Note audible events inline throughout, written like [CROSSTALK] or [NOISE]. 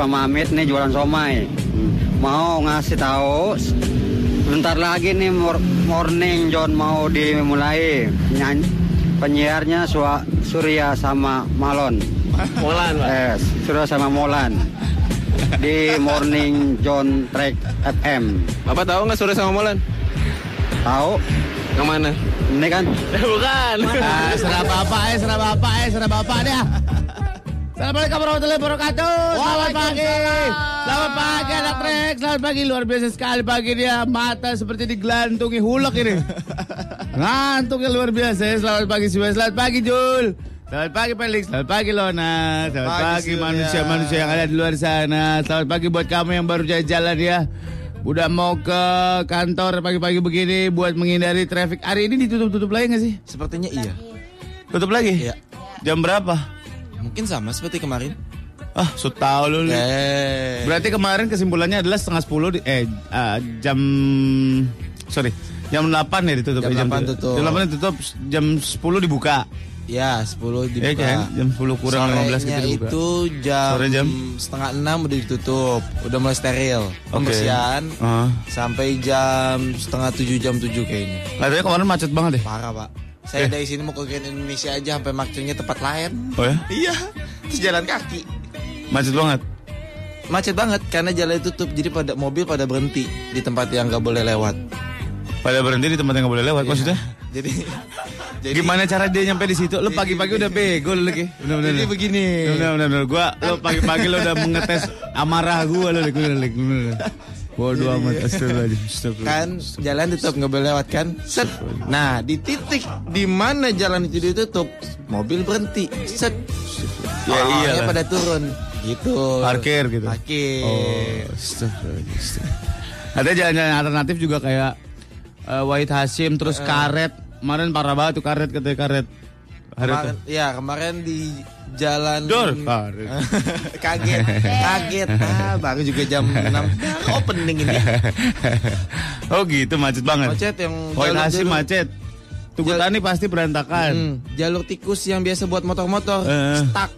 Bapak Mamit nih jualan somai. Hmm, Mau ngasih tahu bentar lagi nih mor- morning John mau dimulai. Nyanyi, penyiarnya Sua- Surya sama Malon. Molan, Pak. Eh, Surya sama Molan. Di Morning John Trek FM. Bapak tahu nggak sore sama Molan? Tahu? Yang mana? Ini kan [LAUGHS] Bukan. Ah, serah bapak eh, serah bapak eh, serah bapak dah. Assalamualaikum warahmatullahi wabarakatuh. Selamat pagi. Selamat pagi anak trek. Selamat pagi luar biasa sekali pagi dia. Mata seperti digelantungi hulek ini. [LAUGHS] Ngantuknya luar biasa. ya. Selamat pagi semua. Selamat pagi Jul. Selamat pagi Felix. Selamat pagi Lona. Selamat Pagi, manusia-manusia yang ada di luar sana. Selamat pagi buat kamu yang baru jalan-jalan ya. Udah mau ke kantor pagi-pagi begini buat menghindari traffic. Hari ini ditutup-tutup lagi nggak sih? Sepertinya iya. Tutup lagi? Iya. Jam berapa? Mungkin sama seperti kemarin. Ah, so tau lu. Eh. Berarti kemarin kesimpulannya adalah setengah sepuluh di- eh ah, jam sorry jam 8 ya ditutup. Jam Eh, 8 tutup. Jam 8 ditutup, jam 10 dibuka. Ya, 10 dibuka. Iya kan? Jam 10 kurang 15 gitu Sorenya dibuka. itu jam, Sore jam? setengah 6 udah ditutup. Udah mulai steril. Pembersihan Ah. sampai jam setengah 7 jam 7 kayaknya. Katanya kemarin macet banget deh. Parah, Pak. Saya Eh. dari sini mau ke Grand Indonesia aja sampai makcungnya tempat lain. Oh ya? Iya. Terus jalan kaki. Macet banget. Macet banget karena jalan tutup. Jadi pada mobil pada berhenti di tempat yang nggak boleh lewat. Pada berhenti di tempat yang nggak boleh lewat. Maksudnya? [LAUGHS] Jadi jadi Gimana cara dia nyampe di situ? Lu pagi-pagi udah bego lu lagi. Bener-bener. Jadi begini. Bener bener bener. Gua lu pagi-pagi lu udah mengetes amarah gua lu bener bener. Bodoh amat astagfirullahaladzim. Astagfirullah. kan jalan tutup nggak boleh lewat kan set nah di titik di mana jalan itu ditutup mobil berhenti set Ya iyalah. pada turun gitu Parkir gitu. parkir Oh, astagfirullahaladzim, astagfirullah. Ada jalan-jalan alternatif juga kayak eh, Wahid Hashim terus karet. Kemarin parah banget tuh karet katanya karet. Hari kemarin, ya kemarin di jalan Dor. [LAUGHS] Kaget kaget ah baru juga jam 6 baru opening ini [LAUGHS] oh gitu macet banget. macet yang Hashim jalur- macet. Tugu Jal- Tani pasti berantakan. Hmm, jalur tikus yang biasa buat motor-motor Eh. stuck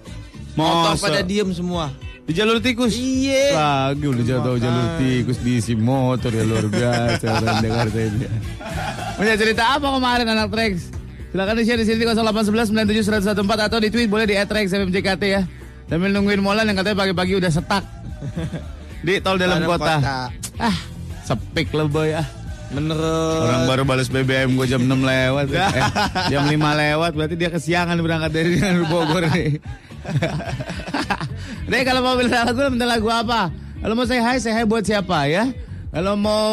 motor pada diem semua Di jalur tikus. Iya. Lagi udah jatuh jalur tikus diisi motor ya luar biasa orang Jakarta ini. [LAUGHS] Punya cerita apa kemarin anak Trax? Silakan di share di sini di 0811 97 114 atau di tweet boleh di @trax FMJKT ya. Sambil nungguin Molan yang katanya pagi-pagi udah setak. [LAUGHS] di tol dalam kota. kota. Ah, sepik lah boy ah. menurut Orang baru balas BBM gue jam 6 lewat. [LAUGHS] eh, jam 5 lewat berarti dia kesiangan berangkat dari Bogor nih. [LAUGHS] Deh kalau mau minta lagu minta lagu apa? Kalau mau saya hai saya hai buat siapa ya? Kalau mau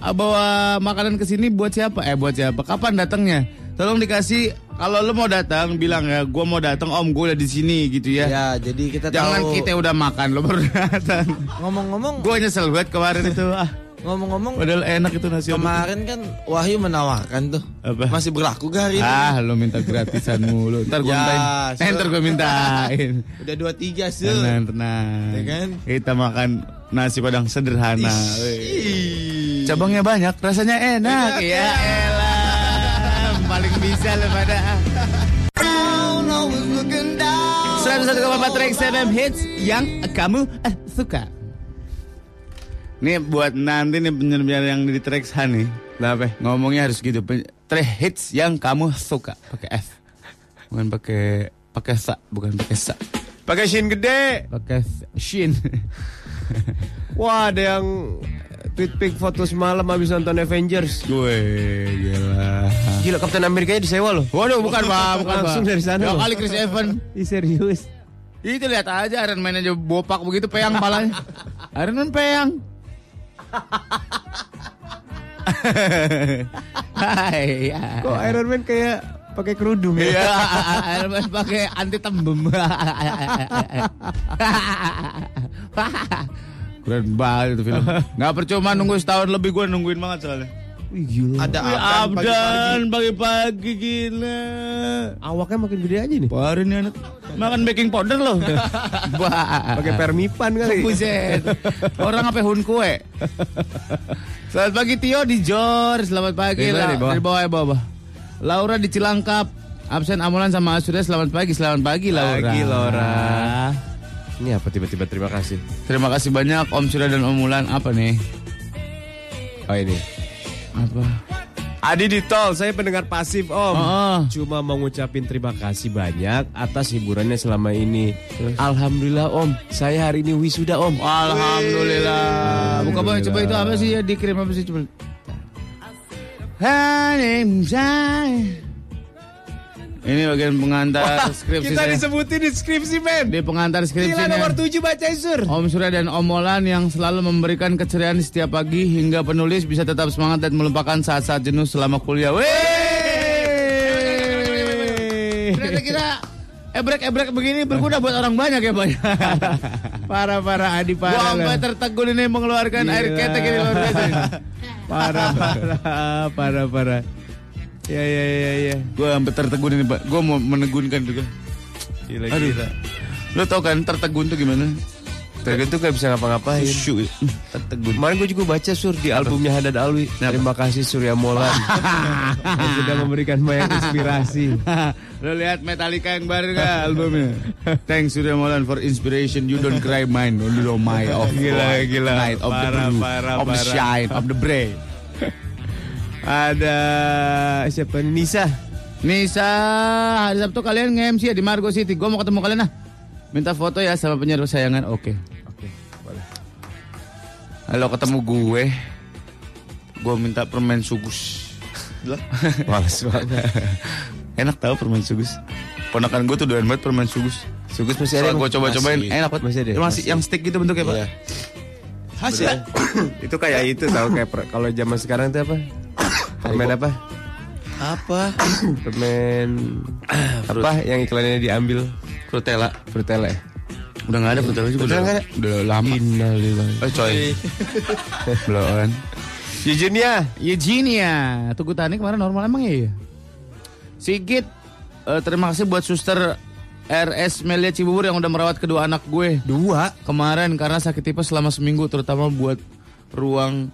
bawa makanan ke sini buat siapa? Eh buat siapa? Kapan datangnya? Tolong dikasih kalau lu mau datang bilang ya gua mau datang om gue udah di sini gitu ya. ya jadi kita Jangan tahu kita udah makan lo baru datang. ngomong-ngomong Gue nyesel banget kemarin itu ah. ngomong-ngomong Padahal enak itu nasi kemarin kan Wahyu menawarkan tuh Apa? masih berlaku gak hari ini Ah, lo minta gratisan mulu. Ntar gue Ya, mintain. Eh, ntar gue mintain. [LAUGHS] udah dua tiga sih Tenang, tenang. Ya kan? Kita makan nasi padang sederhana. Wih. Cabangnya banyak, rasanya enak. Enak, ya ya. Bisa lo pada. 101,4 Trax FM Hits yang kamu eh, suka. Nih buat nanti nih penyelenggara yang di Trax nih. Lah apa? Ngomongnya harus gitu. Trax hits yang kamu suka pakai F. Bukan pakai pakai sa, bukan pakai sa. Pakai shin gede. Pakai shin. [LAUGHS] Wah, ada yang tweet pic foto semalam habis nonton Avengers. Gue gila. Gila Kapten Amerikanya disewa loh. Waduh, bukan Pak, bukan Pak. Langsung dari sana Dua kali Chris Evans. Ih, serius. Itu lihat aja Iron Man aja bopak begitu peang palanya. Iron Man peang. [LAUGHS] Hai. Kok Iron Man kayak pakai kerudung Iya, ya? Iron Man pakai anti tembem. [LAUGHS] Keren banget itu film. Nggak percuma nunggu setahun lebih gue nungguin banget soalnya. Gila. Ada Wih, Abdan Abdan pagi-pagi gila. Awaknya makin gede aja nih. Parah nih anak. Makan baking powder loh. [LAUGHS] Pakai permipan kali. Buset. Orang apa hun kue? [LAUGHS] Selamat pagi Tio di Jor. Selamat pagi. Dari bawah? Dari bawah ya bawah. Laura di Cilangkap. Absen Amulan sama Surya. Selamat pagi. Selamat pagi Laura. Pagi, Laura. Ini apa tiba-tiba terima kasih. Terima kasih banyak Om Surya dan Om Mulan. Apa nih? Oh ini. Apa? Adi di tol, saya pendengar pasif om. Oh, Cuma mau ngucapin terima kasih banyak atas hiburannya selama ini. Alhamdulillah om, saya hari ini wisuda om. Alhamdulillah. Buka boy, coba itu apa sih ya dikirim apa sih coba. Ini bagian pengantar skripsi Kita saya. disebutin di skripsi men. Di pengantar Gila skripsinya. nomor 7 baca sur. Om Surya dan Om Molan yang selalu memberikan keceriaan setiap pagi hingga penulis bisa tetap semangat dan melupakan saat-saat jenuh selama kuliah. Wih! Ternyata kita ebrek-ebrek begini berguna buat orang banyak ya, Pak. [LAUGHS] Parah parah Adi Gua parah. sampai lah. tertegun ini mengeluarkan air Gila. ketek ini luar biasa. [LAUGHS] Parah parah parah parah. Ya ya ya ya. Gua sampai tertegun ini, Pak. Gua mau menegunkan juga. Gila Aduh. gila. Lo tau kan tertegun tuh gimana? Tergantung gak bisa ngapa-ngapain. Tertegun. Kemarin gue juga baca sur di albumnya Haddad Alwi. Terima kasih Surya Molan [LAUGHS] yang sudah memberikan banyak inspirasi. [LAUGHS] Lo lihat Metallica yang baru nggak albumnya? Thanks Surya Molan for inspiration. You don't cry mine, only on my [LAUGHS] of Gila, gila. night of the Parah, blue, parah, of the parah. shine, of the brain. Ada siapa? Nisa. Nisa, hari Sabtu kalian nge-MC ya di Margo City. Gue mau ketemu kalian nah. Minta foto ya sama penyiar kesayangan. Oke. Boleh. Halo ketemu gue. Gue minta permen sugus. [LAUGHS] Males banget. Enak tau permen sugus. Ponakan gue tuh doyan banget permen sugus. Sugus masih ada. Gue coba-cobain Masih. enak banget. Masih ada? Masih, yang stick gitu bentuknya pak. Iya. Hasil. [COUGHS] itu kayak itu tahu kayak kalau zaman sekarang itu apa? [COUGHS] Permen apa? Apa? [COUGHS] Permen apa yang iklannya diambil? Frutella. Frutella. ya? Udah gak ada Frutella juga. Udah, ada? udah lama. Innalillah. Oh coy. [LAUGHS] Bloon. Eugenia. Eugenia. Tugu Tani kemarin normal emang ya? Sigit. eh, terima kasih buat suster RS Melia Cibubur yang udah merawat kedua anak gue. Dua. Kemarin karena sakit tipes selama seminggu terutama buat ruang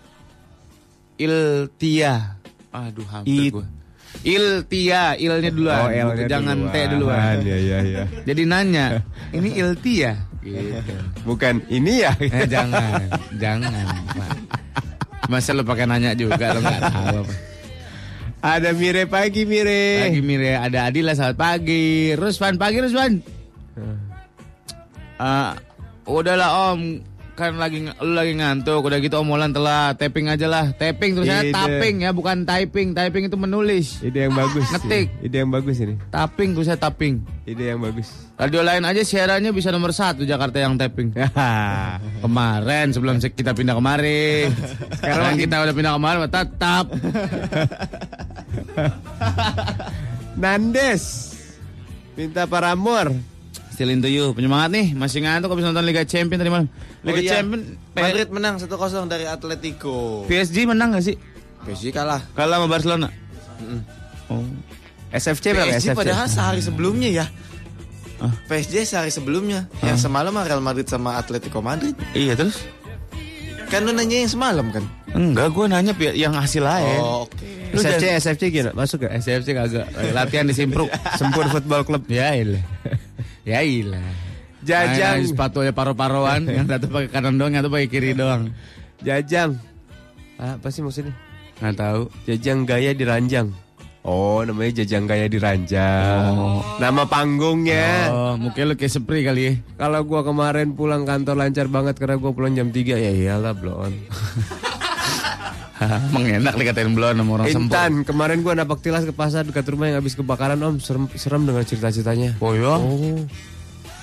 Iltia. Aduh hampir It- gue. Iltia, ilnya duluan. Oh, Jangan duluan. T duluan. Ya ya ya. Jadi nanya, ini Iltia? Gitu. Bukan ini ya. [LAUGHS] Eh, jangan, jangan. Masa lo pakai nanya juga lo nggak tahu apa. Ada Mire pagi Mire. Pagi Mire, ada Adila selamat pagi. Rusvan pagi Rusvan. Ah, udahlah Om, kan lagi lu lagi ngantuk, udah gitu omolan telah tapping aja lah. Tapping tulisannya Ide. tapping ya, bukan typing. Typing itu menulis. Ide yang bagus. Ngetik. Ide yang bagus ini. Tapping tulisannya tapping. Ide yang bagus. Radio lain aja siarannya bisa nomor satu Jakarta yang tapping. [LAUGHS] Kemarin sebelum kita pindah kemari. [LAUGHS] Sekarang kita udah pindah kemari tetap. [LAUGHS] Nandes. Minta paramor. Still into you. Penyemangat nih, masih ngantuk habis nonton Liga Champion tadi malam. Liga Oh iya. Champion Madrid menang 1-0 dari Atletico. PSG menang gak sih? PSG kalah. Kalah sama Barcelona. Oh. SFC berapa PSG SFC? padahal sehari sebelumnya ya. Ah. PSG sehari sebelumnya. Yang semalam Real Madrid sama Atletico Madrid. Iya terus? Kan lu nanya yang semalam kan? Enggak, gue nanya yang hasil lain. Oh, oke. Lu SFC jangan- SFC gimana? Masuk gak? SFC kagak. Latihan di Simpruk. [LAUGHS] Sempur Football Club. ya ilah. Ya ilah. Jajang. Sepatunya paro-paroan, [LAUGHS] yang satu pakai kanan doang, yang satu pakai kiri doang. Jajang. Ah, apa sih maksudnya? Nggak tahu. Jajang gaya diranjang. Oh, namanya Jajang gaya diranjang. Oh. Nama panggungnya. Oh, mungkin lu kayak sepri kali ya. Kalau gua kemarin pulang kantor lancar banget karena gua pulang jam 3 ya iyalah blon. [LAUGHS] [LAUGHS] Emang enak dikatain belum sama orang sempur. Intan, kemarin gua napak tilas ke pasar dekat rumah yang habis kebakaran Om, serem, serem dengan cerita-ceritanya. Oh ya? Oh,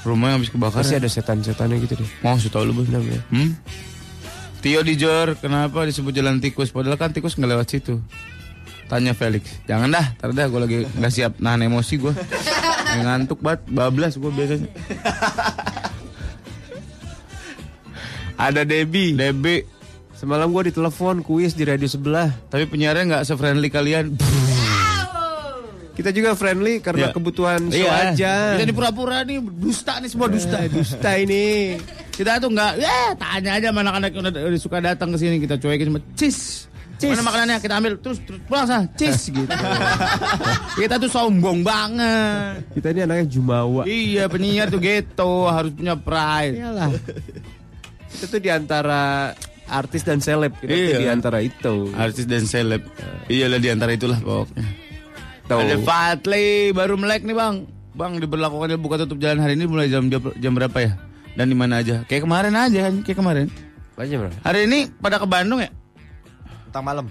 Rumahnya habis kebakaran. pasti ada setan-setannya gitu deh. Mau sih tau lu bos. Namanya. Hmm? Tio di Jor, kenapa disebut jalan tikus? Padahal kan tikus nggak lewat situ. Tanya Felix. Jangan dah, ntar dah gue lagi nggak siap nahan emosi gue. ngantuk banget, bablas gue biasanya. [LAUGHS] Ada Debbie. Debbie, Semalam gua ditelepon kuis di radio sebelah. Tapi penyiarnya nggak se-friendly kalian. Kita juga friendly karena Iya. kebutuhan show Iya. aja. Kita ini pura-pura nih dusta nih semua dusta. Eh, dusta ini. Kita tuh nggak, ya tanya aja mana anak yang udah, udah suka datang ke sini kita cuekin cuma cis. Mana makanannya kita ambil terus, terus pulang sana cis gitu. kita tuh sombong banget. Kita ini anaknya jumawa. Iya penyiar tuh gitu harus punya pride. Iyalah. Kita tuh di antara artis dan seleb. Kita Iya. di antara itu. Artis dan seleb. Iyalah di antara itulah pokoknya. Tuh. Ada Fatli baru melek nih bang. Bang diberlakukannya buka tutup jalan hari ini mulai jam jam, jam berapa ya? Dan di mana aja? Kayak kemarin aja kan? Kayak kemarin. Aja bro. Hari ini pada ke Bandung ya? Tentang malam.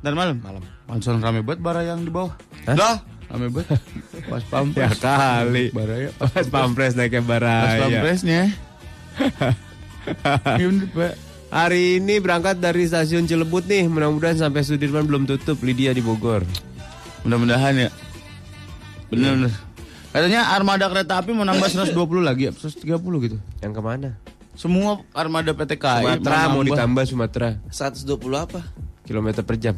Dan malam? Malam. Langsung rame banget bara yang di bawah. Hah? Dah, rame banget. [LAUGHS] Pas pampres. Ya kali. Baraya. Pas pampres naiknya Pas baraya. pampresnya. [LAUGHS] Iya. Hari ini berangkat dari stasiun Cilebut nih. Mudah-mudahan sampai Sudirman belum tutup. Lydia di Bogor. Mudah-mudahan ya. Bener-bener. Katanya armada kereta api mau nambah 120 lagi, ya, 130 gitu. Yang ke mana? Semua armada PT KAI Sumatera mau nambah. ditambah Sumatera. 120 apa? Kilometer per jam.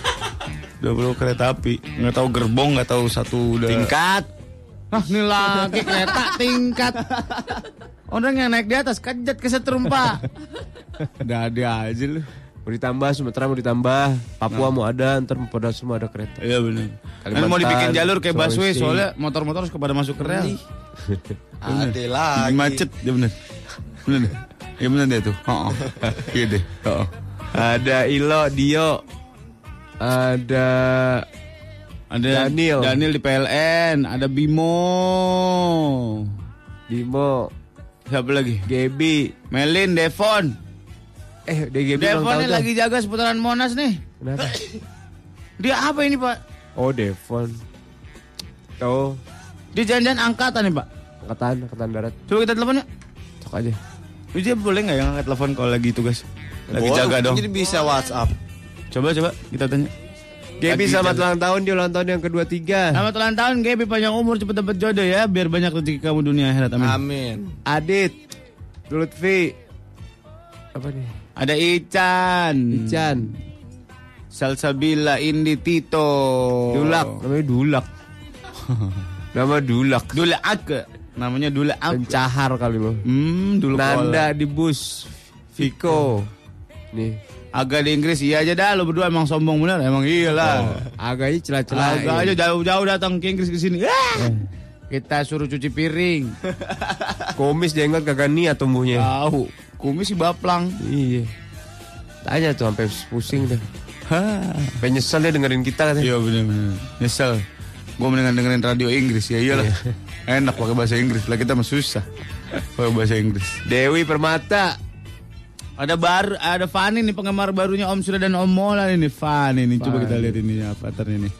[LAUGHS] 20 kereta api. Nggak tahu gerbong, nggak tahu satu udah. Tingkat. Nah, ini lagi kereta tingkat. Orang yang naik di atas kejat kesetrum, Pak. Udah ada aja lu. Mau ditambah Sumatera mau ditambah. Papua mau ada. Ntar mau pada semua ada kereta. Iya benar. Kalimantan, Kan mau dibikin jalur kayak busway soalnya motor-motor harus kepada masuk ke rel. Ada lagi. Macet, ya bener. Bener. deh. Ya bener deh tuh. Oh, Iya deh. Oh. Ada Ilo, Dio. Ada Ada Daniel. Daniel di PLN, ada Bimo. Bimo. Siapa lagi? Gebi. Melin, Devon. Eh, DGB Devon nih tuh. lagi jaga seputaran Monas nih. Kenapa? Dia apa ini, Pak? Oh, Devon. Tuh. Dia jangan-jangan angkatan nih, Pak. Angkatan, angkatan darat. Coba kita telepon yuk. Cok aja. Dia boleh nggak yang angkat telepon kalau lagi tugas? Lagi Boleh, jaga dong. Jadi bisa WhatsApp. Coba coba kita tanya. Lagi selamat ulang tahun di ulang tahun yang kedua tiga. Selamat ulang tahun Gaby panjang umur cepet dapat jodoh ya biar banyak rezeki kamu dunia akhirat amin. Amin. Adit. Lutfi. Apa nih? Ada Ican. Ican. Salsabila Indi Tito. Dulak. Namanya Dulak. [LAUGHS] Nama Dulak. Dula Ake. Namanya Dula Ake. Pencahar kali lo. Hmm, dulu Nanda di bus. Viko. Nih. Agak di Inggris iya aja dah lo berdua emang sombong bener emang iyalah. Agaknya celah-celah. Agak aja jauh-jauh datang ke Inggris ke sini. Ah! Kita suruh cuci piring. [LAUGHS] Komis jenggot kagak niat tumbuhnya. Tahu. Kumis si baplang. Iya. Tanya tuh sampai pusing dah. Hah. Sampai nyesel dia dengerin kita katanya. Iya bener-bener. Nyesel. Gue mendingan dengerin radio Inggris ya iyalah. Enak pakai bahasa Inggris. Lah kita mah susah. Pakai bahasa Inggris. Dewi Permata. Ada baru, ada Fani nih penggemar barunya Om Surya dan Om Mola ini Fani nih. Coba kita lihat ini avatarnya nih.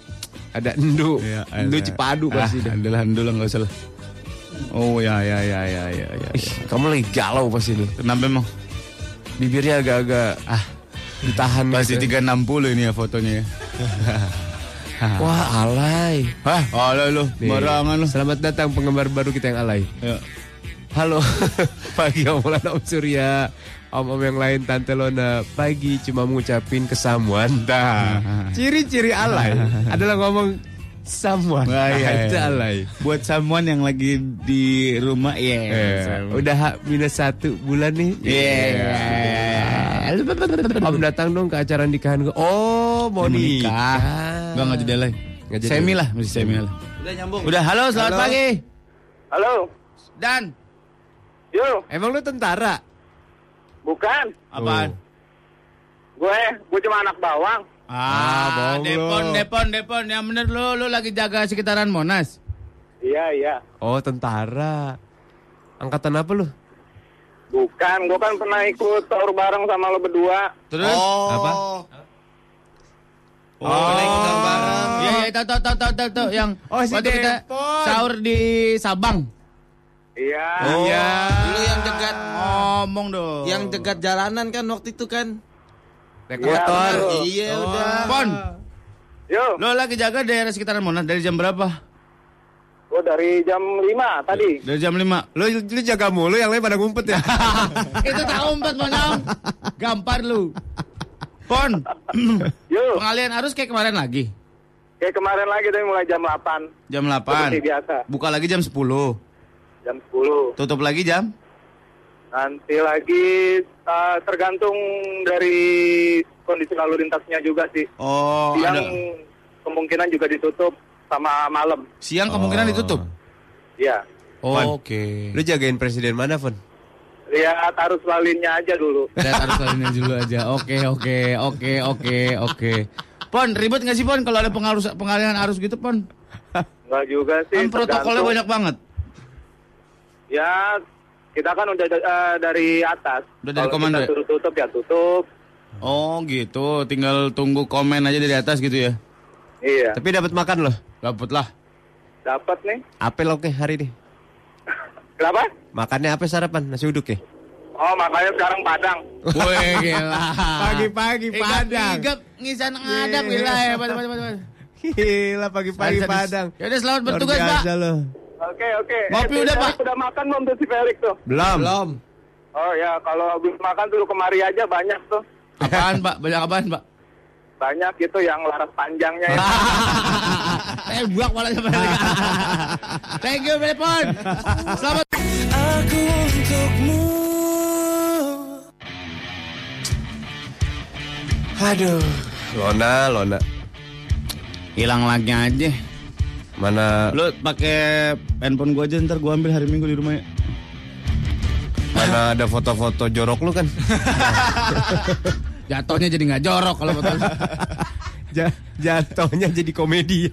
Ada Endu. Iya, Endu. Cipadu ah, pasti dah. Adalah Ando lah nggak usah lah. Oh ya ya ya ya ya ya. Ih, kamu lagi galau pasti nih. Kenapa emang? Bibirnya agak-agak ah ditahan Pasti gitu. 360 ini ya fotonya ya. [LAUGHS] Wah, alay. Hah? Alay Nih, barangan lo. Selamat datang penggemar baru kita yang alay. Ya. Halo, [LAUGHS] pagi Om Molan, Om Surya, Om-om yang lain Tante Lona. Pagi cuma mengucapin kesamuan. Dah. [LAUGHS] Ciri-ciri alay adalah ngomong samuan. Wah, iya, Itu iya. alay. Buat someone yang lagi di rumah, ya. Eh, udah H minus satu bulan nih. Iya. Om datang dong ke acara nikahan gue. Oh, mau nikah. nikah. Enggak enggak jadi alay. Nggak jadi. Semi lah, masih semi lah. Udah nyambung. Udah, halo, selamat Halo. pagi. Halo, Dan, yo, Emang lu tentara? Bukan. apaan? Gue, gue cuma anak bawang. Ah, bohong Depon. Depon, Depon. Yang bener lu, lu lagi jaga sekitaran Monas. Iya, iya. Oh, tentara. Angkatan apa lu? Bukan, gue kan pernah ikut sahur bareng sama lo berdua. Terus? Oh. Apa? Oh, naik kita bareng. Iya, iya, tahu, tahu, tahu, tahu, tahu, tahu. Yang Oh, si waktu kita Depon. sahur di Sabang. Iya. Oh, Iya. Lu yang jegat Ngomong dong. yang jegat jalanan kan waktu itu kan. Naik Iya, motor. betul. Iya udah. Pon, Yo, lo lagi jaga daerah sekitaran Monas dari jam berapa? gue dari jam 5 tadi. Dari jam 5. Lu, lu jaga mulu yang lain pada ngumpet ya. [LAUGHS] Itu tak umpet monong. Gampar lu. Pon, [COUGHS] Yuk, pengalian arus kayak kemarin lagi. kayak kemarin lagi tapi mulai jam 8. Jam Seperti 8. biasa. Buka lagi jam 10. Jam 10. Tutup lagi jam? Nanti lagi eh, tergantung dari kondisi lalu lintasnya juga sih. Oh, Siang ada. kemungkinan juga ditutup sama malam. Siang kemungkinan ditutup. Ya. Oh, Oke. Lu jagain presiden mana, Fon? Lihat arus lalinnya aja dulu. [LAUGHS] Lihat arus lainnya dulu aja. Oke, oke, oke, oke, oke. Pon, ribet nggak sih Pon kalau ada pengarus pengalihan arus gitu Pon? Enggak juga sih. Kan protokolnya tergantung. banyak banget. Ya, kita kan udah eh, dari atas. Udah dari Kalau komando kita ya? suruh tutup ya tutup. Oh gitu, tinggal tunggu komen aja dari atas gitu ya. Iya. Tapi dapat makan loh. Dapet lah. Dapat nih. Apel oke hari ini. [LAUGHS] Kenapa? Makannya apa sarapan? Nasi uduk ya? Oh, makanya sekarang Padang. Woi [LAUGHS] gila. Pagi-pagi Padang. Igap, ngisan ngadap gila ya. Padang, padang, padang. [LAUGHS] Gila pagi-pagi. Padang. Ya udah selamat Luar bertugas Pak. biasa lo. Oke, oke. Ngopi Eh, udah, Pak? Udah makan belum tuh si Felix tuh? Belum. Belum. Oh ya, kalau habis makan tuh kemari aja banyak tuh. Apaan Pak? Banyak apaan Pak? Banyak gitu yang laras panjangnya ya. [LAUGHS] Eh buak malah sama [LAUGHS] Thank you Belepon. Selamat. Aduh. Lona, Lona. Hilang lagi aja. Mana Lu pakai handphone gua aja ntar gua ambil hari Minggu di rumah ya. mana ada foto-foto jorok lu kan? [LAUGHS] Jatuhnya jadi nggak jorok kalau. [LAUGHS] Ja- jatuhnya jadi komedi.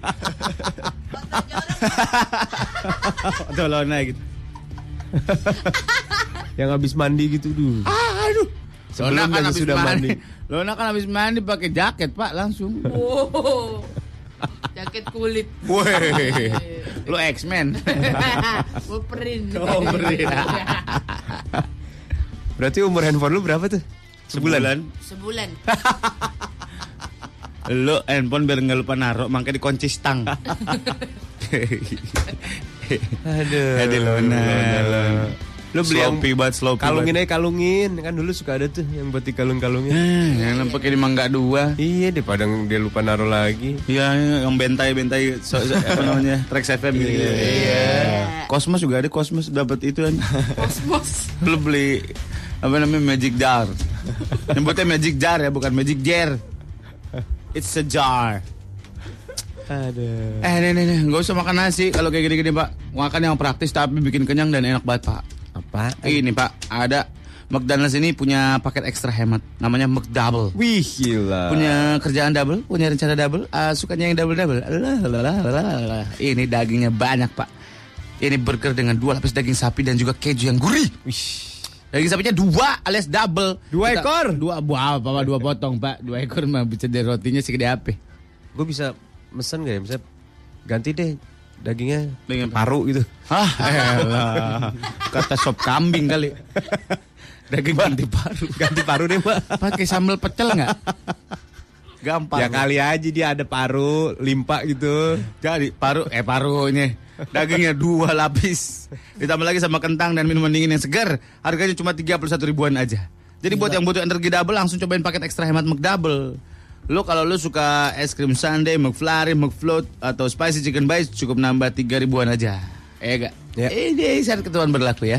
Atau lona gitu. Yang habis mandi gitu dulu. Aduh. Sebelum Lona kan dan habis sesudah mandi. mandi. Lona kan habis mandi pakai jaket pak langsung. Wow. Jaket kulit. Woi. Lu X-Men. [LAUGHS] Wolverine. Oh, Wolverine. Berarti umur handphone lu berapa tuh? Sebulan. Sebulan. [LAUGHS] Lu handphone biar nggak lupa naruh, makanya dikunci stang. [LAUGHS] Aduh. Aduh, Lona. Lu beli yang Sloppy banget, sloppy kalungin aja kalungin. Kan dulu suka ada tuh yang buat dikalung-kalungin. Eh, yang pakai di mangga dua. Iya, di Padang dia lupa naruh lagi. Iya, yang bentai-bentai so, so- apa [LAUGHS] namanya? Trax FM gitu. Iya. Cosmos juga ada Cosmos dapat itu kan. Kosmos. Lu beli apa namanya Magic Jar. Nyebutnya Magic Jar ya, bukan Magic Jar. It's a jar. Aduh. Eh, nih, nih, nih, nggak usah makan nasi kalau kayak gini-gini, Pak. Makan yang praktis tapi bikin kenyang dan enak banget, Pak. Apa? Ini, Pak, ada McDonald's ini punya paket ekstra hemat, namanya McDouble. Wih, gila. Punya kerjaan double, punya rencana double, ah, sukanya yang double-double. Alah, alah, alah, alah, alah. Ini dagingnya banyak, Pak. Ini burger dengan dua lapis daging sapi dan juga keju yang gurih. Daging sapinya dua alias double. Dua Kita- ekor? Dua, buah, apa, apa, dua potong, Pak. Dua ekor mah bisa dari rotinya segede apa? Gue bisa mesen gak ya? Bisa ganti deh dagingnya Dengan paru gitu. Ah, elah. Kata sop kambing kali. Daging ganti paru. Ganti paru deh, Pak. Pakai sambal pecel nggak? Gampang. Ya kali aja dia ada paru, limpa gitu. Jadi paru eh parunya dagingnya dua lapis ditambah lagi sama kentang dan minuman dingin yang segar harganya cuma 31 ribuan aja jadi buat yang butuh energi double langsung cobain paket ekstra hemat McDouble lo kalau lo suka es krim sundae McFlurry McFloat atau spicy chicken bites cukup nambah 3 ribuan aja. Eh gak Ya. ini syarat ketentuan berlaku ya.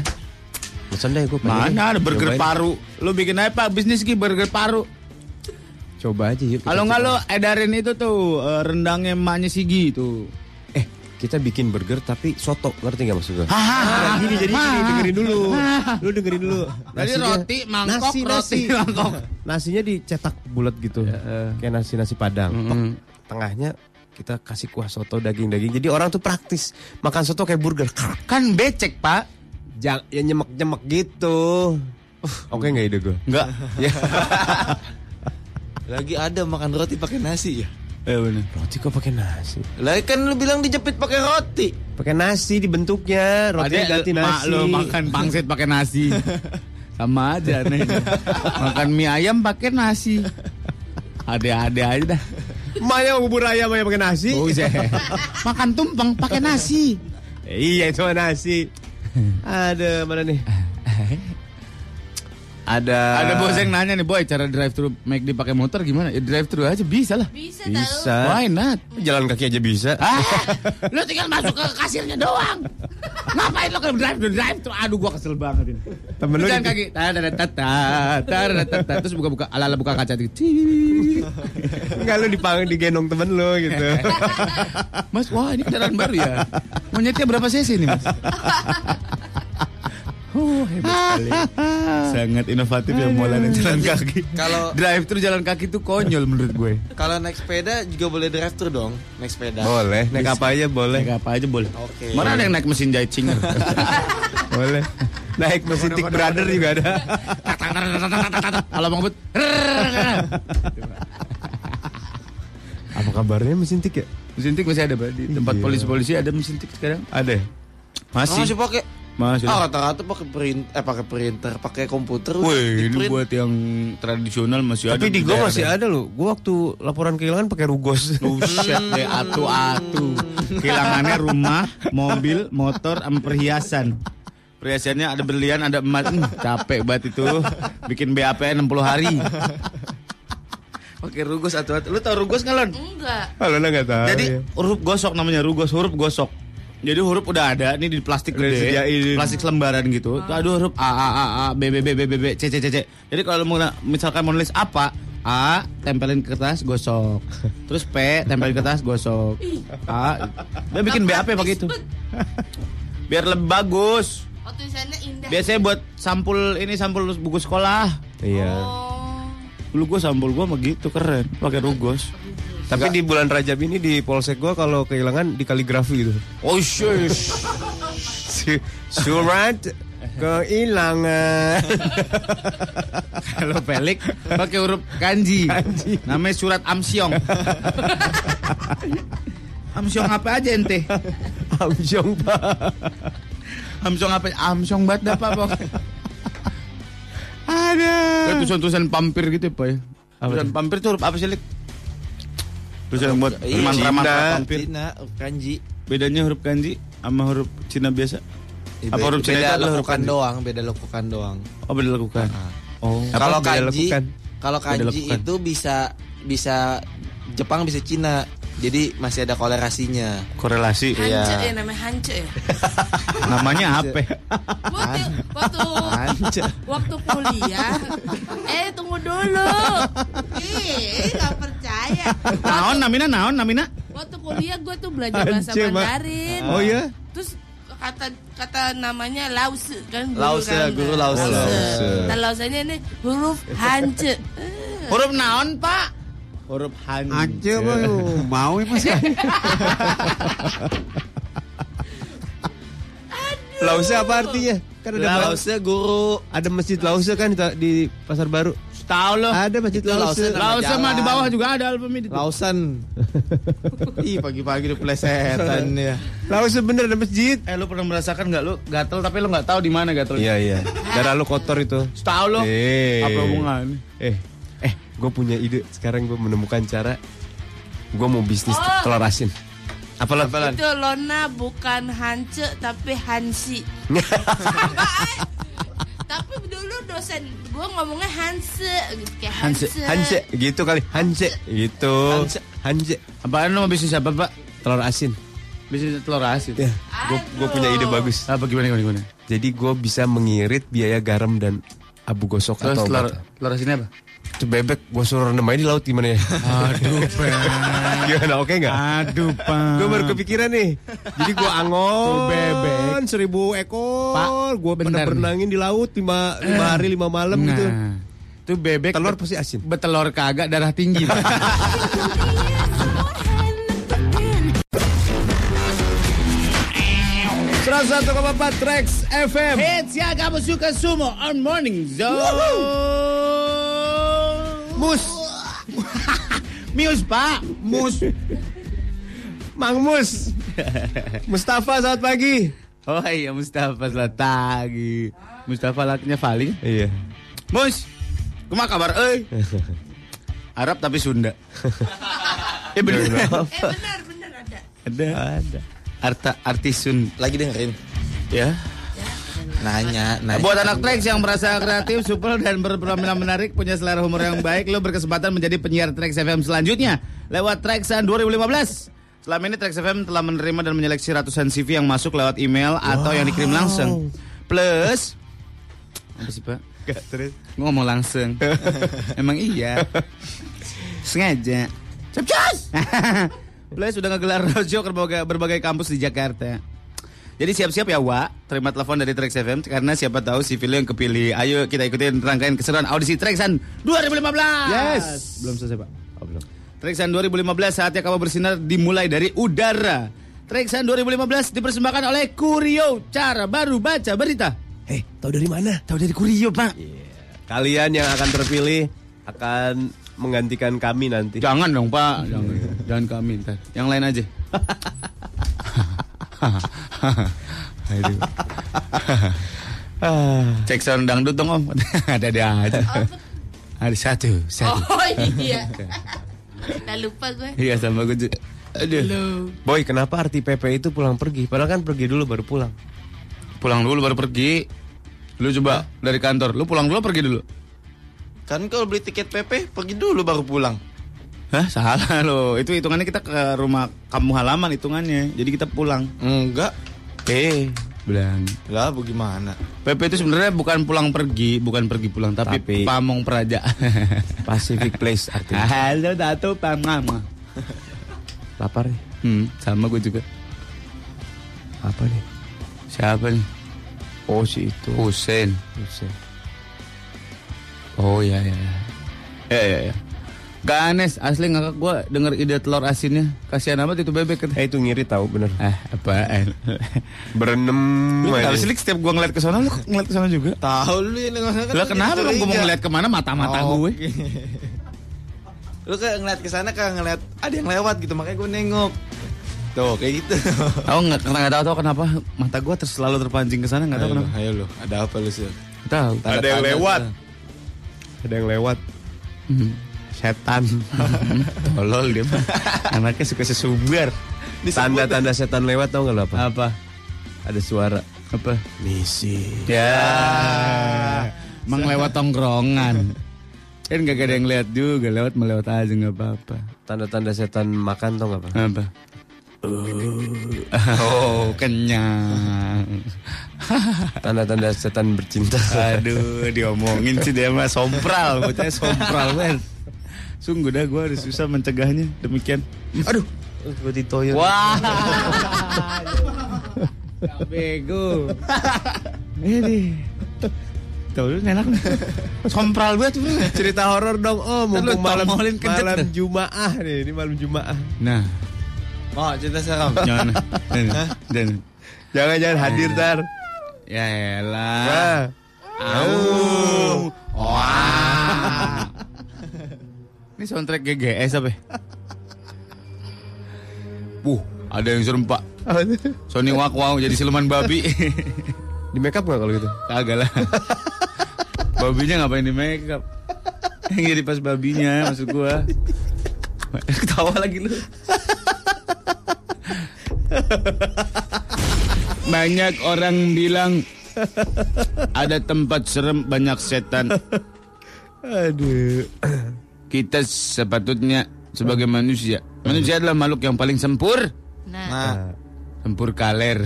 Mesen deh gue mana ada burger paru? Lo bikin apa? Bisnis ki burger paru. Coba aja yuk. kalau nggak lo edarin itu tuh eh, rendangnya emaknya Sigi tuh. Eh, kita bikin burger tapi soto, ngerti gak maksud gue? Hahaha. Nah, gini jadi gini, dengerin dulu. Lu dengerin dulu. Jadi roti, mangkok, nasi, roti, nasi. mangkok. Nasinya dicetak bulat gitu. Kayak nasi-nasi Padang. Mm-mm. Tok. Tengahnya kita kasih kuah soto daging-daging. Jadi orang tuh praktis. Makan soto kayak burger. Kan becek, Pak. Jangan ya nyemek-nyemek gitu. Oke nggak ide gue? Enggak. [LAUGHS] Ya. [LAUGHS] Lagi ada makan roti pakai nasi ya? Eh bener. Roti kok pakai nasi? Lah kan lu bilang dijepit pakai roti. Pakai nasi dibentuknya, rotinya Ada ganti mak nasi. lo makan pangsit pakai nasi. [LAUGHS] Sama aja nih. makan mie ayam pakai nasi. Ada-ada aja dah. Maya bubur ayam aja pakai nasi. Buset. [LAUGHS] makan tumpeng pakai nasi. iya itu mah nasi. Ada mana nih? [LAUGHS] Ada Ada bos yang nanya nih, boy, cara drive thru McD pakai motor gimana? Ya, drive thru aja bisa lah. Bisa, Bisa. Why not? Jalan kaki aja bisa. Ah, [LAUGHS] lu tinggal masuk ke kasirnya doang. Ngapain lo ke drive thru drive thru? Aduh, gua kesel banget ini. Temen lu jalan gitu. kaki, tata, tata, terus buka-buka, ala-ala buka kaca, Cii. Enggak lu dipang digendong temen lu gitu. Mas, wah ini kendaraan baru ya. Monyetnya berapa cc nih, Mas? [LAUGHS] Oh, hebat sekali. [LAUGHS] Sangat inovatif ya molanin jalan kaki. Kalau- drive thru jalan kaki tuh konyol menurut gue. Kalau naik sepeda juga boleh drive thru dong, naik sepeda. boleh, naik apa aja boleh. Naik apa aja boleh. Oke. Mana ada yang naik mesin jahit? [LAUGHS] Boleh. Naik mesin tik brother juga ada. Kalau mau Apa kabarnya mesin tik ya? mesin tik masih ada Pak. di tempat Iya. polisi-polisi ada mesin tik sekarang. Ada. Masih, masih pakai. Masih. Ah, rata-rata pakai print eh pakai printer, pakai komputer. Wih, ini print. buat yang tradisional masih ada. Tapi di gua masih ada loh. Gua waktu laporan kehilangan pakai rugos. [LAUGHS] Buset deh atu-atu. Kehilangannya rumah, mobil, motor, sama perhiasan. Perhiasannya ada berlian, ada emas. Hmm, capek banget itu. Bikin BAP 60 hari. Pakai rugos atu-atu. Lu tau rugos nggak, Lon? Enggak. Halo enggak tahu. Jadi ya. huruf gosok namanya rugos, huruf gosok. Jadi huruf udah ada, ini di plastik Udah gede, disediain. plastik selembaran gitu. Tuh ada huruf A A A A B B B B B B C C C C. Jadi kalau mau misalkan mau nulis apa, A tempelin ke kertas gosok. [LAUGHS] Terus P tempelin ke kertas gosok. A dia bikin BAP begitu. [LAUGHS] Biar lebih bagus. Oh tulisannya indah. Biasanya buat sampul ini sampul buku sekolah. Iya. Oh. Dulu gua sampul gua begitu keren, pakai rugos. Tapi di bulan Rajab ini di polsek gua kalau kehilangan di kaligrafi gitu. Oh shush. Su- Surat kehilangan. Kalau pelik pakai huruf kanji. Namanya surat Amsyong. Amsyong apa aja ente? Amsyong pak. Amsyong apa? Amsyong banget dah Pak, Bang. Ada. Kayak tulisan-tulisan pampir gitu Pak ya. Tulisan pampir tuh huruf apa sih, Lik? Tulisan buat Iya, mantra-mantra Cina. Cina, kanji. Bedanya huruf kanji sama huruf Cina biasa? Apa huruf Cina itu beda adalah huruf lekukan kanji? doang, beda lekukan doang. Oh, beda lakukan. Oh. Apa Kalau kanji, lekukan? kalau kanji lekukan. itu bisa bisa Jepang bisa Cina. Jadi masih ada kolerasinya. Korelasi. Hance Iya. ya namanya hance ya. [LAUGHS] Namanya apa? Waktu waktu Hance. waktu kuliah. Eh tunggu dulu. Ih, nggak percaya. Naon namina naon namina? Waktu kuliah gue tuh belajar bahasa Hance. Mandarin. Oh ya? Terus kata kata namanya lause kan guru Lause, kan. guru lause. Lause. Nah, lausenya ini huruf hance. Huruf naon, Pak? Huruf hanji. Aja boy, mau ya mas Lause apa artinya? Kan ada Lause guru. ada masjid Lause kan di, di Pasar Baru. Tahu lo. Ada masjid Itu Lause. Lause. Jalan. di bawah juga ada Alfamidi. Lausan. [LAUGHS] Ih, pagi-pagi udah plesetan [LAUGHS] ya. Lause bener ada masjid. Eh lu pernah merasakan nggak lu gatel tapi lu nggak tahu di mana gatel? Iya iya. Darah lu kotor itu. Tahu lo. Eh. Apa hubungan? Eh, gue punya ide. Sekarang gue menemukan cara. Gue mau bisnis Oh. telur asin. Apa lah? Itu Lona bukan hance tapi hansi. [LAUGHS] Tapi dulu dosen gue ngomongnya hanse gitu kayak Hanse, hanse. Hanse, gitu kali. Hanse, gitu. Hanse. Hanse. Apaan lu mau bisnis apa, Pak? Telur asin. Bisnis telur asin. Ya, gue gue punya ide bagus. Apa gimana gimana gimana? Jadi gue bisa mengirit biaya garam dan abu gosok Terus atau telur telur asinnya apa? Itu bebek gue suruh rendam aja di laut gimana ya? Aduh, [LAUGHS] Pak. Gimana oke nggak? Aduh, Pak. Gue baru kepikiran nih. Jadi gue angon Tuh bebek. seribu ekor. Pak, gue berenangin di laut lima, lima hari lima malam gitu. Nah, itu bebek Telur pasti asin. betelur kagak darah tinggi. Pak. [LAUGHS] satu koma empat Trax FM. Hits ya kamu suka sumo on morning zone. Mus, [LAUGHS] Mius Pak, Mus. Mang Mus. Mustafa selamat pagi. Oh iya Mustafa selamat pagi. Mustafa laknya Vali. Iya. Mus, kumah kabar euy? [LAUGHS] Arab tapi Sunda. Eh bener. Eh benar benar ada. Ada. Ada. Arta Artisun. Lagi dengerin. Ya. Nanya, nanya. Buat anak Trax yang merasa kreatif, supel dan berpenampilan menarik, punya selera humor yang baik, lo berkesempatan menjadi penyiar Trax FM selanjutnya lewat Traxan 2015. Selama ini Trax FM telah menerima dan menyeleksi ratusan CV yang masuk lewat email atau yang dikirim langsung. Plus apa sih Pak? terus. Ngomong langsung. [LAUGHS] Emang iya. Sengaja. Cepcus! [LAUGHS] Plus sudah ngegelar roadshow ke berbagai, berbagai kampus di Jakarta. Jadi siap-siap ya Wak, terima telepon dari Trax FM karena siapa tahu si Vilo yang kepilih. Ayo kita ikutin rangkaian keseruan audisi Traxan 2015. Yes. Belum selesai Pak. Oh, belum. Traxan 2015 saatnya kamu bersinar dimulai dari udara. Traxan 2015 dipersembahkan oleh Kurio, cara baru baca berita. Eh, tahu dari mana? Tahu dari Kurio, Pak. Kalian yang akan terpilih akan menggantikan kami nanti. Jangan dong, Pak. Jangan. Jangan kami ntar. Yang lain aja. [LAUGHS] [LAUGHS] Cek sound dangdut dong, Om. [LAUGHS] Ada ada aja. Ada satu, satu. Oh iya. [LAUGHS] Udah lupa gue. Iya sama gue juga. Aduh. Boy, kenapa arti PP itu pulang pergi? Padahal kan pergi dulu baru pulang. Pulang dulu baru pergi. Lu coba dari kantor. Lu pulang dulu pergi dulu. Kan kalau beli tiket PP pergi dulu baru pulang. Hah, salah [LAUGHS] lo. Itu hitungannya kita ke rumah kamu halaman hitungannya. Jadi kita pulang. Enggak. Eh, bilang. Lah bagaimana? PP itu sebenarnya bukan pulang pergi, bukan pergi pulang, tapi, Tapi- pamong praja. [LAUGHS] Pacific Place artinya. [LAUGHS] Halo, Dato Pamama. Lapar nih. Hmm, sama gue juga. Apa nih? Siapa nih? Oh, si itu. Hussein. Buset. Oh ya ya. Ya ya ya. Gak aneh, asli ngakak gue denger ide telur asinnya. Kasihan amat itu bebek kan. Eh, itu ngiri tahu bener. Eh, apaan? Berenem Lu kenapa sih setiap gue ngeliat ke sana lu ngeliat ke sana juga? Tahu lu ini kan Lah kenapa lu gue mau ngeliat ke mana mata-mata Oh, gue? [LAUGHS] Lu kayak ngeliat ke sana kayak ngeliat ada yang lewat gitu makanya gue nengok. Tuh kayak gitu. Aku [LAUGHS] nggak nggak tahu tahu kenapa mata gue terus selalu terpancing ke sana nggak tahu Ayo, kenapa. ayo lu, ada apa lu sih? Tahu. Tanda- Ada yang lewat. Ada yang lewat. Hmm. Setan. [LAUGHS] Tolol dia mah. Anaknya suka sesumbar. Tanda-tanda setan lewat tau gak lo apa? Apa? Ada suara. Apa? Misi. Ya. Emang lewat tongkrongan. Kan gak ada yang lihat juga, lewat melewat aja nggak apa-apa. Tanda-tanda setan makan tau gak apa? Apa? Oh, kenyang. Tanda-tanda setan bercinta. Aduh, diomongin sih dia mah sompral, bocahnya sompral banget. Sungguh dah gue harus susah mencegahnya demikian. Aduh, Seperti toyo. wah, bego. Ini, tuh lu enak, sompral banget tuh. Cerita horor dong lu Mumpung malam, malam dah. Jumaah nih. Ini malam Jumaah. Nah, Oh, cerita seram. jangan, dan, Jangan-jangan hadir tar. ya elah. Au. Wah. Ini soundtrack GGS apa? ya? Puh, ada yang serem pak. Sony Wak Wow jadi siluman babi. [LAUGHS] Di make up gak kalau gitu? Kagak lah. Babinya ngapain di make up? Yang jadi pas babinya maksud gua. Ketawa lagi lu. Banyak orang bilang ada tempat serem banyak setan. Aduh. Kita sepatutnya sebagai manusia. Manusia adalah makhluk yang paling sempur. Nah, Nah, Sempur kaler. [LAUGHS]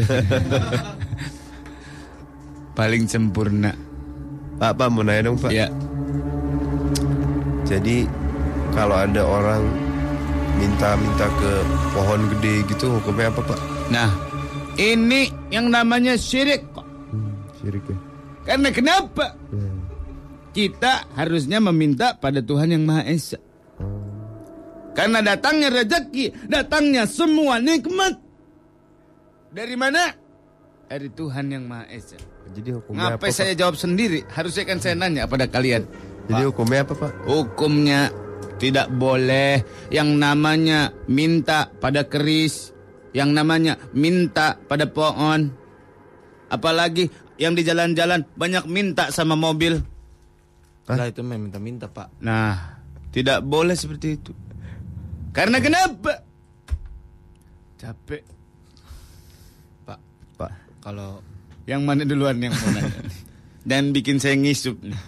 paling sempurna. Pak, Pak mau nanya dong Pak. Ya. Jadi kalau ada orang minta-minta ke pohon gede gitu hukumnya apa Pak? Nah, ini yang namanya syirik. kok. Syirik ya. Karena kenapa? Kita harusnya meminta pada Tuhan yang Maha Esa. Karena datangnya rezeki, datangnya semua nikmat. Dari mana? Dari Tuhan yang Maha Esa. Jadi hukumnya Ngapain apa? saya jawab sendiri? Harusnya kan saya nanya pada kalian. Pak? Jadi hukumnya apa Pak? Hukumnya tidak boleh yang namanya minta pada keris, yang namanya minta pada pohon. Apalagi yang di jalan-jalan banyak minta sama mobil. Lah itu mah minta-minta, Pak. Nah, tidak boleh seperti itu. Karena kenapa? Capek. Pak. Kalau Yang mana duluan yang mau nanya? [LAUGHS] Dan bikin saya ngisup nih.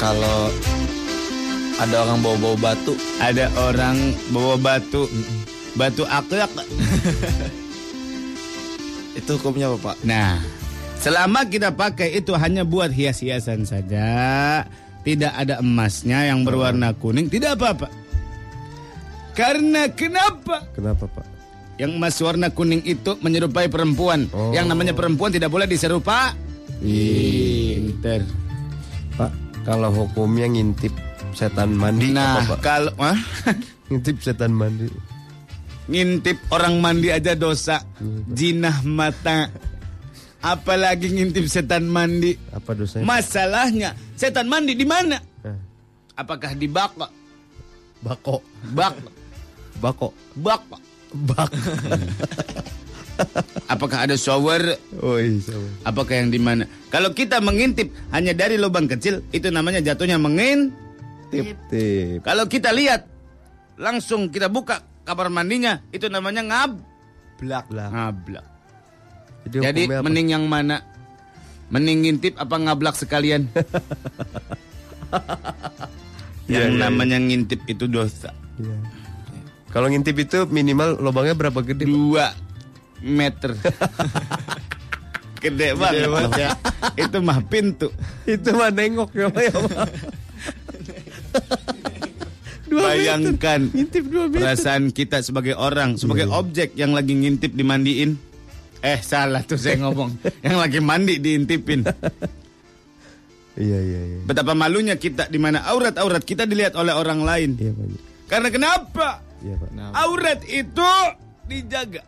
kalau ada orang bawa-bawa batu, Ada orang bawa batu. Batu akhlak. [LAUGHS] itu hukumnya apa, Pak? Nah, selama kita pakai itu hanya buat hias-hiasan saja, tidak ada emasnya yang berwarna kuning, tidak apa-apa. Karena kenapa? Kenapa Pak? Yang emas warna kuning itu menyerupai perempuan. Oh. Yang namanya perempuan tidak boleh diserupa. Pinter. Pak, kalau hukumnya ngintip setan mandi Nah, apa Pak? kalau ah, [LAUGHS] Ngintip setan mandi. ngintip orang mandi aja dosa. Jinah mata. Apalagi ngintip setan mandi. Apa dosanya? Masalahnya, setan mandi di mana? Eh, Apakah di bak? Bako. Bak. Bako. Bak. Bak. [LAUGHS] Apakah ada shower? Oh sama. Apakah yang di mana? Kalau kita mengintip hanya dari lubang kecil, itu namanya jatuhnya mengintip. Tip. Kalau kita lihat langsung kita buka kamar mandinya, itu namanya ngablak. Ngablak. Jadi, Jadi apa? mending yang mana? Mending ngintip apa ngablak sekalian? [LAUGHS] Iya, yang iya, namanya ngintip itu dosa. Iya. Kalau ngintip itu minimal lubangnya berapa gede? Dua meter. [LAUGHS] Gede banget. ya. itu mah pintu. itu mah nengok ya ya. Dua Bayangkan Ngintip dua meter. perasaan kita sebagai orang, sebagai objek yang lagi ngintip dimandiin. Eh salah tuh saya ngomong. yang lagi mandi diintipin. Iya iya iya. Betapa malunya kita di mana aurat-aurat kita dilihat oleh orang lain. Iya Pak. Karena kenapa? Iya Pak. Aurat itu dijaga.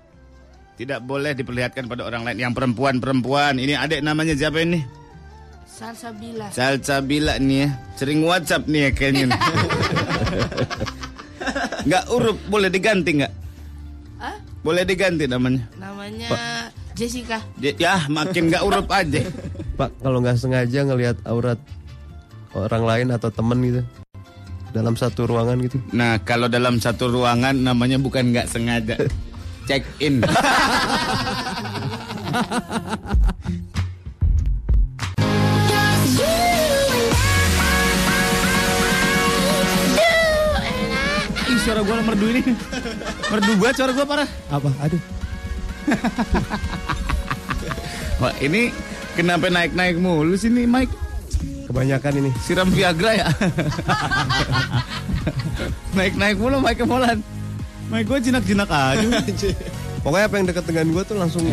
Tidak boleh diperlihatkan pada orang lain. Yang perempuan-perempuan. Ini adik namanya siapa ini? Salsabila. Salsabila nih ya. Sering WhatsApp nih ya kayaknya. nih. [LAUGHS] Nggak urup, boleh diganti nggak? Boleh diganti namanya. Namanya Jessica. Ya, ya, makin nggak urup aja. Pak, kalau nggak sengaja ngelihat aurat orang lain atau temen gitu dalam satu ruangan gitu. Nah, kalau dalam satu ruangan namanya bukan nggak sengaja. [LAUGHS] Check in. [LAUGHS] suara gua merdu ini. Merdu banget suara gua parah. Apa? Aduh. Wah, ini kenapa naik-naik mulu sini, Mike? Kebanyakan ini. Siram Viagra ya? naik-naik mulu Mike Molan. Mike gua jinak-jinak aja. Pokoknya apa yang dekat dengan gua tuh langsung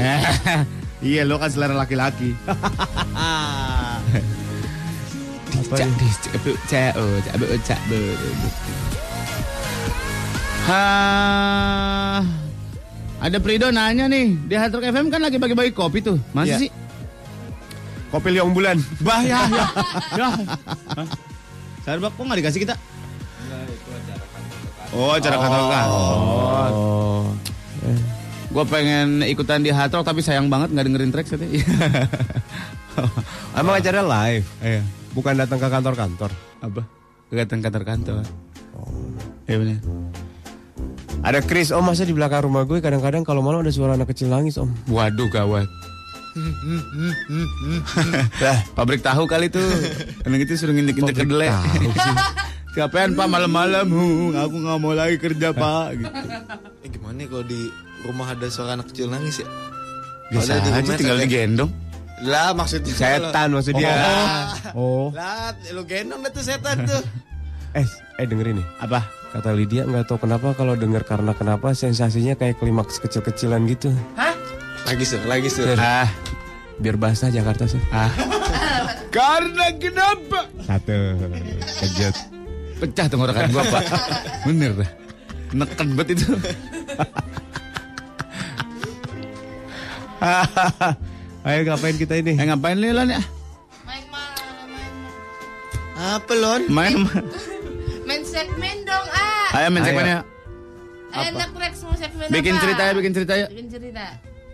iya, lo kan selera laki-laki. apa ya? Ha, ada Prido nanya nih, di Hard Rock FM kan lagi bagi-bagi kopi tuh. Masa Iya. sih? Kopi liong bulan. Bah ya, ya. ya. Sarbak kok nggak dikasih kita? Oh, acara kantor kantor. Oh. Gue pengen ikutan di Hard Rock tapi sayang banget nggak dengerin track katanya. [LAUGHS] Emang acara live, Iya. bukan datang ke kantor-kantor. Apa? Kegiatan kantor-kantor. Oh. Iya benar. Ada Chris, om masa di belakang rumah gue kadang-kadang kalau malam ada suara anak kecil nangis om. Waduh gawat. [LAUGHS] lah, pabrik tahu kali tuh. Anak itu suruh ngintik-ngintik kedelai. Kapan [LAUGHS] pak malam-malam? Huh, aku nggak mau lagi kerja pak. Gitu. Eh gimana nih kalau di rumah ada suara anak kecil nangis ya? Biasa di aja rumah tinggal digendong. Lah maksudnya Setan maksud dia. Oh. Lah lu gendong dah tuh setan tuh. [LAUGHS] Eh, eh dengerin nih. Apa? Kata Lydia nggak tahu kenapa kalau denger karena kenapa sensasinya kayak klimaks kecil-kecilan gitu. Lagi sur, lagi sur. Ah, Biar basah Jakarta sih. ah. Karena kenapa? Satu. Kejut. Pecah tenggorokan gua pak. Bener dah. Neken banget itu. [LAUGHS] Ayo ngapain kita ini? Eh ngapain nih Lon ya? Main malam, main, Apa lon? Main. dong ah. Ayo main segmennya. Enak Rex mau segmen Bikin apa? cerita ya, bikin cerita ya. Bikin cerita.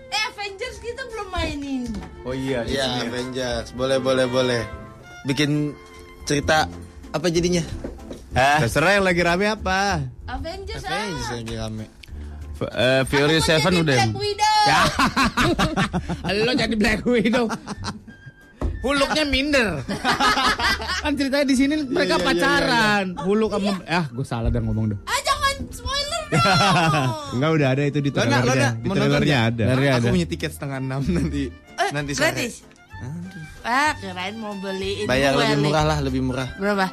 Eh Avengers kita belum mainin. Oh iya. Iya Avengers, boleh boleh boleh. Bikin cerita apa jadinya? Terserah yang lagi rame apa. Avengers, Avengers ah. lagi rame. F- eh, Fury Aku Seven jadi udah. Black Widow. Ya. [LAUGHS] Lo jadi Black Widow. Huluknya minder. [LAUGHS] kan ceritanya di sini mereka pacaran. Huluk sama ah gue salah dah ngomong dong. Ah jangan spoiler [LAUGHS] dong. Enggak udah ada itu di Lona, trailernya. Lona, Di mau nonton trailernya ada. Trailernya Aku ada. punya tiket setengah enam nanti. Eh, nanti sore. gratis. Ah, kirain mau beliin Bayar lebih murah lah, lebih murah. Berapa?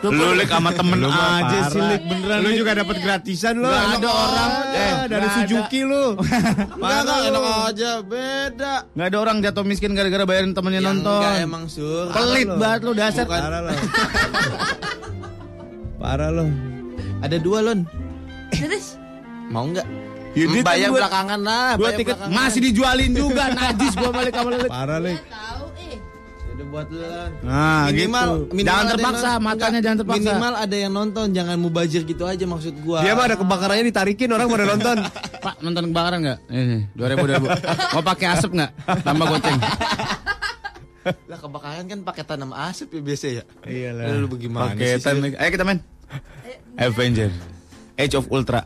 Lu Lik sama temen Lu mah aja parah. sih Lik beneran. Lu juga dapat gratisan lo. Nggak ada orang. Eh, dari Nggak ada. Suzuki lu. [LAUGHS] Enggak, enggak, enak aja, beda. Nggak ada orang jatuh miskin gara-gara bayarin temennya Ya nonton. enggak emang sur. Pelit banget lu dasar. Bukan. Parah lo. [LAUGHS] Parah lo. Ada dua lon. Terus? Mau enggak? Ya, kan bayar belakangan lah. Dua bayar tiket belakangan. masih dijualin juga najis gua balik sama. Parah. Tahu eh. Udah buat lu. Nah, minimal, gitu. minimal jangan terpaksa, nonton. matanya Enggak, jangan terpaksa. Minimal ada yang nonton, jangan mubazir gitu aja maksud gua. Dia mah ada kebakarannya ditarikin orang pada nonton. [LAUGHS] Pak, nonton kebakaran nggak? Ini, dua ribu, dua ribu. [LAUGHS] Mau pakai asap nggak? Tambah goceng. [LAUGHS] Lah kebakaran kan pakai tanam asap ya biasa ya. Iyalah. Lalu bagaimana. Sur? nih. Ayo kita main. Avenger. Age of Ultra.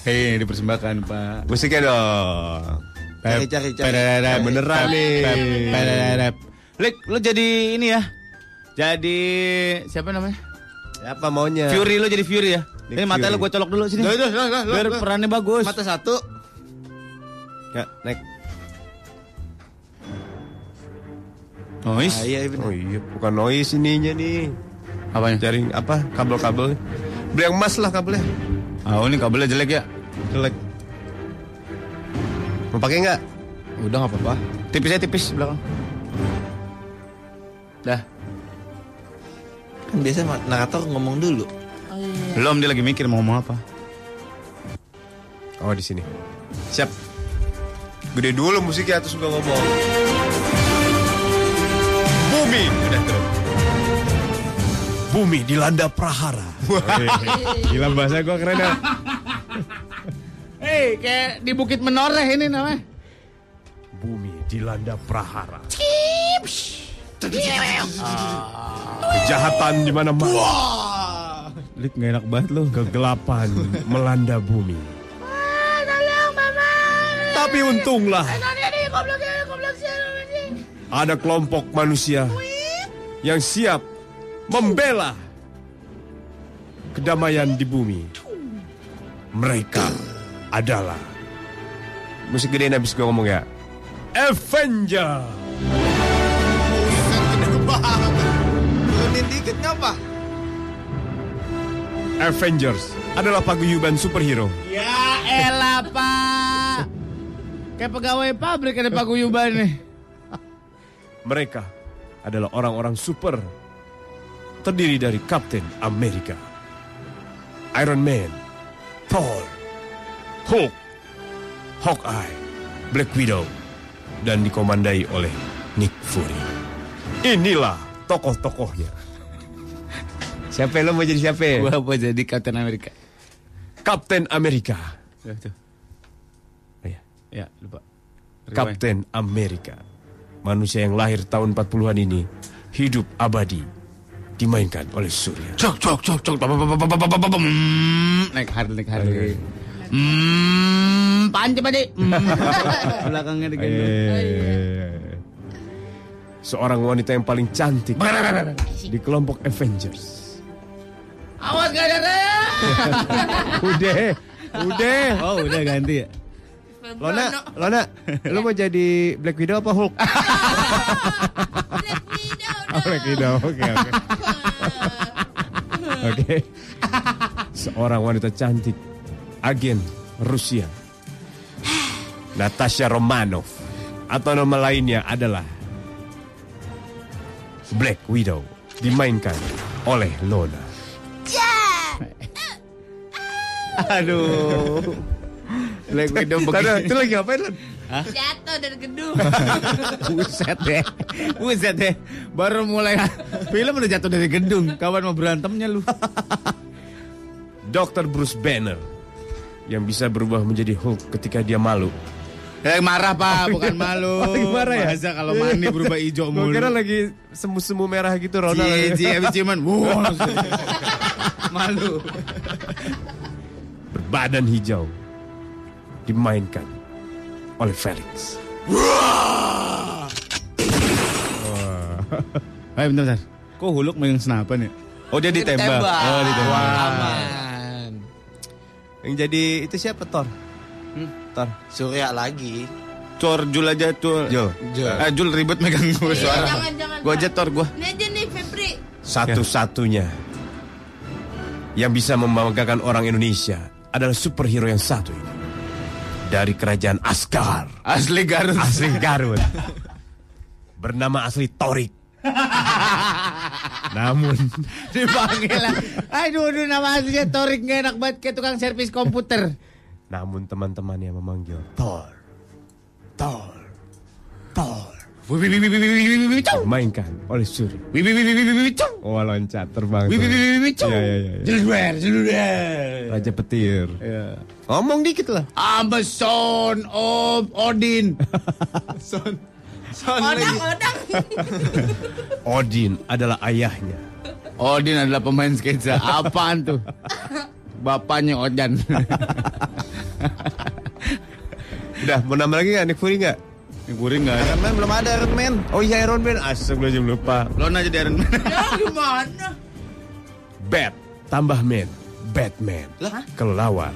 Hei, dipersembahkan Pak. Musiknya dong. Cari, cari, cari. Beneran nih. Lik, lu jadi ini ya. Jadi siapa namanya? Apa maunya? Fury lu jadi Fury ya. Ini mata lu gue colok dulu sini. Loh, loh, loh, loh, Biar perannya bagus. Mata satu. Ya, naik. Noise. Ah, iya bener. Oh iya, bukan noise ininya nih. Apanya? Jaring apa? Kabel-kabel. Beli yang emas lah kabelnya. Oh ini kabelnya jelek ya? Jelek. Mau pakai nggak? Udah nggak apa-apa. Tipis aja tipis belakang. Dah. Kan biasa narator ngomong dulu. Oh iya. Belum dia lagi mikir mau ngomong apa. Oh di sini. Siap. Gede dulu musiknya terus gua ngomong. Bumi udah turun. Bumi dilanda prahara. Gila bahasa gua keren ya. [LAUGHS] Hei, kayak di Bukit Menoreh ini namanya. Bumi dilanda prahara. Kejahatan di mana-mana. Lik nggak enak banget lu. Kegelapan melanda bumi. Tapi untunglah ada kelompok manusia yang siap membela kedamaian di bumi. Mereka adalah musik gedein habis gue ngomong ya. Avenger. Turunin dikit ngapa? Avengers adalah paguyuban superhero Ya elah pak. Kayak pegawai pabrik ada paguyuban nih. Mereka adalah orang-orang super terdiri dari Captain America, Iron Man, Thor, Hulk, Hawkeye, Black Widow, dan dikomandai oleh Nick Fury. Inilah tokoh-tokohnya. Siapa lo mau jadi siapa? Gua mau jadi Captain America. Captain America. Ya, tuh. Iya. Ya, lupa. Captain America. Manusia yang lahir tahun 40-an ini hidup abadi dimainkan oleh Surya. Cok cok cok cok. Hmm, Naik Harley naik Harley. Hmm, panci padi. Hmm. [LAUGHS] Belakangnya digendong. Eh, Seorang wanita yang paling cantik di kelompok Avengers. Awas gak ada. Udah, [LAUGHS] udah. Oh udah ganti ya. Lona, Lona, lu mau jadi Black Widow apa Hulk? [LAUGHS] Black Widow Oh, Black Widow, oke oke. Oke. Seorang wanita cantik, agen Rusia, Natasha Romanov, atau nama lainnya adalah Black Widow, dimainkan oleh Lona. Aduh. Black Widow begini. itu lagi ngapain Lon? Jatuh dari gedung. [LAUGHS] Buset deh. Buset deh. Baru mulai film udah jatuh dari gedung. Kawan mau berantemnya lu. Dr. Bruce Banner yang bisa berubah menjadi Hulk ketika dia malu. Lagi marah pak, bukan malu. Oh, [LAUGHS] lagi marah ya? Masa kalau mandi berubah hijau Gue mulu. kira lagi semu-semu merah gitu Ronald. Cie, cie, habis ciuman. Wow, langsung. malu. badan hijau dimainkan oleh Felix. Eh bentar, bentar. Kok Huluk megang senapan ya? Oh dia ditembak. Oh ditembak. Aman. Yang jadi itu siapa Thor? Tar, Surya lagi. Cor Jul aja Jul. Jul. Jul. Eh Jul ribet megang gue suara. Jangan, jangan. Gue aja Tor gue. Ini aja nih Febri. Satu-satunya yang bisa membanggakan orang Indonesia adalah superhero yang satu ini. Dari kerajaan Asgard. Asli Garut. Asli Garut. Bernama asli Torik. Namun Dipanggil. Aduh, aduh nama aslinya Torik nggak enak banget kayak tukang servis komputer. namun teman-temannya memanggil Thor. Thor. Thor. Mainkan oleh Suri. Oh loncat terbang. tuh. Iya, iya, iya. Jeluder, jeluder. Raja petir. Ya. Ngomong dikit lah. I'm a son of Odin. Son. Son Odang, lagi. odang. [LAUGHS] Odin adalah ayahnya. Odin adalah pemain sketsa. Apaan tuh? Bapaknya Ojan. [LAUGHS] Udah, mau nambah lagi nggak? Nick Fury nggak? Guring nggak ada. Iron Man belum ada Iron Man. Oh iya Iron Man. Astagfirullahaladzim lupa. Lo aja di Iron Man. [LAUGHS] Ya gimana? Bat tambah Man. Batman. Lah? Kelelawar.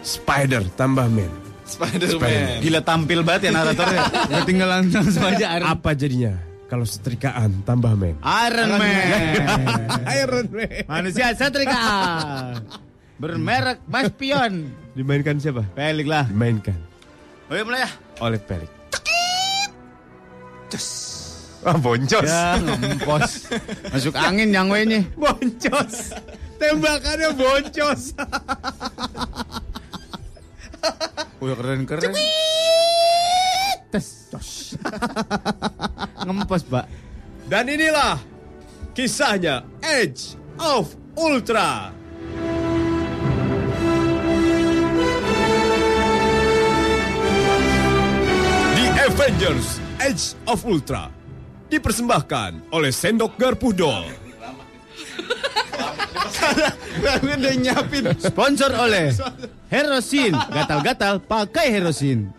Spider tambah Man. Spider-Man. Gila tampil banget ya naratornya. [LAUGHS] Gue tinggal langsung aja Iron Apa jadinya kalau setrikaan tambah Man? Iron Man. [LAUGHS] Iron Man. Manusia setrika. Bermerek Mas Pion. Dimainkan siapa? Pelik lah. Dimainkan iya mulai ya. oleh Pelik. Ah, boncos. Ya ngempos. Masuk angin yang nya. Boncos. Tembakannya boncos. [LAUGHS] Udah keren keren. Tes. [LAUGHS] Ngempos pak. Dan inilah kisahnya Edge of Ultra. The Avengers Edge of Ultra dipersembahkan oleh Sendok Garpudol. Gue udah nyiapin. Sponsor oleh Herosin. Gatal-gatal pakai Herosin.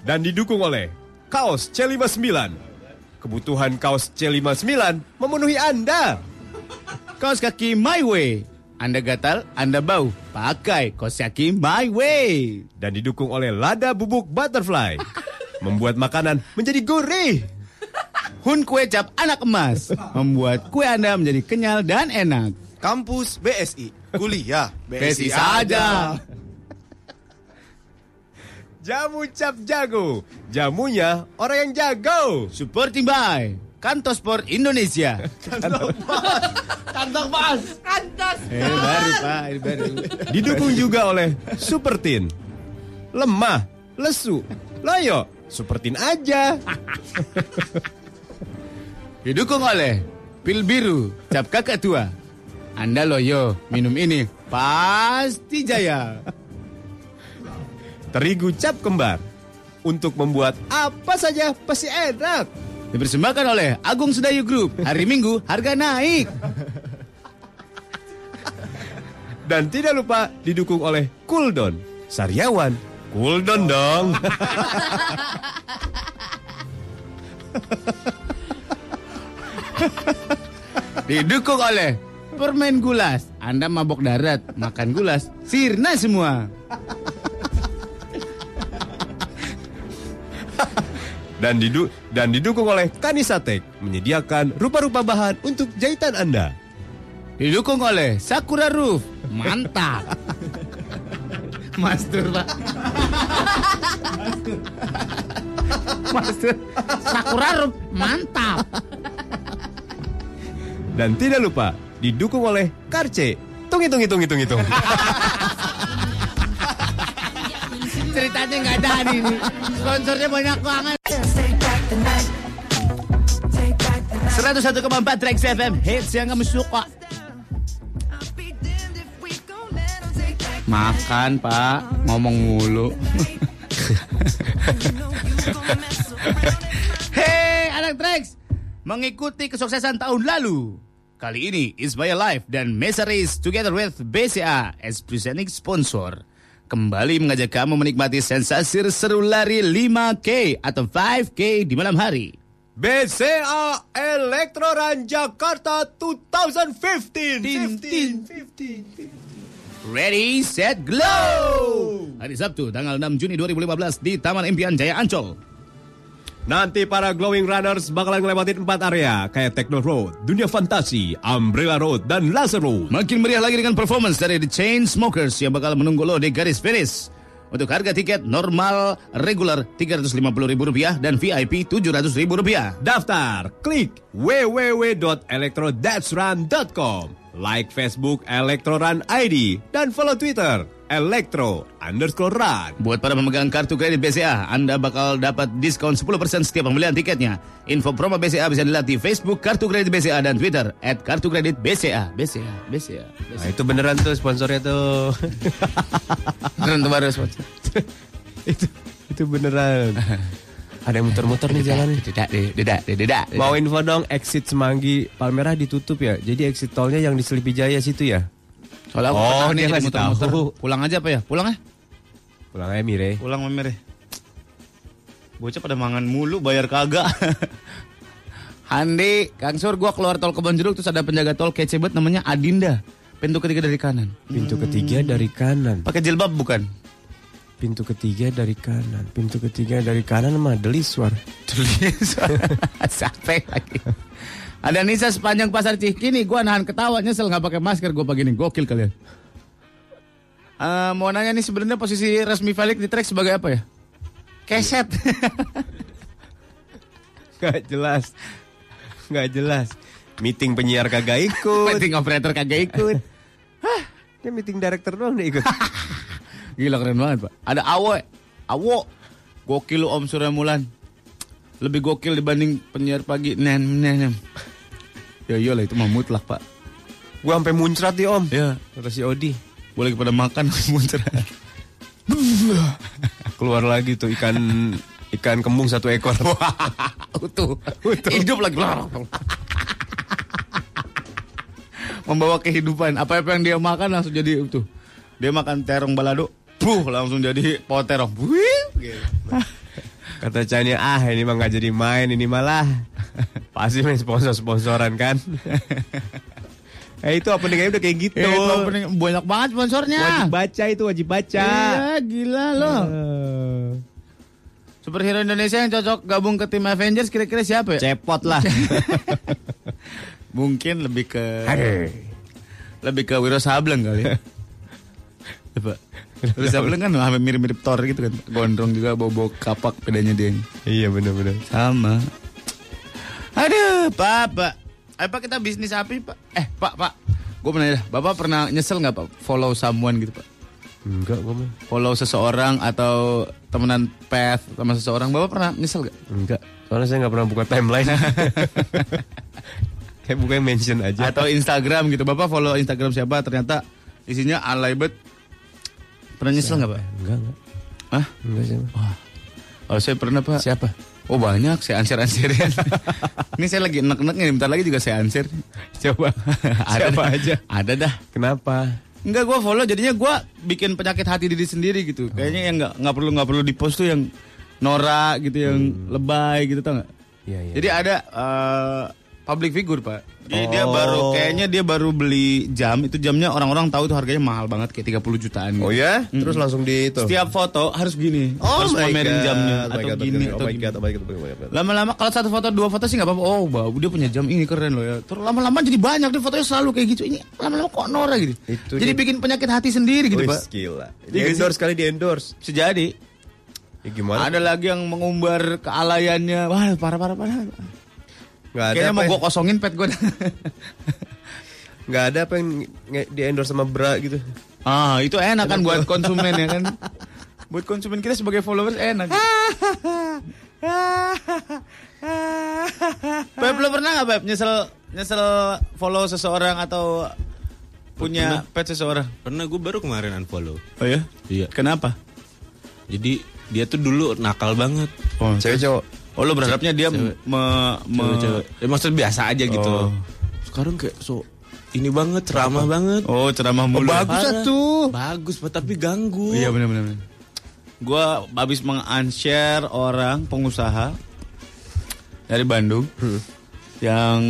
dan didukung oleh Kaos C59. Kebutuhan kaos C59 memenuhi Anda. Kaos kaki My Way. Anda gatal, Anda bau. Pakai kaos kaki My Way. Dan didukung oleh Lada Bubuk Butterfly. Membuat makanan menjadi gurih. Hun kue cap anak emas. Membuat kue Anda menjadi kenyal dan enak. Kampus BSI. Kuliah BSI saja. Jamu cap jago. Jamunya orang yang jago. Supporting by Kantor Sport Indonesia. Kantong pas. Kantos. Eh baru pak, ini baru. Didukung juga oleh Super Tin. Lemah, lesu, loyo. Super Tin aja. Didukung oleh Pil Biru, cap kakak tua. Anda loyo, minum ini pasti jaya. Terigu cap kembar. Untuk membuat apa saja pasti enak. Dipersembahkan oleh Agung Sedayu Group. Hari Minggu harga naik. Dan tidak lupa didukung oleh Kuldon. Sariawan, Kuldon dong. [LAUGHS] [LAUGHS] Didukung oleh Permen Gulas. Anda mabok darat, makan gulas, sirna semua. [LAUGHS] dan didu dan didukung oleh Kanisatek menyediakan rupa-rupa bahan untuk jahitan Anda. Didukung oleh Sakura Roof. Mantap. [LAUGHS] Master, Pak. Master. Sakura Roof. Mantap. Dan tidak lupa didukung oleh Karce. Tung hitung hitung hitung hitung. [LAUGHS] Ceritanya nggak ada nih. Sponsornya banyak banget. 101,4 Trax FM Hits yang kamu suka Makan pak Ngomong mulu [LAUGHS] Hei anak Trax Mengikuti kesuksesan tahun lalu Kali ini Isbaya Live dan Mesa Race together with BCA as presenting sponsor. Kembali mengajak kamu menikmati sensasi seru lari 5K atau 5K di malam hari. BCA Electro Run Jakarta 2015. Ready, set, glow! Hari Sabtu, tanggal 6 Juni 2015 di Taman Impian Jaya Ancol. Nanti para glowing runners bakalan ngelewatin empat area kayak Techno Road, Dunia Fantasi, Umbrella Road, dan Laser Road. Makin meriah lagi dengan performance dari The Chainsmokers yang bakal menunggu lo di garis finish. Untuk harga tiket normal regular Rp350.000 dan VIP Rp700.000. Daftar, klik www.electro-run.com Like Facebook Electro Run ID dan follow Twitter Electro underscore Run. Buat para pemegang kartu kredit BCA, Anda bakal dapat diskon 10% setiap pembelian tiketnya. Info promo BCA bisa dilihat di Facebook Kartu Kredit BCA dan Twitter at Kartu Kredit BCA. BCA, BCA. Nah itu beneran tuh sponsornya tuh. Beneran tuh baru sponsor. [LAUGHS] itu itu beneran. [LAUGHS] Ada yang muter-muter nih jalan. Tidak, tidak, tidak. Mau info dong, exit Semanggi Palmerah ditutup ya. Jadi exit tolnya yang di Selipi Jaya situ ya. Soalnya aku Oh, nih ngasih muter-muter. tahu. Pulang aja apa ya? Pulang ya? Pulang aja Mire. Pulang memere. Bocah pada mangan mulu bayar kagak. [LAUGHS] Handi, Kang Sur, gua keluar tol Kebon Jeruk terus ada penjaga tol kece banget namanya Adinda. Pintu ketiga dari kanan. Pintu ketiga dari kanan. Pakai jilbab bukan? Pintu ketiga dari kanan. Pintu ketiga dari kanan mah deliswar. [LAUGHS] [LAUGHS] Sampai lagi. Ada Nisa sepanjang pasar Cikini, gua nahan ketawa nyesel nggak pakai masker, gua pagi ini gokil kalian. Eh, mau nanya nih sebenarnya posisi resmi Felix di track sebagai apa ya? Keset. [LAUGHS] Gak jelas. Gak jelas. Meeting penyiar kagak ikut. Meeting operator kagak ikut. Dia meeting director doang dia ikut. Gila keren banget, Pak. Ada Awo. Awo. Gokil Om Surya Mulan. Lebih gokil dibanding penyiar pagi. Nem, nem, nem. Ya iyalah itu mah mutlak, Pak. Gua sampai muncrat nih om. Ya, Kata si Odi. boleh kepada makan [LAUGHS] muncrat. [LAUGHS] Keluar lagi tuh ikan ikan kembung satu ekor. [LAUGHS] Utuh. Hidup lagi. Membawa kehidupan. Apa-apa yang dia makan langsung jadi utuh. Dia makan terong balado. Buh, langsung jadi pohon terong. Wih, gitu. [LAUGHS] Kata Chania, ah ini mah nggak jadi main, ini malah [LAUGHS] pasti main sponsor-sponsoran kan. [LAUGHS] eh itu openingnya udah kayak gitu. Eh, itu opening banyak banget sponsornya. Wajib baca itu wajib baca. Iya, gila loh. Eh, Superhero Indonesia yang cocok gabung ke tim Avengers kira-kira siapa ya? Cepot lah. Mungkin lebih ke lebih ke Wiro Sableng kali. ya. Coba. [LAUGHS] Wiro Sableng kan hampir mirip-mirip Thor gitu kan. Gondrong juga bawa-bawa kapak bedanya dia. Iya benar-benar. Sama. Aduh, Pak, Pak. Eh, kita bisnis api, Pak. Eh, Pak, Pak. Gue pernah dah, Bapak pernah nyesel nggak Pak follow someone gitu, Pak? Enggak mah. Follow seseorang atau temenan path sama seseorang, Bapak pernah nyesel gak? Enggak. Soalnya saya nggak pernah buka timeline. [LAUGHS] Kayak buka mention aja. Atau Instagram gitu, Bapak follow Instagram siapa ternyata isinya alay bet. Pernah nyesel nggak Pak? Enggak, enggak. Hah? Enggak sih. Mah. Oh saya pernah Pak. Siapa? Oh banyak, saya ansir-ansirin. [LAUGHS] Ini saya lagi enek-enek nih, bentar lagi juga saya ansir. Coba. [LAUGHS] Ada Siapa dah. aja? Ada dah. Kenapa? Enggak gue follow jadinya gue bikin penyakit hati diri sendiri gitu. Kayaknya yang nggak nggak perlu nggak perlu di post tuh yang norak gitu, yang lebay gitu tau nggak? Iya, iya. Jadi ada eh, public figure pak. Jadi dia Oh. baru kayaknya dia baru beli jam itu jamnya orang-orang tahu itu harganya mahal banget kayak 30 jutaan. gitu. Oh ya? Terus langsung di itu. Setiap foto harus gini, Oh harus my pamerin God, jamnya oh atau God, gini oh atau gini. God, oh God, oh my God. Lama-lama kalau satu foto dua foto sih nggak apa-apa. Oh, bau dia punya jam ini keren loh ya. Terus lama-lama jadi banyak deh fotonya selalu kayak gitu. Ini lama-lama kok norak gitu. Itu jadi dia. bikin penyakit hati sendiri gitu Wih, pak. gila. Iya Di endorse kali di endorse. Bisa jadi. Ya gimana? Ada lagi yang mengumbar kealayannya. Wah parah parah parah. Nggak ada Kayaknya mau gue kosongin pet gue. [LAUGHS] nggak ada apa yang di endorse sama bra gitu. ah itu enak kan buat konsumen ya kan. [LAUGHS] Buat konsumen kita sebagai followers enak. [LAUGHS] Beb lo pernah nggak Beb nyesel nyesel follow seseorang atau punya pet seseorang? Pernah gue baru kemarin unfollow. Oh ya? Iya. Kenapa? Jadi dia tuh dulu nakal banget. Oh, Cewek cowok. Oh lo berharapnya dia me, me. Ya, maksudnya biasa aja gitu. Oh. sekarang kayak so ini banget ceramah banget. Oh, ceramah mulu. bagus Parah. tuh. Bagus, tapi ganggu. Iya benar benar. Gua habis meng-unshare orang pengusaha dari Bandung yang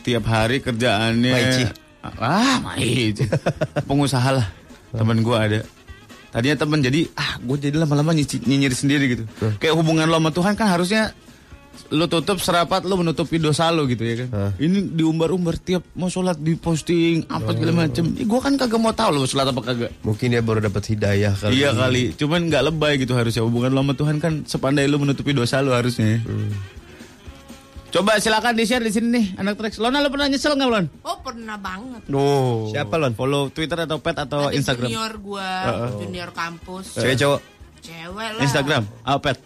tiap hari kerjaannya Maici. ah Maici. [LAUGHS] pengusaha lah teman gua ada tadinya temen jadi ah gue jadi lama-lama nyinyir sendiri gitu kayak hubungan lo sama Tuhan kan harusnya lo tutup serapat lo menutupi dosa lo gitu ya kan ini diumbar-umbar tiap mau sholat diposting apa segala macem gue kan kagak mau tahu lo sholat apa kagak Mungkin dia baru dapat hidayah kali. Iya kali, cuman nggak lebay gitu harusnya hubungan lo sama Tuhan kan sepandai lo menutupi dosa lo harusnya. Coba silakan di share di sini nih anak Trax. Lona lo pernah nyesel nggak Lon? Oh pernah banget. Oh. Siapa Lon? Follow Twitter atau Pet atau Ada Instagram? junior gua, junior kampus. Cewek cowok. Cewek lah. Instagram, ah Pet,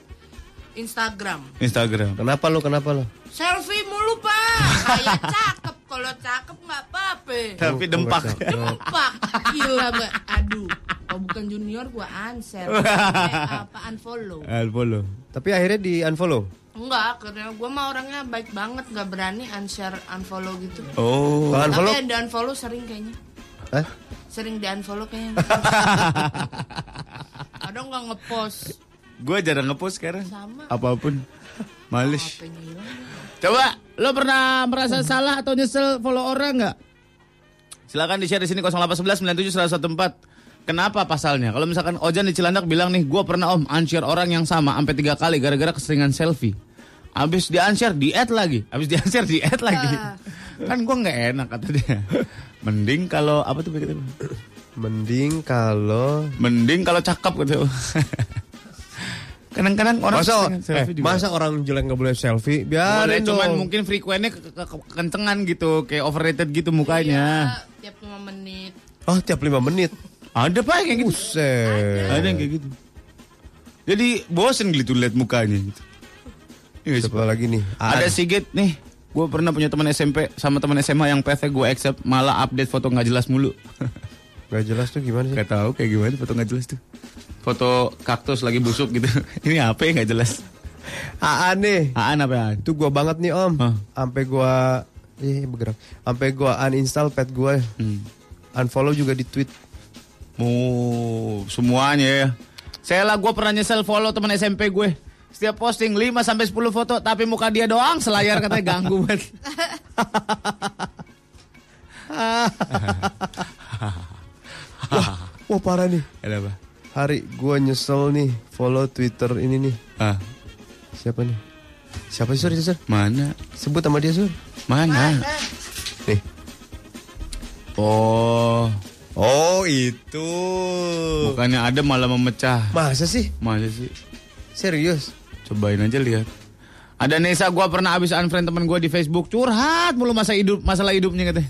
Instagram. Instagram. Kenapa lo? Kenapa lo? Selfie mulu pak. Kayak cakep. Kalau cakep nggak apa-apa. Tapi dempak. Pak, gila mbak. Aduh. Kalau bukan junior gua unshare. [LAUGHS] Eh, apa unfollow? Ah, follow. Tapi akhirnya di unfollow. Enggak, karena gua mah orangnya baik banget, nggak berani unshare, unfollow gitu. Oh. Kalau unfollow? Tapi yang di unfollow sering kayaknya. Hah? Sering di unfollow kayaknya. [LAUGHS] Kadang nggak ngepost Gue jarang ngepost sekarang. sama. Apa pun. Males. Coba, lo pernah merasa salah atau nyesel follow orang nggak? Silakan di share di sini 0811 97 114. Kenapa pasalnya? Kalau misalkan Ojan di Cilandak bilang nih, gue pernah om unshare orang yang sama sampai tiga kali gara-gara keseringan selfie. Abis di unshare di add lagi, abis di unshare di add lagi. kan gue nggak enak kata dia. Mending kalau apa tuh begitu? Mending kalau Mending kalau cakep gitu. [LAUGHS] Kadang-kadang orang masa eh, selfie juga. masa orang jelek nggak boleh selfie? boleh Biarin cuman mungkin frekuennya ke- ke- ke- kencengan gitu, kayak overrated gitu mukanya. Ya, tiap 5 menit. Oh tiap lima menit. Ada pak yang kayak gitu. Buset. Ada yang kayak gitu. Jadi bosen gitu lihat mukanya gitu. Iya, Siapa lagi nih? Ada Sigit nih. Gue pernah punya teman SMP sama teman SMA yang PV gue accept malah update foto nggak jelas mulu. Gak jelas tuh gimana sih? Gak tahu kayak gimana foto nggak jelas tuh. Foto kaktus lagi busuk gitu. [LAUGHS] Ini apa ya nggak jelas? Aan nih. Aan apa Aan? Itu gua banget nih om. Hah? Sampai gua Ih bergerak. Sampai gua uninstall pet gue. Hmm. Unfollow juga di tweet. Oh, semuanya ya. Saya lah gue pernah nyesel follow teman SMP gue. Setiap posting 5 sampai 10 foto tapi muka dia doang selayar katanya ganggu banget. Wah parah nih. Ada apa? Hari gua nyesel nih follow Twitter ini nih. Ah, Siapa nih? Siapa sih Sur? Sur? mana? Sebut sama dia Sur. Mana? Nih. Oh, Oh itu. bukannya ada malah memecah. Masa sih? Masa sih? Serius? Cobain aja lihat. Ada Nesa gua pernah abis unfriend temen gua di Facebook curhat mulu masa hidup masalah hidupnya katanya.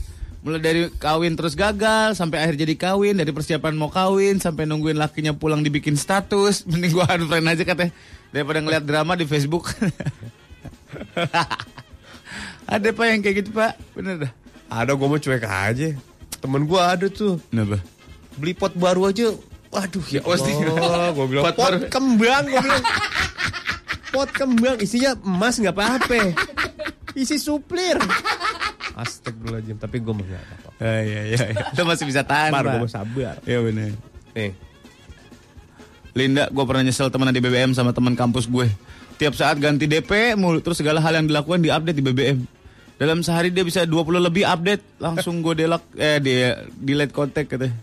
Mulai dari kawin terus gagal sampai akhir jadi kawin, dari persiapan mau kawin sampai nungguin lakinya pulang dibikin status, [LAUGHS] mending gua unfriend aja katanya daripada ngeliat drama di Facebook. [LAUGHS] ada pak yang kayak gitu pak, bener dah. Ada gua mau cuek aja. Temen gua ada tuh. Kenapa? Beli pot baru aja. Waduh ya. Allah. Gua [LAUGHS] bilang Pot pot, kembang. Gua bilang. pot kembang isinya emas nggak apa-apa. Isi suplir. Astagfirullahaladzim. Tapi gue mah nggak apa-apa. Ah, iya iya, iya. [LAUGHS] Lu masih bisa tahan Sabar, pak. gue sabar. Iya bener. Nih. Linda, gue pernah nyesel temenan di BBM sama teman kampus gue. Tiap saat ganti DP mulu, terus segala hal yang dilakukan di update di BBM. Dalam sehari dia bisa 20 lebih update, langsung gue delak, eh dia delete kontak katanya.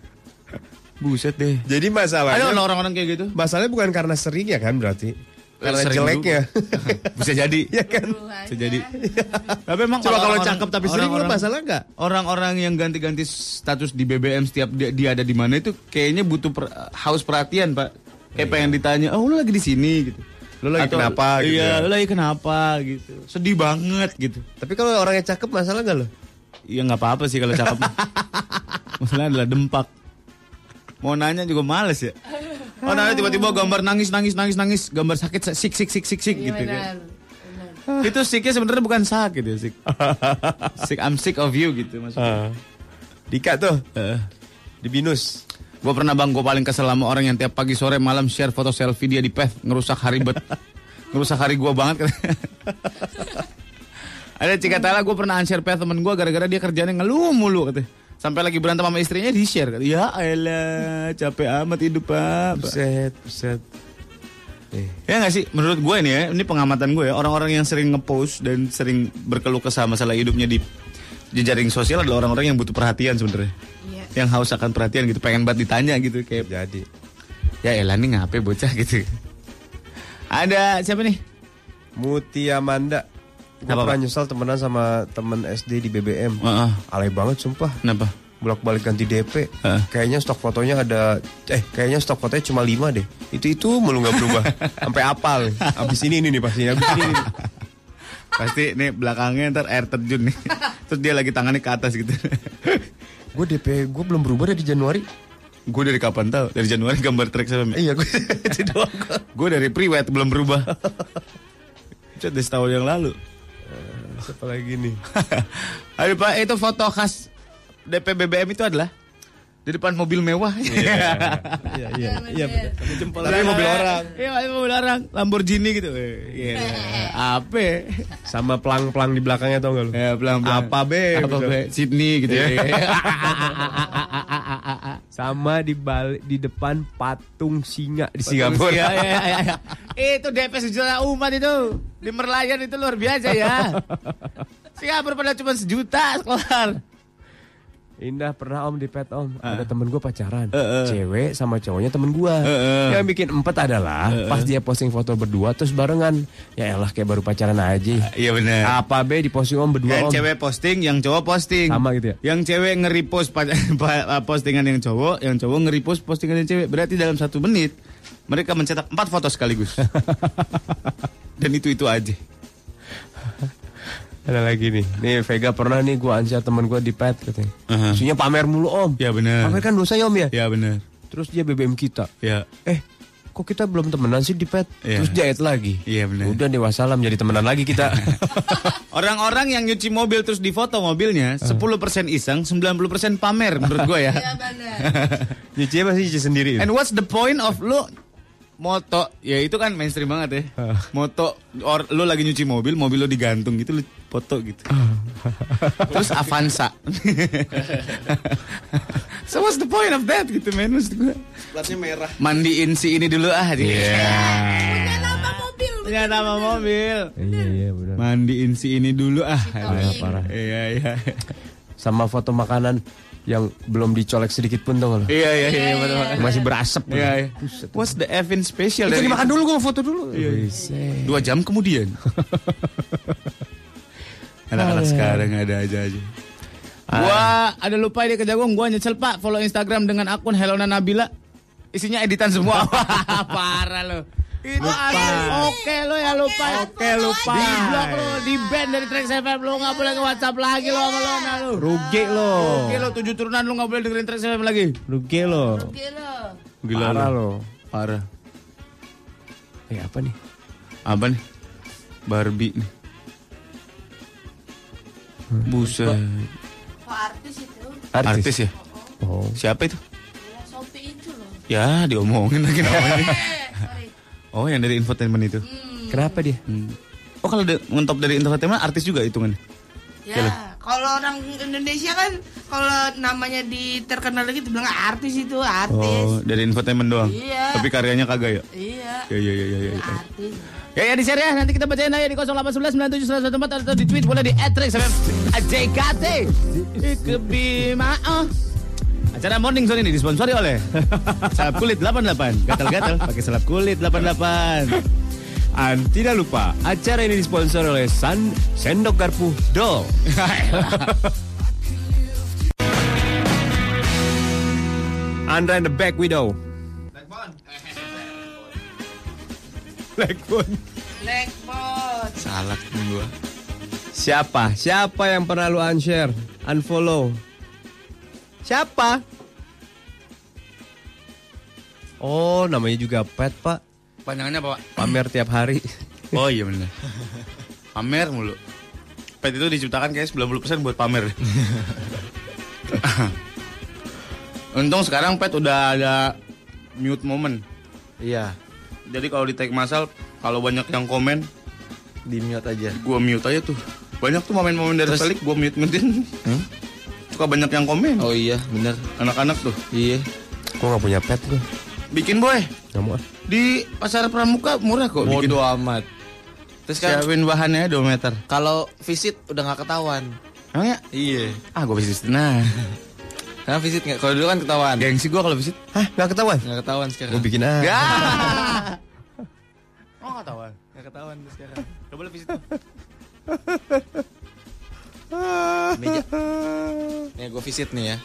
Buset deh. Jadi masalahnya. Ada orang-orang kayak gitu? Masalahnya bukan karena sering ya kan berarti. Karena Sering jeleknya. [LAUGHS] Bisa jadi. ya kan. Bisa jadi. [LAUGHS] Tapi emang Coba kalau cakep tapi sering lu orang-orang- masalah nggak? Orang-orang yang ganti-ganti status di BBM setiap dia, dia ada di mana itu kayaknya butuh per- haus perhatian, Pak. Kayak pengen ditanya, "Oh, lu lagi di sini?" gitu. Lu lagi kenapa gitu Iya, ya? lu lagi kenapa gitu. Sedih banget gitu. Tapi kalau orangnya cakep masalah nggak lo? Iya nggak apa-apa sih kalau cakep. [LAUGHS] Masalahnya adalah dempak. Mau nanya juga males ya. Oh, nanya tiba-tiba gambar nangis nangis nangis nangis, gambar sakit sik sik sik sik sik gitu kan. Benar. Itu siknya sebenarnya bukan sakit ya, sik. Sick, I'm sick of you gitu maksudnya. Dika tuh Eh. di binus. Gue pernah bang, gue paling kesel sama orang yang tiap pagi sore malam share foto selfie dia di PEV, ngerusak hari bet, [LAUGHS] ngerusak hari gue banget. [LAUGHS] Ada Cikatala gue pernah unshare pet temen gue gara-gara dia kerjanya ngeluh mulu katanya. Sampai lagi berantem sama istrinya di share. Ya elah capek amat hidup pak. Buset, buset. Ya nggak sih menurut gue nih ya ini pengamatan gue ya orang-orang yang sering ngepost dan sering berkeluh kesah masalah hidupnya di jejaring sosial adalah orang-orang yang butuh perhatian sebenarnya. Iya. Yang haus akan perhatian gitu pengen banget ditanya gitu kayak Jadi. ya elah nih ngapain bocah gitu. Ada siapa nih? Mutia Manda. Gue pernah nyesal temenan sama temen SD di BBM. Heeh. Alay banget sumpah. Kenapa? Bolak balik ganti DP. Heeh. Kayaknya stok fotonya ada eh kayaknya stok fotonya cuma 5 deh. Itu itu mulu nggak berubah. [LAUGHS] Sampai apal. Abis ini ini nih pasti. Abis ini. nih. [LAUGHS] Pasti nih belakangnya ntar air terjun nih. [LAUGHS] Terus dia lagi tangannya ke atas gitu. Gue DP gue belum berubah dari Januari. gue dari kapan tahu? Dari Januari gambar track sama Iya gue itu doang. Gue dari priwet belum berubah. Itu dari setahun yang lalu. Siapa lagi nih? [LAUGHS] Aduh Pak, itu foto khas DP BBM itu adalah di depan mobil mewah. Iya [LAUGHS] iya iya. bener. Tapi mobil orang. Iya, mobil orang. Lamborghini gitu. Iya. [LAUGHS] Apa? Sama pelang-pelang di belakangnya tau gak lu? Ya, pelan-pelan. Apa be? Apa be? Sydney gitu ya. [LAUGHS] Sama di balik di depan patung singa di Singapura. Iya, iya, iya, iya. Itu DP sejuta umat itu. Di Merlion itu luar biasa ya. Singapura pada cuma sejuta keluar. Indah pernah om di pet om Ah. Ada temen gue pacaran Heeh. Cewek sama cowoknya temen gue Heeh. Yang bikin empat adalah Pas dia posting foto berdua Terus barengan Ya elah kayak baru pacaran aja Iya benar. Apa be di posting om berdua Yang om cewek posting, yang cowok posting. Sama gitu ya? Yang cewek nge-repost pa- [LAUGHS] postingan yang cowok, yang cowok nge-repost postingan yang cewek. Berarti dalam satu menit mereka mencetak empat foto sekaligus. [LAUGHS] Dan itu itu aja. Ada lagi nih Nih Vega pernah nih gue ancar temen gue di pet katanya Aha. Isunya pamer mulu om Ya benar. Pamer kan dosa ya om ya Ya benar. Terus dia BBM kita Ya. Eh kok kita belum temenan sih di pet Iya. Terus dia add lagi Iya benar. Udah deh wassalam jadi temenan lagi kita [LAUGHS] Orang-orang yang nyuci mobil terus difoto mobilnya 10% iseng, 90% pamer menurut gue ya. Iya benar. [LAUGHS] Nyuci pasti nyuci sendiri And what's the point of lu moto? Ya itu kan mainstream banget ya. Moto or lu lagi nyuci mobil, mobil lu digantung gitu lu foto gitu. [LAUGHS] Terus Avanza. [LAUGHS] so what's the point of that gitu men maksud gue. Platnya merah. Mandiin si ini dulu ah. Punya nama mobil. Punya nama mobil. Iya iya benar Mandiin si ini dulu ah. Parah parah Iya iya. Sama foto makanan yang belum dicolek sedikit pun tuh lo Iya iya iya betul. Masih berasap Iya iya. What's the Evin special Itu dari dimakan dulu gue foto dulu Iya. Dua jam kemudian. [LAUGHS] Anak-anak sekarang ada aja aja. Gua ada lupa ide ke jagung, gua nyesel Pak follow Instagram dengan akun Helona Nabila. Isinya editan semua. [LAUGHS] Parah lo. Itu asli. Oke lo ya lupa. Oke lupa. Di blok lo, di band dari Trax FM lo nggak boleh ke WhatsApp lagi lo sama Lona lo. Rugi lo Oke lo tujuh turunan lo nggak boleh dengerin Trax FM lagi. Rugi lo Gila. Gila Parah lo. lo Parah. Eh apa nih Apa nih? Barbie nih. Buset. Kok artis itu? Artis, ya? Oh Siapa itu? Ya, Sophie itu loh. Ya, diomongin lagi namanya. Oh, yang dari infotainment itu. Kenapa dia Hmm. Oh, kalau de- ngetop dari infotainment artis juga hitungannya. Ya, kalau orang Indonesia kan kalau namanya di terkenal lagi bilang artis itu artis. Oh, dari infotainment doang. Iya. Tapi karyanya kagak ya? Iya. Ya, ya, ya, ya, ya. Artis. Ya, ya, di share ya. Nanti kita bacain aja di 0811 97 atau di tweet boleh di FM AJKT. Kebima. Oh. Acara Morning Zone ini disponsori oleh [LAUGHS] Salap Kulit 88. Gatal-gatal pakai salap kulit 88. Dan tidak lupa acara ini disponsori oleh San Sendok Garpu Dol [LAUGHS] Andra and the Back Widow Blackbone [LAUGHS] Blackbot. Salah gua. Siapa? Siapa yang pernah lu unshare? Unfollow? Siapa? Oh, namanya juga pet, Pak. Panjangannya apa, Pak? Pamer tiap hari. [LAUGHS] Oh iya benar. Pamer mulu. Pet itu diciptakan kayak 90% buat pamer. [LAUGHS] Untung sekarang pet udah ada mute moment. Iya, Jadi kalau di tag masal, kalau banyak yang komen, di mute aja. gua mute aja tuh. Banyak tuh momen-momen dari Felix gue mute-mutein. Suka banyak yang komen. Oh iya, bener. Anak-anak tuh. Iya. Gue gak punya pet gue. Bikin boy. Gak mau ah. Di pasar pramuka murah kok. bikin. Bodoh amat. Terus kan Siapin bahannya 2 meter. kalau visit udah nggak ketahuan. Emang ya? Iya. Ah gue visit. Nah. Karena [LAUGHS] visit nggak. Kalau dulu kan ketahuan. Gengsi gue kalau visit. Hah gak ketahuan? Nggak ketahuan sekarang. Gue bikin ah. Ya. [LAUGHS] Oh nggak ketahuan. Nggak ketahuan tuh sekarang. Coba lu visit. [LAUGHS] Meja. Nih gue visit nih ya.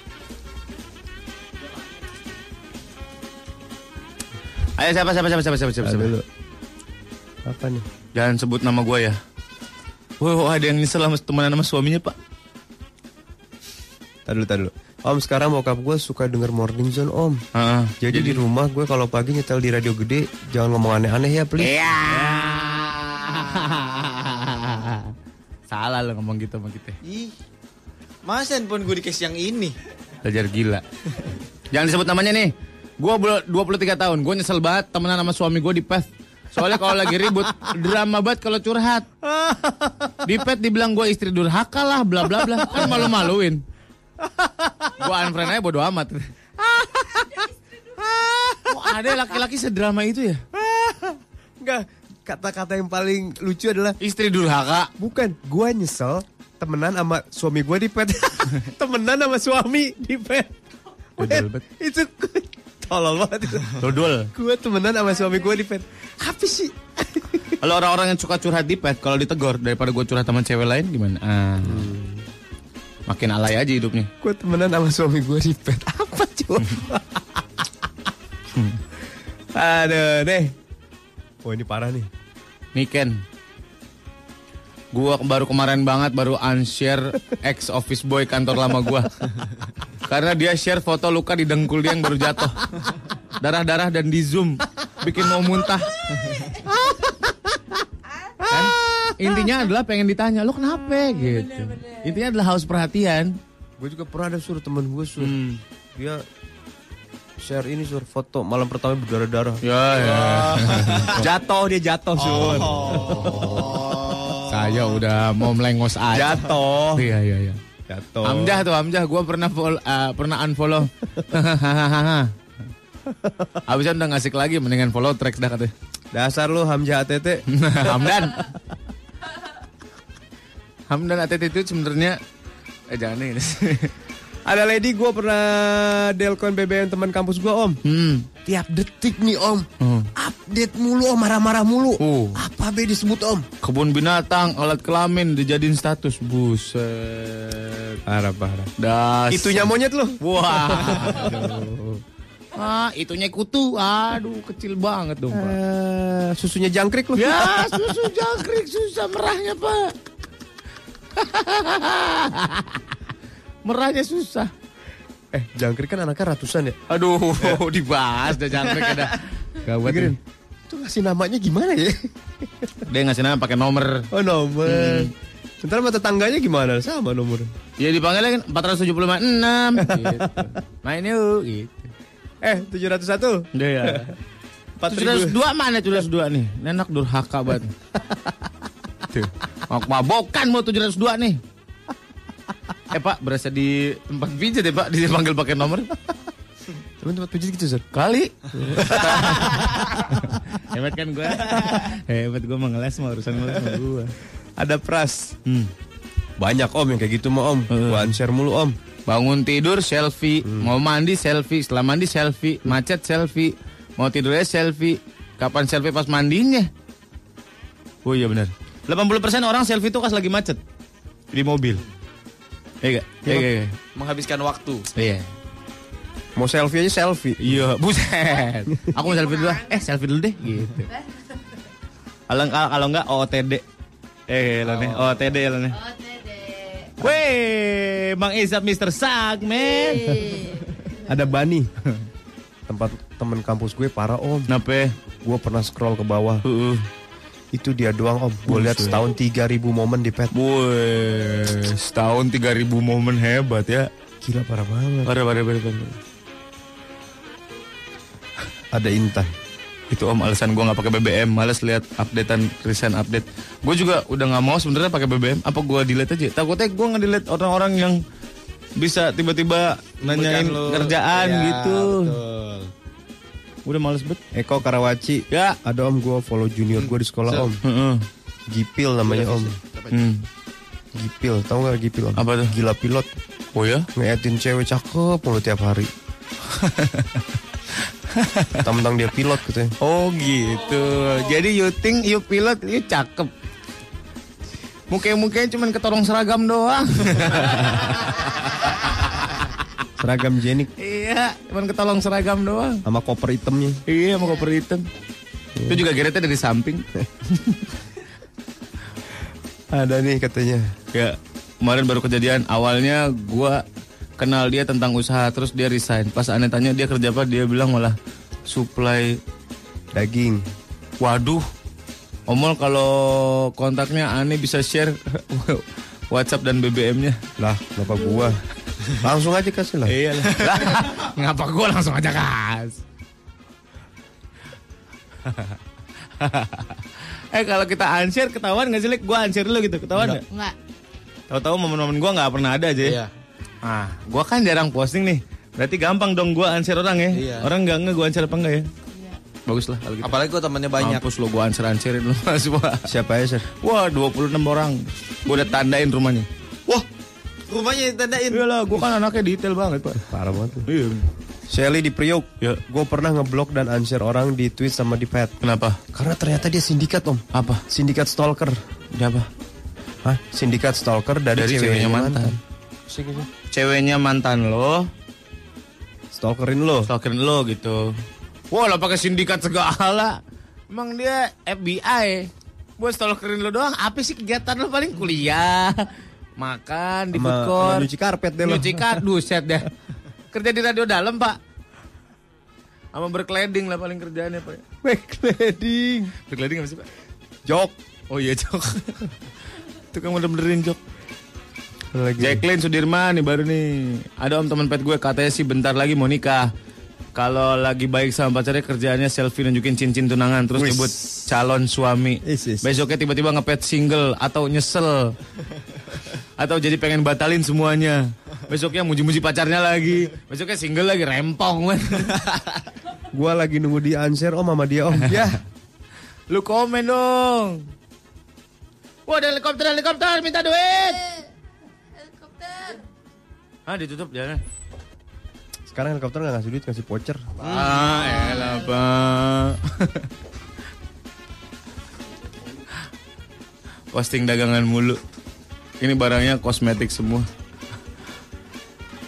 Ayo siapa siapa siapa siapa siapa siapa. Siapa? dulu. Apa nih? Jangan sebut nama gue ya. Wah, ada yang nyesel sama temenan sama suaminya pak. Tadi dulu, tadi dulu. Om sekarang bokap gue suka denger Morning Zone om. Heeh. Jadi, di rumah gue kalau pagi nyetel di radio gede jangan ngomong aneh-aneh ya please. Iya. [LAUGHS] Salah lo ngomong gitu sama kita. Ih. Masa handphone gue dikasih yang ini? Belajar gila. Jangan disebut namanya nih. Gue 23 tahun. Gue nyesel banget temenan sama suami gue di PES. Soalnya kalau lagi ribut drama banget kalau curhat. Di pet dibilang gue istri durhaka lah bla bla bla. Kan malu-maluin. Gue unfriend aja bodo amat. Kok ada laki-laki sedrama itu ya? Enggak. Kata-kata yang paling lucu adalah Istri durhaka. bukan gua nyesel temenan sama suami gua di pet. [LAUGHS] temenan sama suami di pet. Dodol itu [LAUGHS] tolol banget. Dodol. Gua temenan sama suami gua di pet. Apa sih? Kalau orang-orang yang suka curhat di pet, kalau ditegor daripada gue curhat sama cewek lain gimana? Ah. Makin alay aja hidupnya. Gua temenan sama suami gua di pet. Apa coba? [LAUGHS] Aduh deh. Oh ini parah nih. Niken. Gua baru kemarin banget baru unshare ex office boy kantor lama gua. Karena dia share foto luka di dengkul dia yang baru jatuh. Darah-darah dan di zoom bikin mau muntah. Kan? Intinya adalah pengen ditanya, "Lu kenapa?" gitu. Intinya adalah haus perhatian. Gue juga pernah ada suruh temen gue suruh. Hmm. Dia share ini sur foto malam pertama berdarah-darah. Ya, ya. [LAUGHS] Jatuh dia jatuh sur. Saya udah mau melengos aja. Jatuh. Iya, iya, iya. Jatuh. Amjah tuh Amjah, gue pernah follow, uh, pernah unfollow. [LAUGHS] Abisnya udah ngasih lagi, mendingan follow tracks dah katanya. Dasar lu Hamzah ATT. [LAUGHS] Hamdan. Hamdan ATT itu sebenarnya eh jangan ini. Ada lady gue pernah delkon BBM teman kampus gue om. hmm. Tiap detik nih om. Hmm. Update mulu om, marah-marah mulu. Oh. Apa be disebut om? Kebun binatang, alat kelamin dijadiin status. Buset. Parah parah. Das. Itunya monyet lu. Wah. aduh. [LAUGHS] Ah, itunya kutu. Aduh, kecil banget dong, Pak. Eh, susunya jangkrik lu. Ya, [LAUGHS] susu jangkrik susah merahnya, Pak. [LAUGHS] merahnya susah. Eh, jangkrik kan anaknya ratusan ya. Aduh, [LAUGHS] dibahas dah jangkrik ada. Gawat. Nih. Itu ngasih namanya gimana ya? Dia ngasih nama pakai nomor. Oh nomor. Ntar sama tetangganya gimana? Sama nomor. Ya dipanggilnya kan 475 6 [LAUGHS] gitu. Main yuk gitu. Eh, 701. Udah ya. 702 mana 702 nih? Nenek durhaka banget. [LAUGHS] Tuh. Mau mabokan mau 702 nih. Eh pak, berasa di tempat pijat ya pak, dipanggil pakai nomor. Temen tempat pijit gitu, Sir. Kali. [LAUGHS] Hebat kan gue? Hebat gue mengeles mau urusan ngeles sama gue. Ada pras. Hmm. Banyak om yang kayak gitu mah om. Gua unshare mulu om. Bangun tidur selfie, mau mandi selfie, setelah mandi selfie, macet selfie, mau tidurnya selfie. Kapan selfie pas mandinya? Oh iya benar. 80% orang selfie itu pas lagi macet di mobil. Iya? Iya, iya, iya. Menghabiskan waktu. Iya. Mau selfie aja selfie. Iya, buset. Aku mau selfie dulu ah. Eh, selfie dulu deh gitu. Kalau enggak kalau enggak OOTD. Eh, lo nih, OOTD lo nih. Weh, Bang Izab Mr. Sak, men. Ada Bani. Tempat temen kampus gue parah om. Kenapa? Gue pernah scroll ke bawah. Heeh. Itu dia doang om. Gue lihat setahun 3000 momen di pet. Wih, setahun 3000 momen hebat ya. Gila parah banget. Parah, parah, parah, parah. Ada Intan. Itu om alasan gue nggak pakai BBM, males lihat updatean recent update. Gue juga udah nggak mau sebenarnya pakai BBM. Apa gue delete aja? Takutnya gue nggak delete orang-orang yang bisa tiba-tiba nanyain lu. kerjaan Iya, gitu. betul. Udah males bet. Eko Karawaci. Ya. Ada om gue follow junior gue di sekolah om. Heeh. Gipil namanya om. Hmm. Gipil, tahu nggak Gipil om? Apa tuh? Gila pilot. Oh ya? Ngeliatin cewek cakep mulu tiap hari. [LAUGHS] Tentang dia pilot gitu ya. Oh gitu. Jadi you think you pilot, you cakep. Mukanya-mukanya cuman ketorong seragam doang. [LAUGHS] Seragam jenik iya, cuman ketolong seragam doang. sama koper hitamnya. Iya, mau koper hitam. Itu juga geretnya dari samping. [LAUGHS] Ada nih katanya. ya, kemarin baru kejadian. Awalnya gua kenal dia tentang usaha, terus dia resign. Pas aneh tanya dia kerja apa, dia bilang malah supply Daging. Waduh. Omol kalau kontaknya aneh bisa share [LAUGHS] WhatsApp dan BBM-nya. Lah, kenapa gua? Langsung aja kasih lah. Iya lah. [LAUGHS] Ngapa gua langsung aja kas? [LAUGHS] eh kalau kita unshare ketahuan gak sih? Gua unshare dulu gitu, ketahuan gak? Enggak. Tahu-tahu momen-momen gua nggak pernah ada aja ya. Iya. Ah, gua kan jarang posting nih. Berarti gampang dong gua unshare orang ya. Iya. Orang nggak nge gua unshare apa enggak ya? Bagus lah kalau gitu. Apalagi gue temannya banyak. Mampus lo gua unshare-unshare lu [LAUGHS] semua. Siapa ya, Sir? Wah, 26 orang. Gua udah tandain rumahnya. Wah, rumahnya ditandain. Iya lah, gua kan anaknya detail banget, Pak. Parah banget. tuh. Iya. Shelly di Priok. Ya. Gue pernah ngeblok dan unshare orang di tweet sama di pet. Kenapa? Karena ternyata dia sindikat om. Apa? Sindikat stalker. Dia apa? Hah? Sindikat stalker dari, Dari ceweknya mantan. Sih, gitu. Ceweknya mantan lo, Stalkerin lo. stalkerin lo gitu. Wah, lo pakai sindikat segala. Emang dia FBI. Buat stalkerin lo doang, apa sih kegiatan lo paling kuliah? Makan di food court. nyuci karpet deh lo. Nyuci karpet, [LAUGHS] buset deh. Kerja di radio dalam, Pak. Sama berkeleding lah paling kerjaannya, Pak. Backleading. Berkeleding apa sih, Pak? Jok. Oh iya, Jok. [LAUGHS] Tukang bener-benerin Jok. Lagi. Jacqueline Sudirman nih baru nih. Ada om teman pet gue katanya sih bentar lagi mau nikah. Kalau lagi baik sama pacarnya kerjaannya selfie nunjukin cincin tunangan terus Wis. nyebut calon suami. Is, is. Besoknya tiba-tiba ngepet single atau nyesel. [LAUGHS] atau jadi pengen batalin semuanya. Besoknya muji-muji pacarnya lagi. Besoknya single lagi rempong. man. [LAUGHS] Gua lagi nunggu di unshare om sama dia om. [LAUGHS] ya. Lu komen dong. Wah ada helikopter helikopter minta duit. Helikopter. Ah ditutup jalan. Sekarang helikopter nggak ngasih duit ngasih voucher. Ah, elah, Pak. Posting dagangan mulu. Ini barangnya kosmetik semua.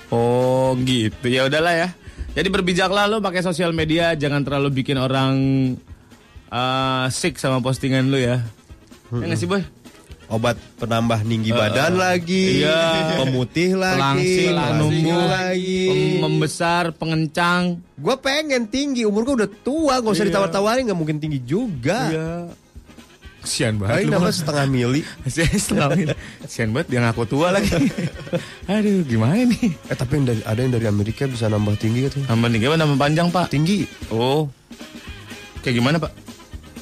Oh, gitu. Ya udahlah ya. Jadi berbijaklah lo pakai sosial media, jangan terlalu bikin orang uh, sick sama postingan lu ya. Ya nggak sih, Boy? Obat penambah tinggi badan lagi. iya. Pemutih lagi. Pelangsing, penumbuh, lagi. pem- membesar, pengencang. Gue pengen tinggi, umur gue udah tua, gak usah Iya. ditawar-tawarin, gak mungkin tinggi juga. Iya. Kesian banget lu. nambah setengah mili. [LAUGHS] Saya selamain. Kesian banget dia ngaku tua lagi. [LAUGHS] Aduh, gimana nih? Eh tapi yang dari, ada yang dari Amerika bisa nambah tinggi katanya. Nambah nih, gimana nambah panjang, Pak? Tinggi, Oh. Kayak gimana, Pak?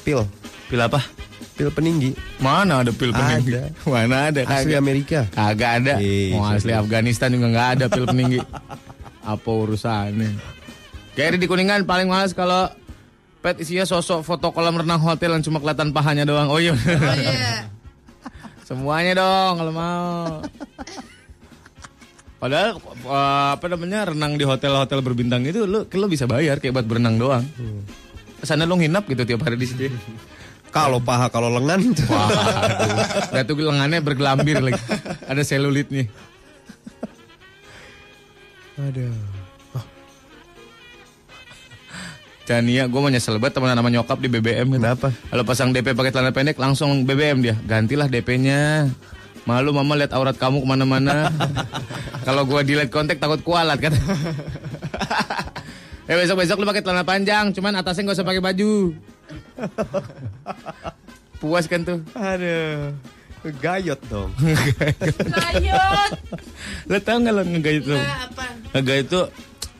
pil, Pil apa? Pil peninggi. Mana ada pil peninggi? Ada. [LAUGHS] Mana ada? Asli Kagak. Amerika. Kagak ada. Ih, Mau asli serius. Afghanistan juga nggak ada pil peninggi. [LAUGHS] Apa urusannya? Kayak di Kuningan paling males kalau pet isinya sosok foto kolam renang hotel yang cuma kelihatan pahanya doang. Oh iya. Oh iya. [LAUGHS] Semuanya dong kalau mau. Padahal eh, apa namanya renang di hotel-hotel berbintang itu lu lu bisa bayar kayak buat berenang doang. Sana lu nginap gitu tiap hari di situ. Kalau paha, kalau lengan. Wah, udah tuh lengannya bergelambir lagi. Ada selulitnya. Aduh. Dania, gue mau nyesel banget temenan sama nyokap di BBM gitu. Kenapa? Kalau pasang DP pakai celana pendek langsung BBM dia. Gantilah DP-nya. Malu mama lihat aurat kamu ke mana-mana. [LAUGHS] Kalau gue delete kontak takut kualat kan. [LAUGHS] eh besok-besok lu pakai celana panjang, cuman atasnya nggak usah pakai baju. Puas kan tuh. Aduh. Gayot dong. Layot. Lo tau nggak lo ngegayut tuh? Apa? Ngegayut tuh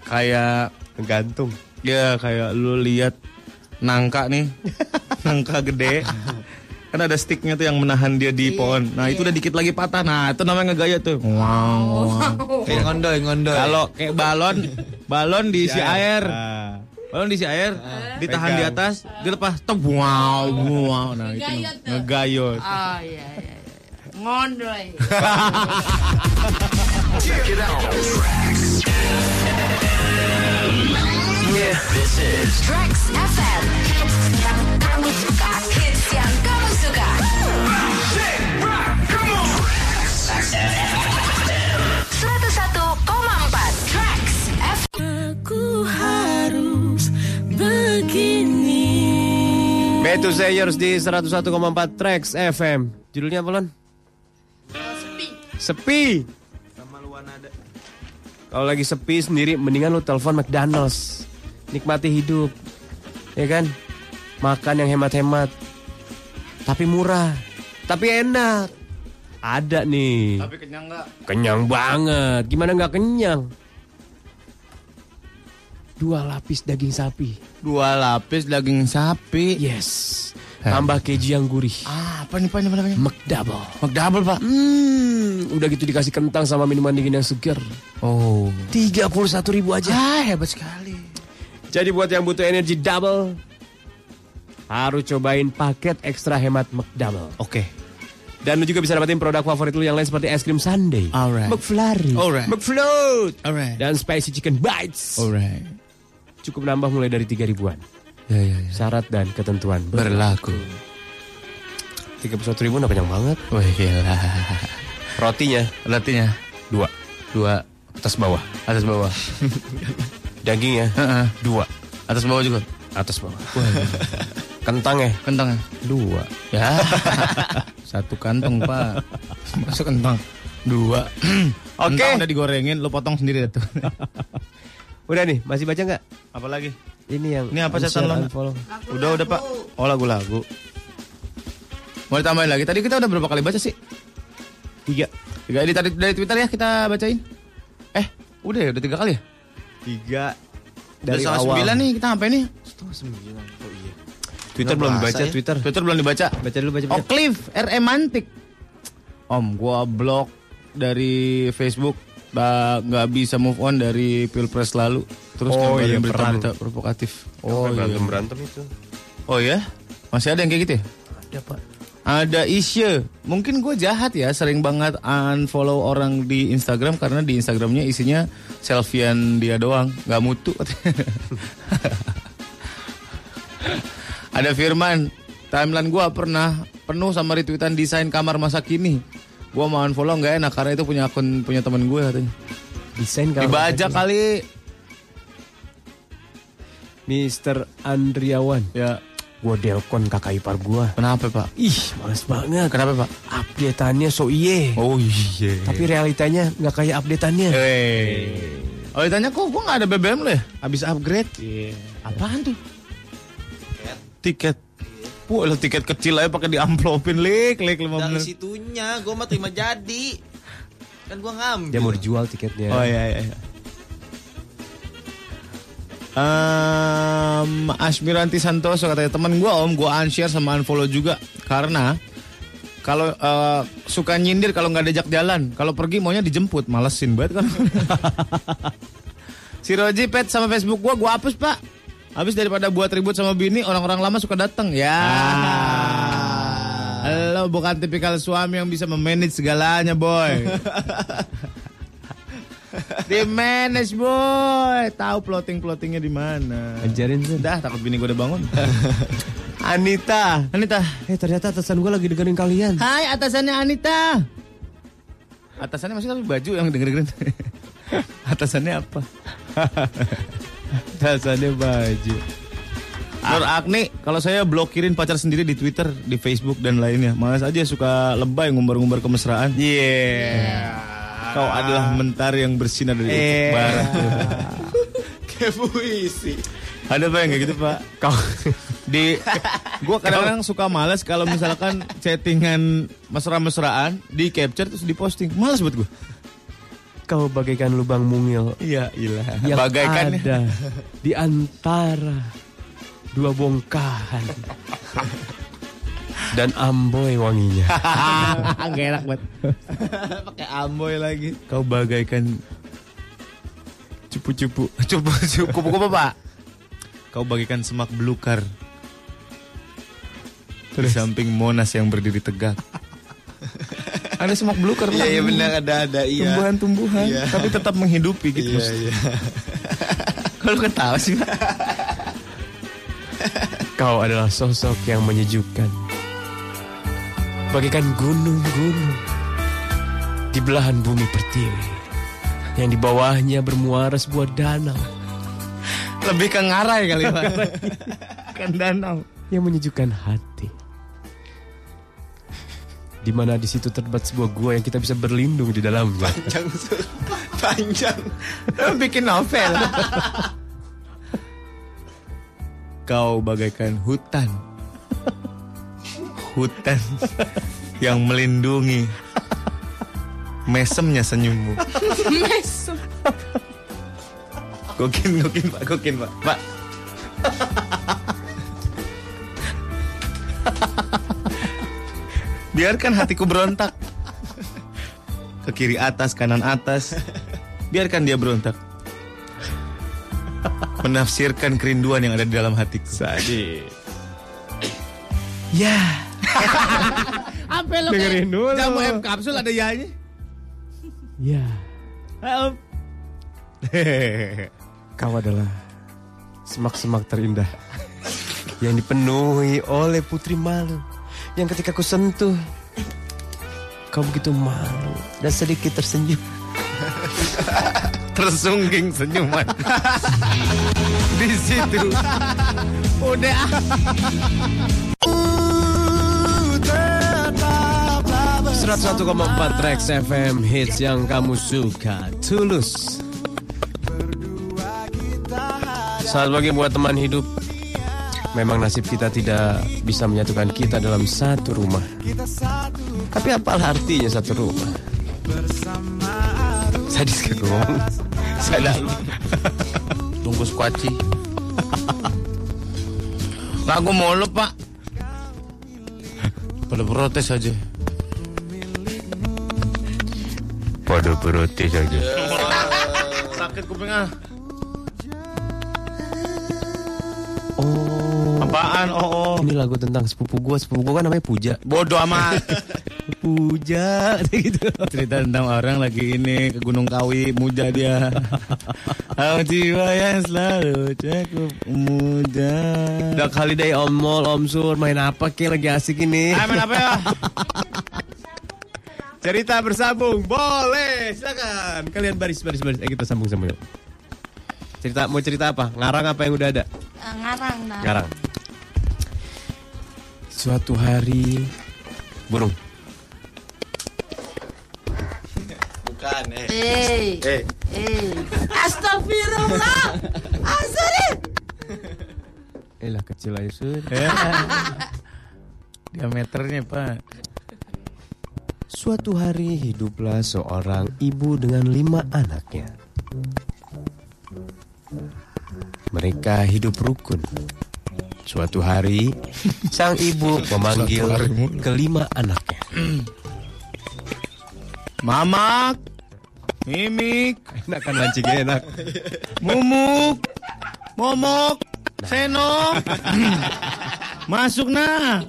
kayak Gantung. Ya kayak lu lihat nangka nih, [LAUGHS] nangka gede. Kan ada sticknya tuh yang menahan dia di pohon. Nah itu udah dikit lagi patah. Nah itu namanya ngegaya tuh. Wow. wow. Kayak ngondoi, ngondoi. Kalau kayak balon, balon diisi air. Ah. Balon diisi air, ditahan di atas, dilepas, tok wow, wow. Nah itu Ngegayot tuh. ngegayot. Oh iya iya. iya. Ngondoy. Yeah, this is Tracks FM. Bad to Sayers di 101,4 Tracks FM. Judulnya apa, Lon? Sepi. Sepi. Kalau lagi sepi sendiri, mendingan lu telepon McDonald's. Nikmati hidup. Ya kan? Makan yang hemat-hemat. Tapi murah. Tapi enak. Ada nih. Tapi kenyang nggak? Kenyang banget. Gimana nggak kenyang? Dua lapis daging sapi. Dua lapis daging sapi. Yes. Tambah keju yang gurih. Ah, apa nih, apa nih, apa nih? McDouble. McDouble, Pak. Hmm, udah gitu dikasih kentang sama minuman dingin yang seger. Oh. 31 ribu aja. Ah, hebat sekali. Jadi buat yang butuh energi double, harus cobain paket ekstra hemat McDouble. Oke. Dan lu juga bisa dapetin produk favorit lu yang lain seperti es krim sundae, Alright. McFlurry, Alright. McFloat, Alright. dan spicy chicken bites. Alright. Cukup nambah mulai dari 3 ribuan. Ya, ya, ya. Syarat dan ketentuan Berlaku. 31 ribu udah kenyang banget. Wah, gila. Rotinya Artinya dua, dua atas bawah. atas bawah. [LAUGHS] Dagingnya Heeh. dua, atas bawah juga. atas bawah. Kentangnya Kentangnya dua. Ya. [LAUGHS] Satu kantong, Pak. Masuk kentang. Dua. [CLEARS THROAT] Oke. Kentang udah digorengin, lo potong sendiri tuh. [LAUGHS] Udah nih, masih baca nggak? apa lagi? Ini yang Ini apa setan lo? Udah, udah, Pak. Oh, lagu-lagu. Mau ditambahin lagi? Tadi kita udah berapa kali baca sih? Tiga. Tiga ini tadi dari Twitter ya kita bacain. Eh, udah ya, udah tiga kali ya? Tiga Dari setengah awal. sembilan nih kita ngapain nih? Setengah sembilan. Oh iya. Twitter Nggak belum dibaca, ya. Twitter. Twitter belum dibaca. Baca dulu, baca Oh, baca. Cliff, RM Mantik. Om, gua blok dari Facebook. Nggak bisa move on dari pilpres lalu. Terus Oh, iya, berita-berita provokatif. Oh iya. berantem itu. Oh ya? Masih ada yang kayak gitu ya? Ada pak. Ada Isya. Mungkin gue jahat ya, sering banget unfollow orang di Instagram karena di Instagramnya isinya selfiean dia doang, nggak mutu. [LAUGHS] Ada Firman, timeline gue pernah penuh sama retweetan desain kamar masa kini. Gue mau unfollow nggak enak karena itu punya akun punya teman gue katanya. Desain kalau Dibaca kali. Mister Andriawan. Ya, Gua delkon kakak ipar gua. kenapa pak? Ih, males banget. Kenapa pak? Updateannya so iye. Oh iya. Tapi realitanya nggak kayak updateannya. Eh. Oh ditanya kok gue gak ada BBM lo ya? Abis upgrade? Iya. Apaan tuh? Tiket. Wah, lo tiket kecil aja pakai diamplopin lik, lik lima Dari belas. situnya, gue mah terima jadi. Kan gue ngambil. Dia mau dijual tiketnya. Oh iya iya. iya. Um, Asmiranti Santoso katanya teman gue om gue unshare sama unfollow juga karena kalau eh, suka nyindir kalau nggak diajak jalan kalau pergi maunya dijemput malesin banget kan [LAUGHS] si Roji pet sama Facebook gue gue hapus pak habis daripada buat ribut sama bini orang-orang lama suka datang ya. Lo bukan tipikal suami yang bisa memanage segalanya boy. [LAUGHS] Di manage boy. Tahu plotting plottingnya di mana. Ajarin tuh. Dah takut bini gue udah bangun. [LAUGHS] Anita. Anita. Eh ternyata atasan gua lagi dengerin kalian. Hai atasannya Anita. Atasannya masih tapi baju yang denger-dengerin [LAUGHS] Atasannya apa? [LAUGHS] Atasannya baju. Nur Agni, kalau saya blokirin pacar sendiri di Twitter, di Facebook dan lainnya. Malas aja suka lebay ngumbar-ngumbar kemesraan. Yeah. Kau adalah mentari yang bersinar dari Eh. barat. [LAUGHS] Kayak puisi. Ada apa yang kayak gitu pak? Kau Di, gue kadang-kadang suka males kalau misalkan chattingan mesra-mesraan di capture terus diposting. Males buat gue. Kau bagaikan lubang mungil Iya, ilah. yang Bagaikan ada di antara dua bongkahan, dan amboy wanginya. [LAUGHS] Gak enak banget. [LAUGHS] Pakai amboy lagi. Kau bagaikan cupu-cupu. [LAUGHS] Cupu-cupu kupu-kupu, Pak. Kau bagikan semak belukar. Di samping Monas yang berdiri tegak. Ada semak belukar. Iya, iya benar ada ada iya. Tumbuhan-tumbuhan, Iya. tapi tetap menghidupi gitu. Iya, iya. [LAUGHS] Kalau ketawa sih. Kau adalah sosok yang menyejukkan. Bagaikan gunung-gunung di belahan bumi pertiwi. Yang di bawahnya bermuara sebuah danau Lebih ke ngarai kali, Pak. [LAUGHS] kan danau. yang menyejukkan hati. Di mana di situ terdapat sebuah gua yang kita bisa berlindung di dalamnya. Panjang Sur. [LAUGHS] Panjang. Bikin novel. [LAUGHS] Kau bagaikan hutan. Hutan yang melindungi mesemnya senyummu. Mesem. Gokin, gokin, Pak, gokin, Pak. Pak. Biarkan hatiku berontak. Ke kiri atas, kanan atas. Biarkan dia berontak. Menafsirkan kerinduan yang ada di dalam hatiku. Sadis. Ya. Sampai lo Dengerin kayak dulu. Jamu M kapsul ada yanya. Ya. Help. [LAUGHS] Kau adalah semak-semak terindah yang dipenuhi oleh putri malu yang ketika ku sentuh kau begitu malu dan sedikit tersenyum. [LAUGHS] Tersungging senyuman. [LAUGHS] di situ. Udah. 101,4 Trax FM hits yang kamu suka tulus. Selamat pagi buat teman hidup. Memang nasib kita tidak bisa menyatukan kita dalam satu rumah. Tapi apalah artinya satu rumah? Sadis kan ngomong. Sadis. Bungkus kuaci. Lagu mulu, Pak. Pada protes aja. Pada protes aja. Sakit kupingnya. Apaan? Oh, oh. ini lagu tentang sepupu gua. Sepupu gua kan namanya Puja. Bodoh amat. [LAUGHS] Puja gitu. Cerita tentang orang lagi ini ke Gunung Kawi, muja dia. [LAUGHS] Oh, jiwa yang selalu cukup muda. Udah kali deh Om Mol, Om Sur main apa ke lagi asik ini. Ayo main apa ya? Cerita bersambung, boleh, silakan. Kalian baris, baris, baris. Eh kita sambung sambung. yuk. Cerita mau cerita apa? Ngarang apa yang udah ada? Eh, ngarang nah. Ngarang. Suatu hari burung. Bukan eh. Eh, Eh. eh. Astagfirullah. Eh lah kecil aja sur. Diameternya, Pak. Suatu hari hiduplah seorang ibu dengan lima anaknya. Mereka hidup rukun. Suatu hari, sang ibu [LAUGHS] memanggil kelima anaknya. [CLEARS THROAT] Mamak. Mimik. Enak kan mancingnya enak. [CLEARS THROAT] Mumuk. Momok. Seno. [CLEARS THROAT] Masuk nah.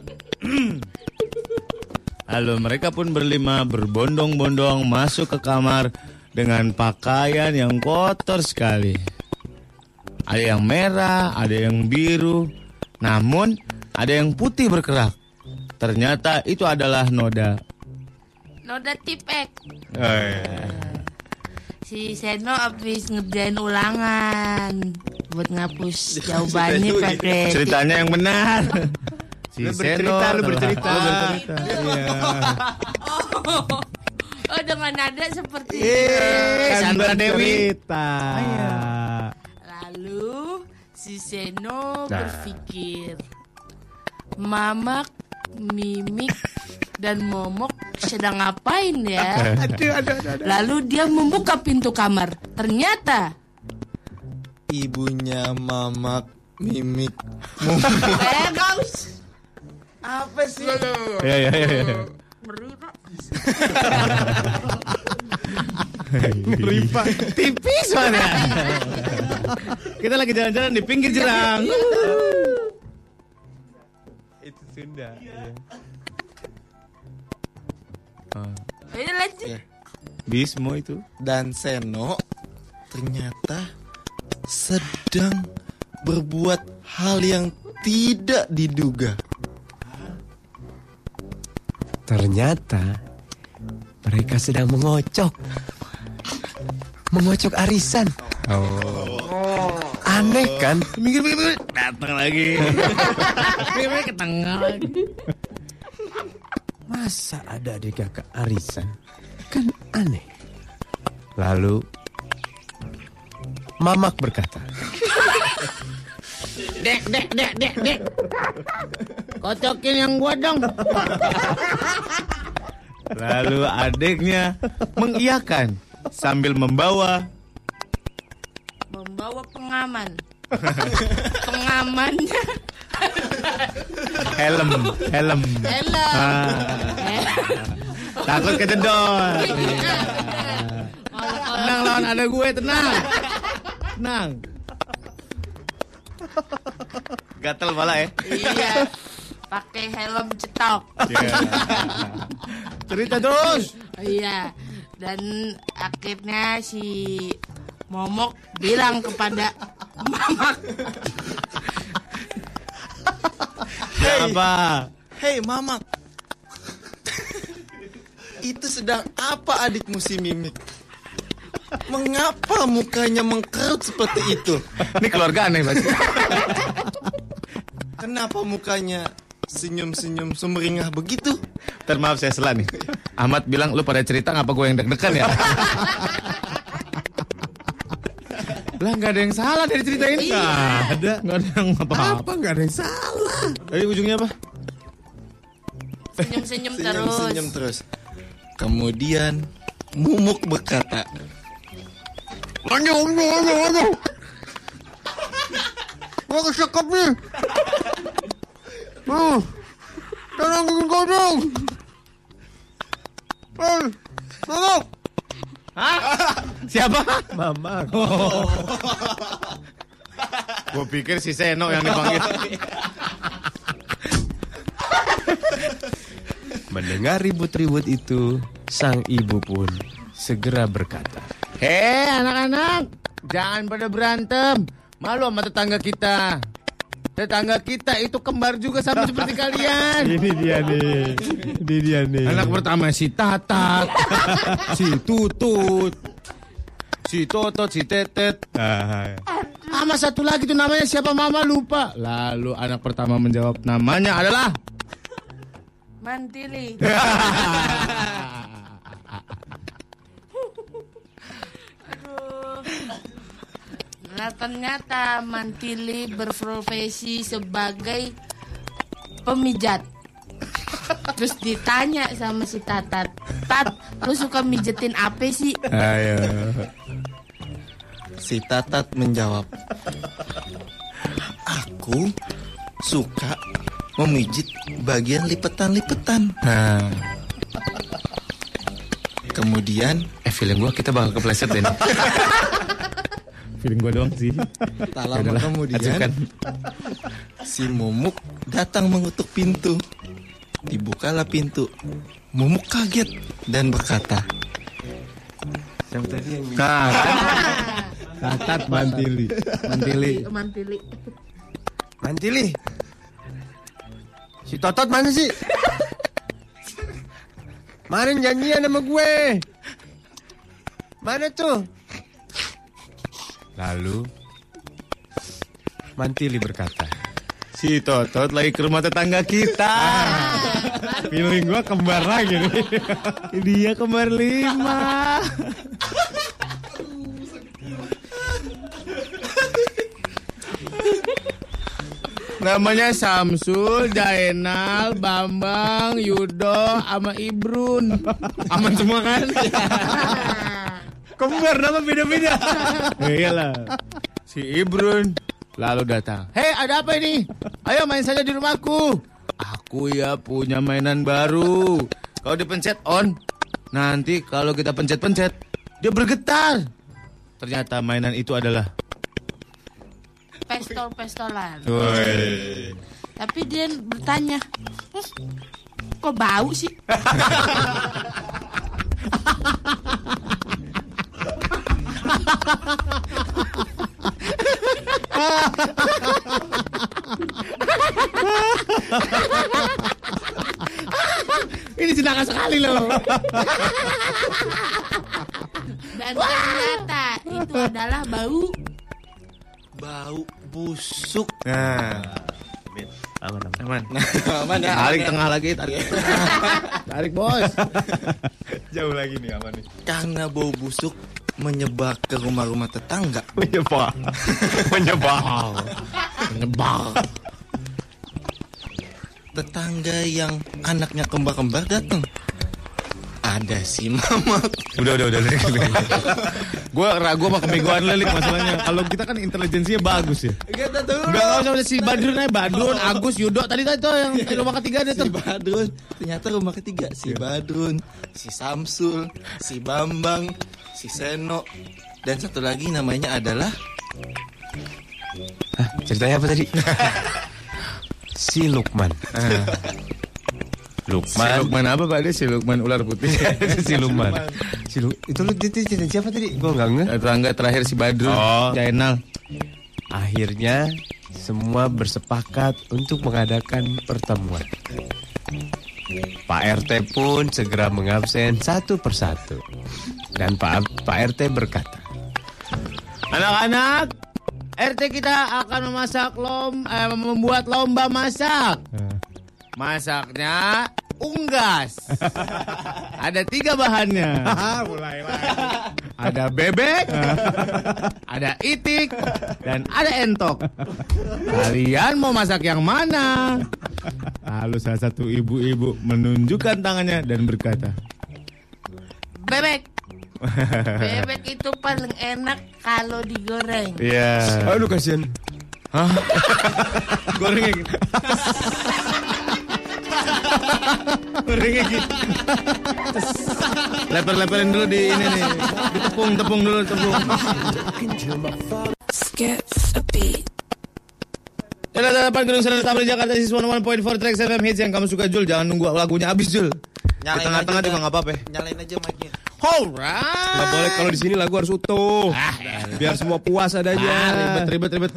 Lalu mereka pun berlima berbondong-bondong masuk ke kamar dengan pakaian yang kotor sekali. Ada yang merah, ada yang biru, namun ada yang putih berkerak. Ternyata itu adalah noda. Noda tipek. Eh, Si Seno habis ngerjain ulangan buat ngapus [LAUGHS] jawabannya pakai Ceritanya yang benar. [LAUGHS] Si Lu Seno bercerita, lu telah- bercerita. Lu bercerita. Iya. [LAUGHS] Oh dengan nada seperti Eh, Sandra Dewi. Lalu si Seno Nah. berpikir Mamak, Mimik, dan Momok sedang ngapain ya? [LAUGHS] Lalu dia membuka pintu kamar. Ternyata Ibunya Mamak Mimik. [LAUGHS] Eh, gak usah. Apa sih? Ya ya ya. ya. Ngeri, Pak. Ngeri, Pak. Tipis soalnya. Kita lagi jalan-jalan di pinggir jurang. Itu Sunda. Ini lanjut. Bismo itu. Dan Seno ternyata sedang berbuat hal yang tidak diduga. Ternyata mereka sedang mengocok. Mengocok arisan. Oh. Aneh kan? Minggir, minggir. Datang lagi. Ke tengah lagi. Masa ada adik kakak arisan? Kan aneh. Lalu Mamak berkata, Dek, dek, dek, dek, dek. Kocokin yang gua dong. Lalu adiknya mengiyakan sambil membawa Membawa pengaman. Pengamannya. helm, helm. Hello. Ah, takut kejedot. Tenang lawan ada gue, tenang. Tenang. Gatel malah ya. Iya. Pakai helm cetok. Cerita terus. Iya. Dan akhirnya si Momok bilang kepada Mamak Apa? Hei Mamak. Itu sedang apa adikmu si Mimik? Mengapa mukanya mengkerut seperti itu? Ini keluarga aneh mas. Kenapa mukanya senyum-senyum sumringah begitu? Ntar maaf saya salah nih. Ahmad bilang lu pada cerita ngapa gue yang deg-degan ya? lah nggak ada yang salah dari cerita ini. Nggak ada, nggak ada yang apa-apa. apa nggak ada yang salah? Tadi ujungnya apa? senyum-senyum terus. Senyum-senyum terus. Kemudian Mumuk berkata, Lanjut, lanjut, lanjut, lanjut. Gua kesekep nih. Oh, tolong bikin kodong. Eh, tolong. Siapa? Mama. gue pikir si Seno yang dipanggil. Mendengar ribut-ribut itu, sang ibu pun segera berkata, Hei anak-anak, jangan pada berantem. Malu sama tetangga kita. Tetangga kita itu kembar juga sama seperti kalian. [LAUGHS] Ini dia nih. Ini dia nih. Anak pertama si Tatat, [LAUGHS] si Tutut, si Totot, si Tetet. Ah, Sama satu lagi tuh namanya siapa mama lupa. Lalu anak pertama menjawab namanya adalah Mantili. [LAUGHS] Aduh. Nah ternyata Mantili berprofesi sebagai pemijat. Terus ditanya sama si Tatat, Tat, lu suka mijetin apa sih? Ayo. si Tatat menjawab, Aku suka memijit bagian lipetan-lipetan. Nah, Kemudian eh feeling gue kita bakal kepleset deh. [LAUGHS] Feeling gue doang sih. [LAUGHS] tak lama kemudian Ajukan. si Mumuk datang mengetuk pintu. Dibukalah pintu. Mumuk kaget dan berkata, Nah, Tatat mantili. Mantili. Mantili. Mantili. Si Totot mana sih? Kemarin janjian sama gue. Mana tuh? Lalu Mantili berkata, si Totot lagi ke rumah tetangga kita. [LAUGHS] feeling gue kembar lagi nih. [LAUGHS] Dia kembar lima. Namanya Samsul, Jainal, Bambang, Yudo, sama Ibrun. Aman semua kan? [LAUGHS] Kembar nama beda-beda. Iyalah. Si Ibrun Lalu datang. Hei, ada apa ini? Ayo main saja di rumahku. Aku ya punya mainan baru. Kalau dipencet on, nanti kalau kita pencet-pencet, dia bergetar. Ternyata mainan itu adalah Pestol-pestolan. Tapi dia bertanya, "Hmm, kok bau sih? [LAUGHS] Ini sedangkan sekali loh. Dan ternyata itu adalah bau Bau busuk. Nah, Aman, aman. Aman [LAUGHS] ya. Tarik tengah lagi, tarik. [LAUGHS] tarik bos. jauh lagi nih aman nih. Karena bau busuk menyebar ke rumah-rumah tetangga. [LAUGHS] Menyebar. Menyebar. Menyebar. Tetangga yang anaknya kembar-kembar datang. Ada si [LAUGHS] Mamat. Udah, udah, udah. [LAUGHS] gue ragu sama kebegoan Lelik masalahnya. Kalau kita kan intelijensinya bagus ya. Kita tuh. Enggak usah si Badrun aja, Badrun, Agus, Yudo. Tadi tadi tuh yang di [LAUGHS] rumah ketiga ada Si tuh. Badrun, ternyata rumah ketiga si Badrun, si Samsul, si Bambang, si Seno, dan satu lagi namanya adalah Ceritanya apa tadi? si Lukman. Si Lukman. Lukman apa Pak? Dia si Lukman ular putih. [LAUGHS] si Lukman. Si Lu, itu lu itu cerita siapa tadi? Gua enggak nge. Tetangga terakhir si Badrun, Oh. Jainal. Akhirnya semua bersepakat untuk mengadakan pertemuan. Pak RT pun segera mengabsen satu persatu. Dan Pak Pak RT berkata, Anak-anak, RT kita akan memasak lom, eh, membuat lomba masak. Masaknya unggas. Ada tiga bahannya. [LAUGHS] Mulai Ada bebek, ada itik, dan ada entok. Kalian mau masak yang mana? Lalu salah satu ibu-ibu menunjukkan tangannya dan berkata, bebek. Bebek itu paling enak kalau digoreng. Iya. Aduh kasihan. [LAUGHS] Gorengnya gitu. [LAUGHS] Gorengnya gitu. Leper-leperin dulu di ini nih. Ditepung, tepung dulu, tepung. Skip a beat. Dalam delapan gedung sana Tamrin Jakarta Sis 101.4 Trax FM hits yang kamu suka Jul. Jangan nunggu lagunya habis Jul. Di Nyalain tengah-tengah aja, juga nggak apa-apa. nyalain aja mic-nya. Alright. Nggak boleh kalau di sini lagu harus utuh. Biar semua puas adanya. Ah, ribet, ribet, ribet.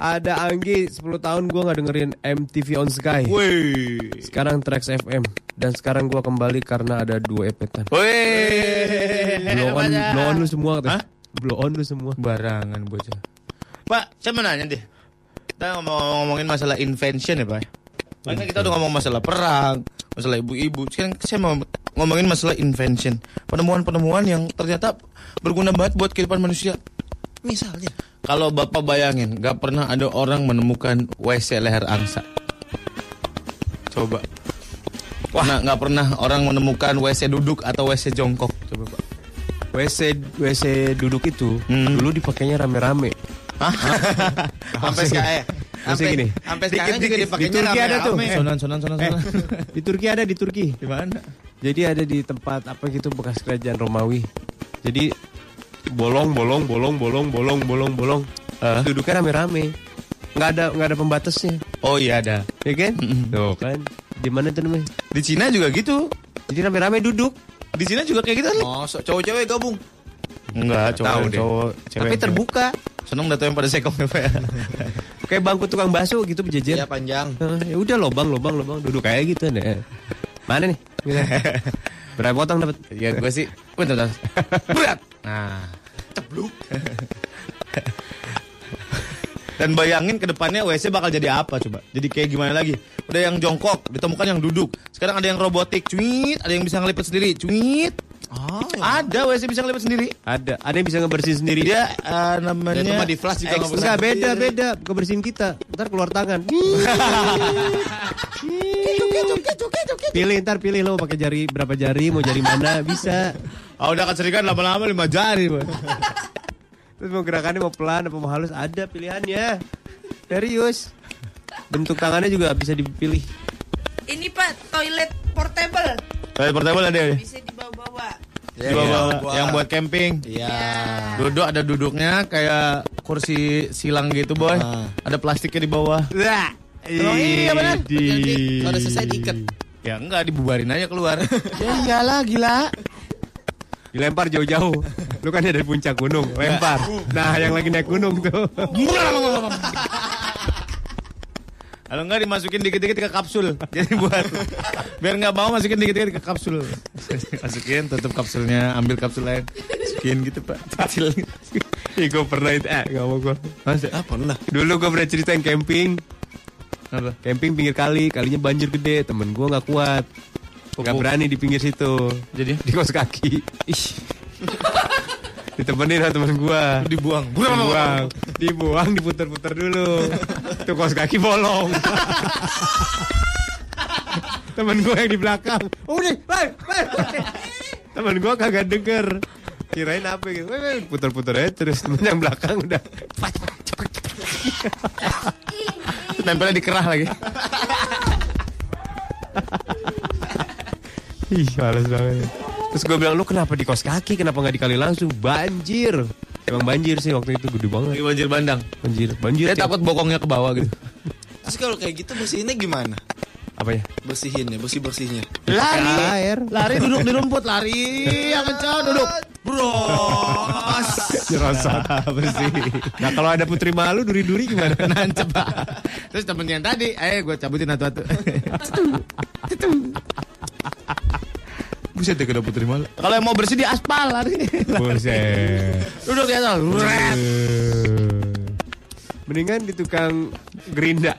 Ada Anggi 10 tahun gua nggak dengerin MTV on Sky. Wih. Sekarang Trax FM dan sekarang gua kembali karena ada dua epetan. Wih. Blow on, blow on lu semua Hah? katanya. Blow on lu semua. Barangan bocah. Pak, saya mau nanya deh. Kita ngomong ngomongin masalah invention ya, Pak. Karena kita udah ngomong masalah perang, masalah ibu-ibu. Sekarang saya mau ngomongin masalah invention. Penemuan-penemuan yang ternyata berguna banget buat kehidupan manusia. Misalnya, Kalau Bapak bayangin, gak pernah ada orang menemukan WC leher angsa. Coba. Wah, nggak pernah orang menemukan WC duduk atau WC jongkok. Coba, Pak. WC WC duduk itu Hmm. dulu dipakainya rame-rame. [LAUGHS] sampai sekarang. Maksudnya gini, Sampai sekarang juga Di dipakainya Turki ada tuh. rame-rame. Sonan, sonan, sonan, Eh, sonan. di Turki ada di Turki. Di mana? Jadi ada di tempat apa gitu bekas kerajaan Romawi. Jadi bolong bolong bolong bolong bolong bolong bolong. Ah. Duduknya rame-rame. Nggak ada nggak ada pembatasnya. Oh iya ada. Ya kan? Tuh kan. Di mana tuh namanya? Di Cina juga gitu. Jadi rame-rame duduk. Di Cina juga kayak gitu kan? Masa cowok-cewek gabung. Enggak, cowok, Tahu cowok, cewek. Tapi terbuka. Seneng tuh yang pada sekong ya. [LAUGHS] Kayak bangku tukang bakso gitu berjejer. Iya panjang. Eh, ya udah lobang lobang lobang duduk kayak gitu deh. Mana nih? [LAUGHS] Berapa potong dapat? Ya gue sih, bentar, bentar. [LAUGHS] Berat. Nah, cebluk. [LAUGHS] Dan bayangin ke depannya WC bakal jadi apa coba? Jadi kayak gimana lagi? Udah yang jongkok, ditemukan yang duduk. Sekarang ada yang robotik, cuit, ada yang bisa ngelipet sendiri, cuit. Oh, Ada WC bisa ngelipet sendiri. Ada, ada yang bisa ngebersihin sendiri. Dia eh, namanya tempat di flash juga nggak. Enggak beda beda kebersihin kita. Ntar keluar tangan. [LAUGHS] pilih ntar pilih lo pakai jari berapa jari mau jari mana bisa. Ah [LAUGHS] udah keseringan lama-lama lima jari. [LAUGHS] Terus mau gerakannya mau pelan apa mau halus ada pilihannya. Serius. Bentuk tangannya juga bisa dipilih. Ini Pak, toilet portable. Toilet portable ada ya? Bisa dibawa-bawa. Di bawah yang buat camping. Iya. Duduk ada duduknya kayak kursi silang gitu boy. Ada plastiknya di bawah. Oh, iya benar. Nanti kalau selesai diikat. Ya enggak dibubarin aja keluar. [LAUGHS] Ya iyalah gila. Dilempar jauh-jauh. Lu kan dari puncak gunung, lempar. Nah, yang lagi naik gunung tuh. Kalau enggak dimasukin dikit-dikit ke kapsul. Jadi buat biar nggak mau masukin dikit-dikit ke kapsul. masukin, tutup kapsulnya, ambil kapsul lain. Masukin gitu, Pak. Kecil. Ih, gue pernah itu, eh, gak mau gue. Masa? Ah, pernah. Dulu gue pernah ceritain camping. Apa? Camping pinggir kali, kalinya banjir gede. Temen gue nggak kuat. Gak berani di pinggir situ. Jadi Di kos kaki. Ih. [LAUGHS] Ditemenin sama temen gue. dibuang. Dibuang. Dibuang, diputer-puter dulu. Tuh kos kaki bolong. [LAUGHS] Temen gue yang di belakang. Udah, bye, bye. Temen gue kagak denger. Kirain apa gitu. Puter-puter aja terus temen yang belakang udah. Tempelnya di kerah lagi. [LAUGHS] Ih, males banget. Terus gue bilang, lu kenapa di kos kaki? Kenapa nggak dikali langsung? Banjir. Emang banjir sih waktu itu gede banget. Lagi banjir bandang. Banjir, banjir. Dia tiap- takut bokongnya ke bawah gitu. [LAUGHS] Terus kalau kayak gitu bersihinnya gimana? Apanya? Bersihinnya, bersih-bersihnya. Lari. Air. Lari duduk di rumput, lari yang kencang duduk. Bros. Nyerosot. bersih. Nah kalau ada putri malu duri-duri gimana? [LAUGHS] Nancep, Pak. Terus temennya yang tadi, eh gue cabutin satu-satu. [LAUGHS] Buset deh kena putri malu. Kalau yang mau bersih di aspal lari. Buset. [LAUGHS] Duduk di atas. Ret. Mendingan di tukang gerinda.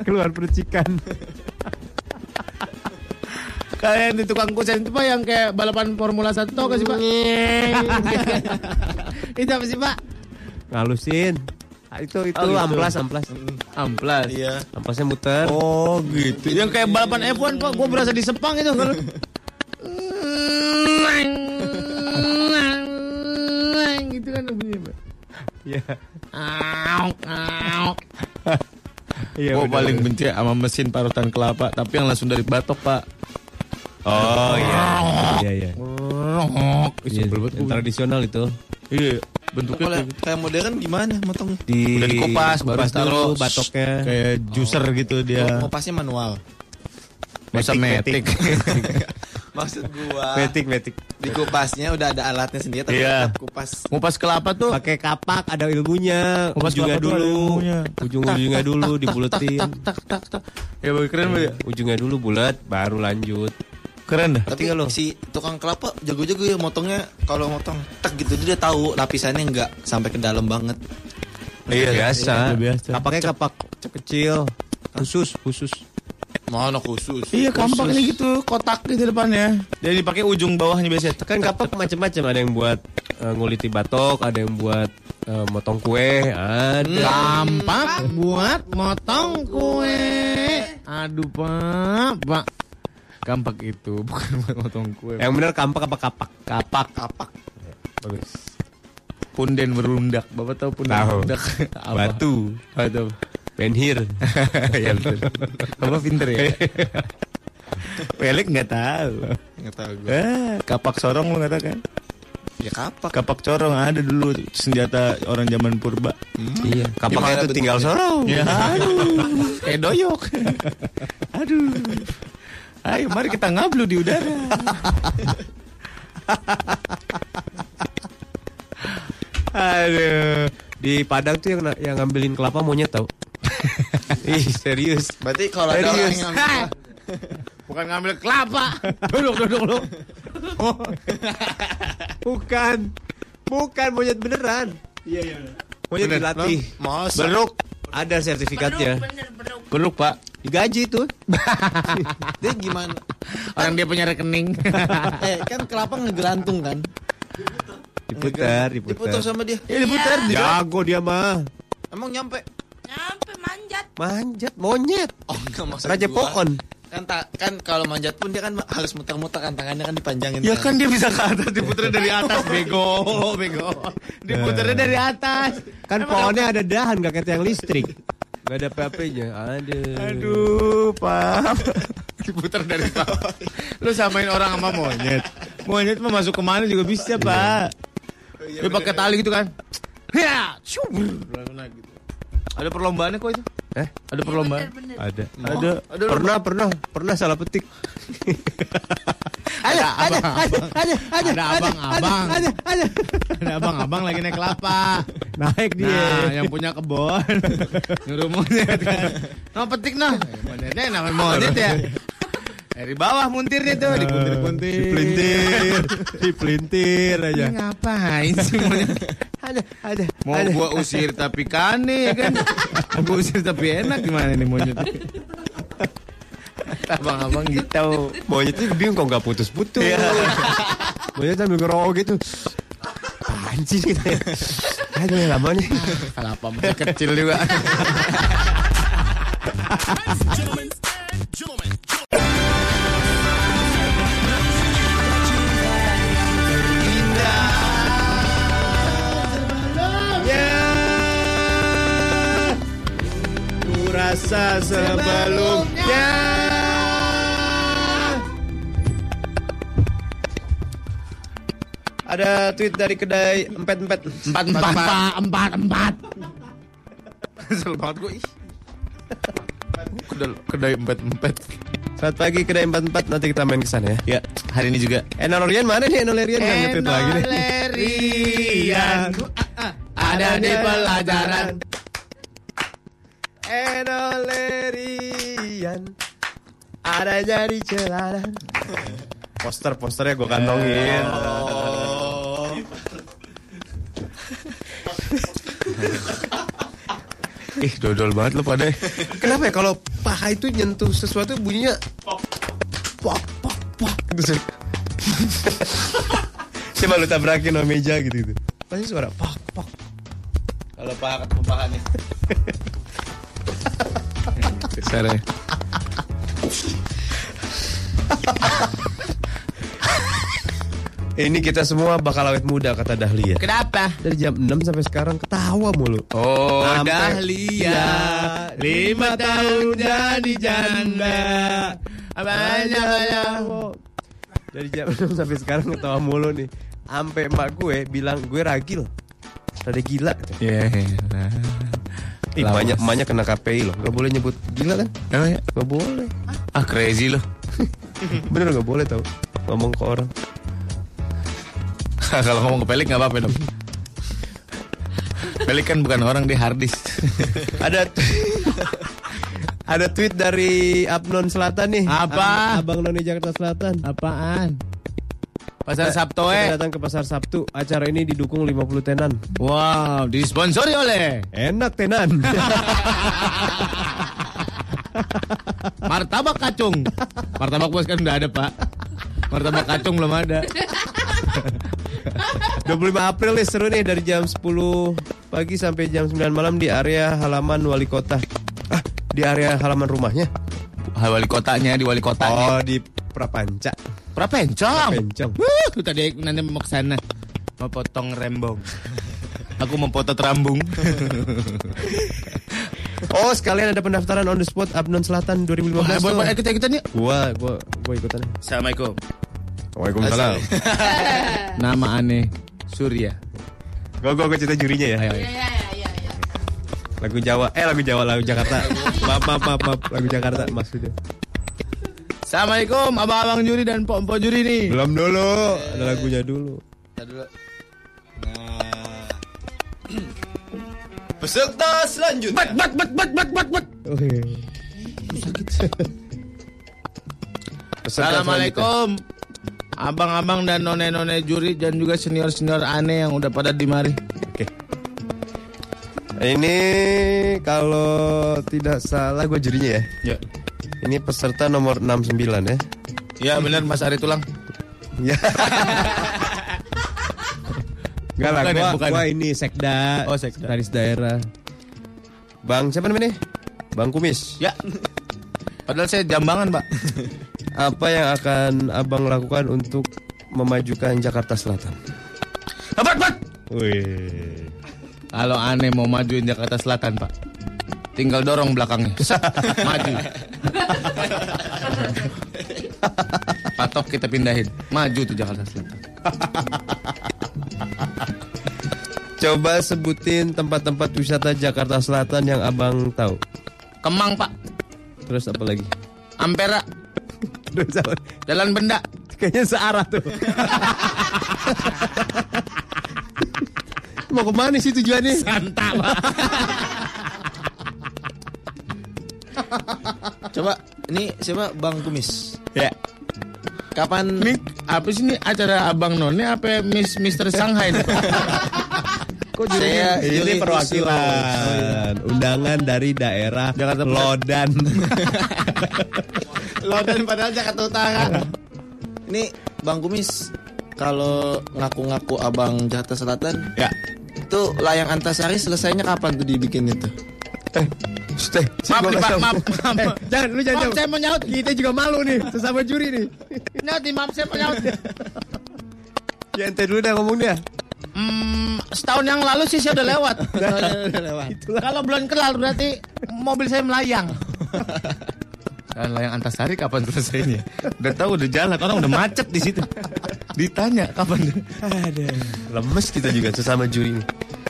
Keluar percikan. Kayak di tukang kusen itu Pak yang kayak balapan Formula 1 tau gak sih Pak? [LAUGHS] itu apa sih Pak? Ngalusin. Itu itu Oh, amplas amplas. Amplas. Iya. Amplasnya muter. Oh gitu. Yang kayak balapan F1 kok gue berasa di Sepang itu. Kalau [LAUGHS] gitu kan bunyinya Pak. Iya. Iya. gue paling benci sama mesin parutan kelapa, tapi yang langsung dari batok pak. Oh iya. Iya iya. Ih, Iya, tradisional itu. Iya, bentuknya kayak, kayak modern gimana motong? Di udah dikupas, baru kupas dulu taruh batoknya. kayak juicer gitu dia. Oh, ngopasnya manual. Masa Metik, metik. [LAUGHS] Maksud gua Metik metik. di kupasnya udah ada alatnya sendiri tapi Iya. tetap kupas. Ngupas kelapa tuh Pakai kapak ada ilmunya. Kupas Ujungnya ada dulu. Ujung-ujungnya dulu dibuletin. tak tak tak. Ya bagus keren banget. ya. Ujungnya dulu bulat baru lanjut. Keren dah. Tapi lo. si tukang kelapa jago-jago ya motongnya kalau motong tek gitu dia tahu lapisannya nggak sampai ke dalam banget. Iya, biasa. iya, biasa. Kapaknya kapak kecil. Khusus, khusus. Mana khusus? Iya kampaknya gitu, kotak gitu depannya. Jadi dipakai ujung bawahnya biasanya. Kan kapak macam-macam, ada yang buat eh, nguliti batok, ada yang buat eh, motong kue, ada. Kampak buat motong kue. Aduh Pak, Pak. Kampak itu [LAUGHS] bukan buat motong kue. Yang benar kampak apa kapak? kapak. Kapak. Bagus. Punden berundak. Bapak tahu punden Tahu. berundak? [LAUGHS] Apa? Batu. Batu. Penhir. [LAUGHS] ya betul. Bapak pinter ya. Pelik nggak tahu. Nggak tahu gua. Eh, kapak sorong lu katakan. Ya kapak. Kapak corong ada dulu senjata orang zaman purba. Iya, kapaknya Gimana itu tinggal sorong. Ya, aduh, kayak doyok. aduh. Ayo, mari kita ngablu di udara. Aduh. Di Padang tuh yang yang ngambilin kelapa monyet tau. [LAUGHS] Ih, serius. Berarti kalau ada orang yang ngambil, [LAUGHS] Bukan ngambil kelapa. Duduk, duduk lu. [LAUGHS] Bukan. Bukan monyet beneran. Iya, iya. Monyet Bener. dilatih. masa Beruk, Ada sertifikatnya. Beruk pak. Digaji tuh. [LAUGHS] dia gimana? Orang dia punya rekening. [LAUGHS] eh kan kelapa ngegelantung kan? Diputar, Diputar diputar. sama dia. Ya diputar. Iya. Jago dia mah. Emang nyampe? Nyampe manjat. Manjat monyet. Oh enggak maksud Raja gua. pohon. Kan ta- kan kalau manjat pun dia kan harus muter-muter kan tangannya kan dipanjangin. Ya kan dia bisa ke atas diputer dari atas [LAUGHS] bego, bego. Diputernya dari atas. Kan pohonnya ada dahan gak kayak yang listrik. Gak ada PP-nya. Aduh. Aduh, Pak. [LAUGHS] Diputer dari bawah. Lu samain orang sama monyet. Monyet mah masuk ke mana juga bisa, Pak. Dia pakai tali gitu kan. Ya, syup. Ada perlombaannya kok itu. Eh? Ada perlombaan. Bener-bener. Ada. Ada. Ada Pernah, pernah, pernah salah petik. Ada abang, ada, ada, ada abang-abang, ada, ada, ada abang-abang lagi naik kelapa. Naik dia. Nah, yang punya kebon nyuruh monyet kan. Nah, petik nah. Monyetnya namanya monyet ya. Dari bawah muntirnya tuh, dipuntir-puntir. Dipelintir, dipelintir aja. Ini ngapain sih monyet? Ada, ada, Mau ada. gua usir tapi kane kan. Mau [LAUGHS] gua usir tapi enak gimana nih monyet? Abang-abang gitu. Monyetnya bingung kok gak putus-putus. Monyet sambil ngerokok gitu. Kita ya? Aduh lama nih. Kelapa masih kecil juga. [LAUGHS] Ku rasa sebelumnya. Ada tweet dari kedai empet-empet. Empat empat pak, empat empat. Kesel banget gue. Kedai, kedai empet-empet. Selamat pagi kedai empet-empet. Nanti kita main ke sana ya. Ya, hari ini juga. Enolerian mana nih Enolerian? Nggak nge-tweet lagi nih. Enolerian ada di pelajaran. Enolerian ada jadi celana. Poster-posternya gue kantongin. Ih, dodol banget lo pada. Kenapa ya kalau paha itu nyentuh sesuatu bunyinya pok pok pok pok gitu. [LAUGHS] Coba lu tabrakin sama meja gitu gitu. Pasti suara pok pok. Kalau paha ketemu paha nih. [LAUGHS] Ya. Ini kita semua bakal awet muda kata Dahlia. Kenapa? Dari jam 6 sampai sekarang ketawa mulu. Oh, Sampai- Dahlia lima tahun jadi janda. Banyak banyak. Dari jam 6 sampai sekarang ketawa mulu nih. Sampai emak gue bilang gue ragil. Rada gila. Ya. Ih, banyak banyak kena KPI loh. Gak boleh nyebut gila kan? Emang ya? Gak boleh. Ah, crazy lo. [LAUGHS] Bener gak boleh tau ngomong ke orang. [LAUGHS] Kalau ngomong ke Pelik nggak apa-apa dong. [LAUGHS] Pelik kan bukan orang dia hardis. Ada ada tweet dari Abnon Selatan nih. Apa? Ab- Abang Noni Jakarta Selatan. Apaan? Pasar Kita Sabtoe. datang ke pasar Sabtu. Acara ini didukung 50 tenan. Wow, disponsori oleh Enak tenan. [LAUGHS] Martabak Kacung. Martabak bos kan udah ada, Pak. Martabak Kacung belum ada. [LAUGHS] 25 April nih seru nih dari jam 10 pagi sampai jam 9 malam di area halaman wali kota. Ah, di area halaman rumahnya. Wali kotanya di wali kotanya. Oh, di Prapanca. Prapencong. Prapencong. Wuh, tuh tadi nanti mau ke sana. Mau potong rembong. Aku mau potong rambung. [LAUGHS] Oh, sekalian ada pendaftaran on the spot Abnon Selatan 2015. Wah, tuh. boleh ikut ikutan yuk. Gua gua gua ikutan. Assalamualaikum. Waalaikumsalam. [LAUGHS] Nama aneh Surya. Gua gua gua cerita jurinya ya. Ayo, ayo. Iya, iya, iya, iya. Lagu Jawa, eh lagu Jawa, lagu Jakarta. maaf, maaf, maaf, maaf, lagu Jakarta maksudnya. Assalamualaikum abang-abang juri dan pom-pom juri nih. Belum dulu, ada lagunya dulu. [CLEARS THROAT] Peserta selanjutnya. Bat bat bat bat bat bat bat. Oke. Assalamualaikum. Abang-abang dan none-none juri dan juga senior-senior aneh yang udah pada di mari. Ini kalau tidak salah gue jurinya ya. Ya. Ini peserta nomor 69 ya. Ya benar Mas Ari Tulang. Ya. Enggak lah, Bukan ya, gua, bukan. gua ini sekda, Oh, sekda. sekretaris daerah. Bang siapa namanya? Bang Kumis. Ya. Padahal saya jambangan, Pak. Apa yang akan abang lakukan untuk memajukan Jakarta Selatan? Hebat, Pak. Wih. Kalau aneh mau majuin Jakarta Selatan, Pak. Tinggal dorong belakangnya. [LAUGHS] Maju. Patok kita pindahin. Maju tuh Jakarta Selatan. Coba sebutin tempat-tempat wisata Jakarta Selatan yang abang tahu. Kemang, Pak. Terus apa lagi? Ampera. Terus apa? Jalan Benda. Kayaknya searah tuh. [LAUGHS] Mau ke mana sih tujuannya? Santa, Pak. [LAUGHS] Coba ini siapa Bang Kumis? Ya. Kapan Ini apa sih ini acara Abang None apa Miss Mister Shanghai nih? Kok Saya ini perwakilan undangan dari daerah Jakarta. Lodan. [LAUGHS] Lodan padahal Jakarta Utara. Ini Bang Kumis kalau ngaku-ngaku Abang Jakarta Selatan, Ya. itu layang Antasari selesainya kapan tuh dibikin itu? Stay. Maaf nih, Pak, maaf, maaf. Eh, jangan, lu jangan Maaf, jawab. saya mau nyaut. Kita juga malu nih, sesama juri nih. Nyaut nih, maaf saya mau nyaut. Ya ente dulu dah ngomong dia. Hmm, setahun yang lalu sih saya udah lewat. [LAUGHS] Kalau belum kenal berarti mobil saya melayang. [LAUGHS] Dan layang Antasari kapan selesainya? Udah tahu udah jalan, orang udah macet di situ. Ditanya kapan? Lemes kita juga sesama juri nih.